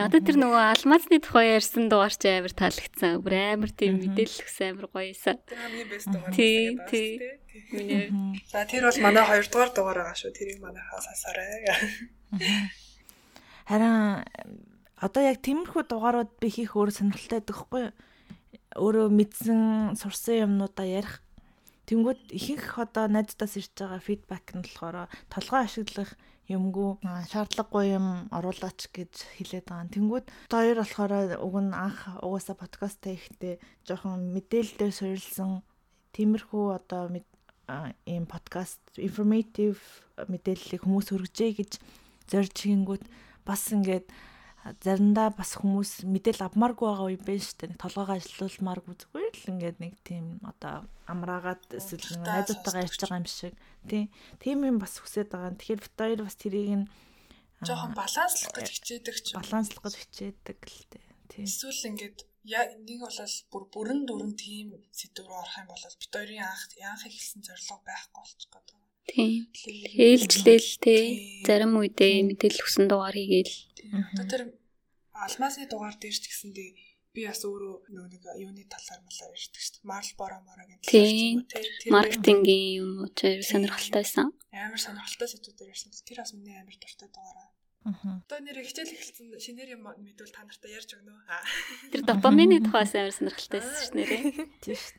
Надад тэр нөгөө алмазны тухай ярьсан дугаар чи амар таалагдсан. Бүр амар тийм мэдээлэл өгсөн амар гоёсан. Тэр хамгийн бест дугаар. Тий, тий. Миний. За тэр бол манай 2 дугаар дугаар байгаа шүү. Тэрийг манайхаа сасаарай. Харин одоо яг тиймэрхүү дугаарууд би хийх өөр сонирхолтой байхгүй өөрөө мэдсэн сурсан юмнуудаа ярих Тэнгүүд ихэнх одоо найздаас ирж байгаа фидбек нь болохоор толгой ашиглах юмгүй шаардлагагүй юм оруулаач гэж хэлээд байгаа. Тэнгүүд хоёр болохоор уг нь анх угаасаа подкаст хийхдээ жоохон мэдээлэлээр суурилсан тиймэрхүү одоо ийм подкаст informative мэдээллийг хүмүүс хүргэжээ гэж зорж хийнгүүт бас ингээд заримдаа бас хүмүүс мэдээл авмааргүй байгаа үе байна шүү дээ. Толгойгоо ажилуулмааргүй зүгээр л ингээд нэг тийм одоо амраагаад эсвэл найзуудтайгаа ярьж байгаа юм шиг тий. Тийм юм бас хүсэж байгаа. Тэгэхээр бит хоёр бас тэрийг нь жоохон баланслах гэж хичээдэг ч баланслах гэж хичээдэг л дээ. Тий. Эсвэл ингээд яг нэг бол бүр бүрэн дүрэн тийм сэдв рүү орох юм бол бит хоёрын анх анх ихэлсэн зорилго байхгүй болчих гээд байна. Тийм. Ээлжлэл тий. Зарим үедээ мэдээлэл өгсөн дугаар хийгээл. Одоо тэр алмасны дугаар дээр ч гэсэндээ би бас өөрөө нөгөө нэг юуны талаар малаар ярьдаг шүү дээ. Марл Бороморогийн талаар ч юм уу тий. Маркетингийн юм уу ч сонирхолтой байсан. Амар сонирхолтой сэдвүүдээр ярьсан. Тэр бас миний амар дуртай дугаараа. Аа. Одоо нэр хичээл эхэлсэн шинээр юм мэдвэл та нартай ярьж өгнө? Тэр допамины тухайс амар сонирхолтой байсан шүү нэрээ. Тийм шүү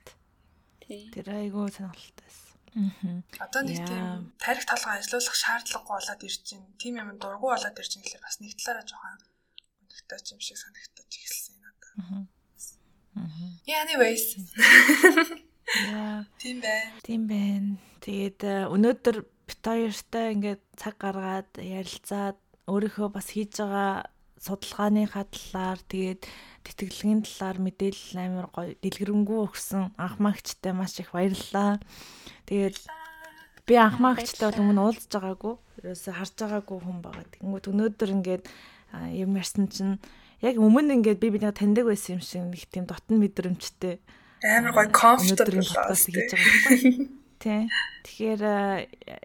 дээ. Тэр айгүй сонирхолтой байсан. Одоо нэг тийм тарих толгой ажиллуулах шаардлагагүй болоод ирж байна. Тим юм дургу болоод ирж байгаа гэхээр бас нэг талаараа жоохон өнөгтэй юм шиг санагдаж эхэлсэн надад. Yeah anyways. Яа. Тийм байна. Тийм байна. Тэгээд э, өнөөдөр бит хоёртай ингээд цаг гаргаад ярилцаад өөрийнхөө бас хийж байгаа судалгааныхаа талаар тэгээд тэтгэлгийн талаар мэдээлэл амар гоё дэлгэрэнгүй өгсөн анх магчтай маш их баярлалаа. Тэгээд би анх магчтай бол өмнө уулзж байгаагүй. Ерөөсө харж байгаагүй хүн байгаа. Тэнгүүд өнөөдөр ингээд юм ярьсан чинь яг өмнө ингээд би бинийг таньдаг байсан юм шиг нэг тийм дотн мэдрэмжтэй. Амар гоё comfortable подкаст хийж байгаа байхгүй. Тэ. Тэгэхээр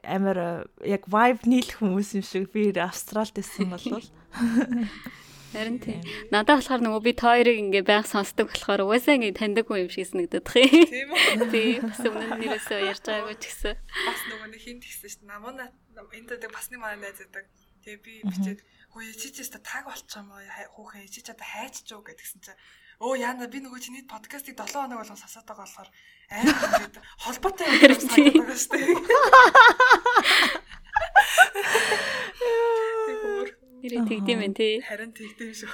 амар яг vibe нийлэх хүмүүс юм шиг би Австралид байсан болвол Харин тийм. Надад болохоор нөгөө би тойрыг ингээ байг сонсдог болохоор угаасаа ингээ таньдаг хүн юм шиг санагдах юм. Тийм үү? Тийм. Бас өмнө нь нэрээсээ ярьж байгаагүй ч гэсэн. Бас нөгөө нэг хинт гисэн шүү дээ. Намуна энд дээр бас нэг манай найз байдаг. Тэгээ би бичээд хөөе чи ч өстө таг болчих юм аа хүүхэн чи ч одоо хайчч уу гэдгсэн чинь өө яана би нөгөө чиний подкастыг 7 хоног болгон сасаад байгаа болохоор амар холбоотой юм санагдаж байгаа шүү дээ. Нэрээ тэгдэм байх тий. Харин тэгдэм шүү.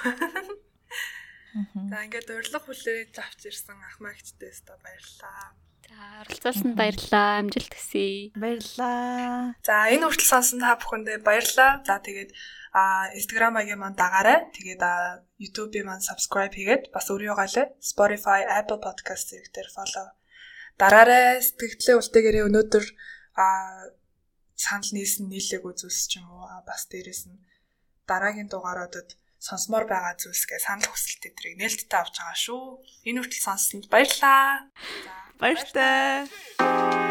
За ингээд урилга хүлээж авч ирсэн ах магчтай өстө баярлаа. За оролцуулсанд баярлалаа. Амжилт хүсье. Баярлалаа. За энэ хүртэл сонсон та бүхэндээ баярлалаа. За тэгээд а Instagram-аагийн маань дагаарай. Тэгээд YouTube-ийн маань subscribe хийгээд бас өөрийгөө галээ. Spotify, Apple Podcast зэрэгтэр follow. Дараарай сэтгэлдээ үлдээгээрээ өнөөдөр а санал нийсэн нийлээг үзүүлс ч юм уу. Бас дээрэс нь дараагийн дугааруудад сонсомоор байгаа зүйлсгээ санал хүсэлт өдрийг нээлттэй авч байгаа шүү. Энэ хүртэл сонссонд баярлалаа. Баяртай.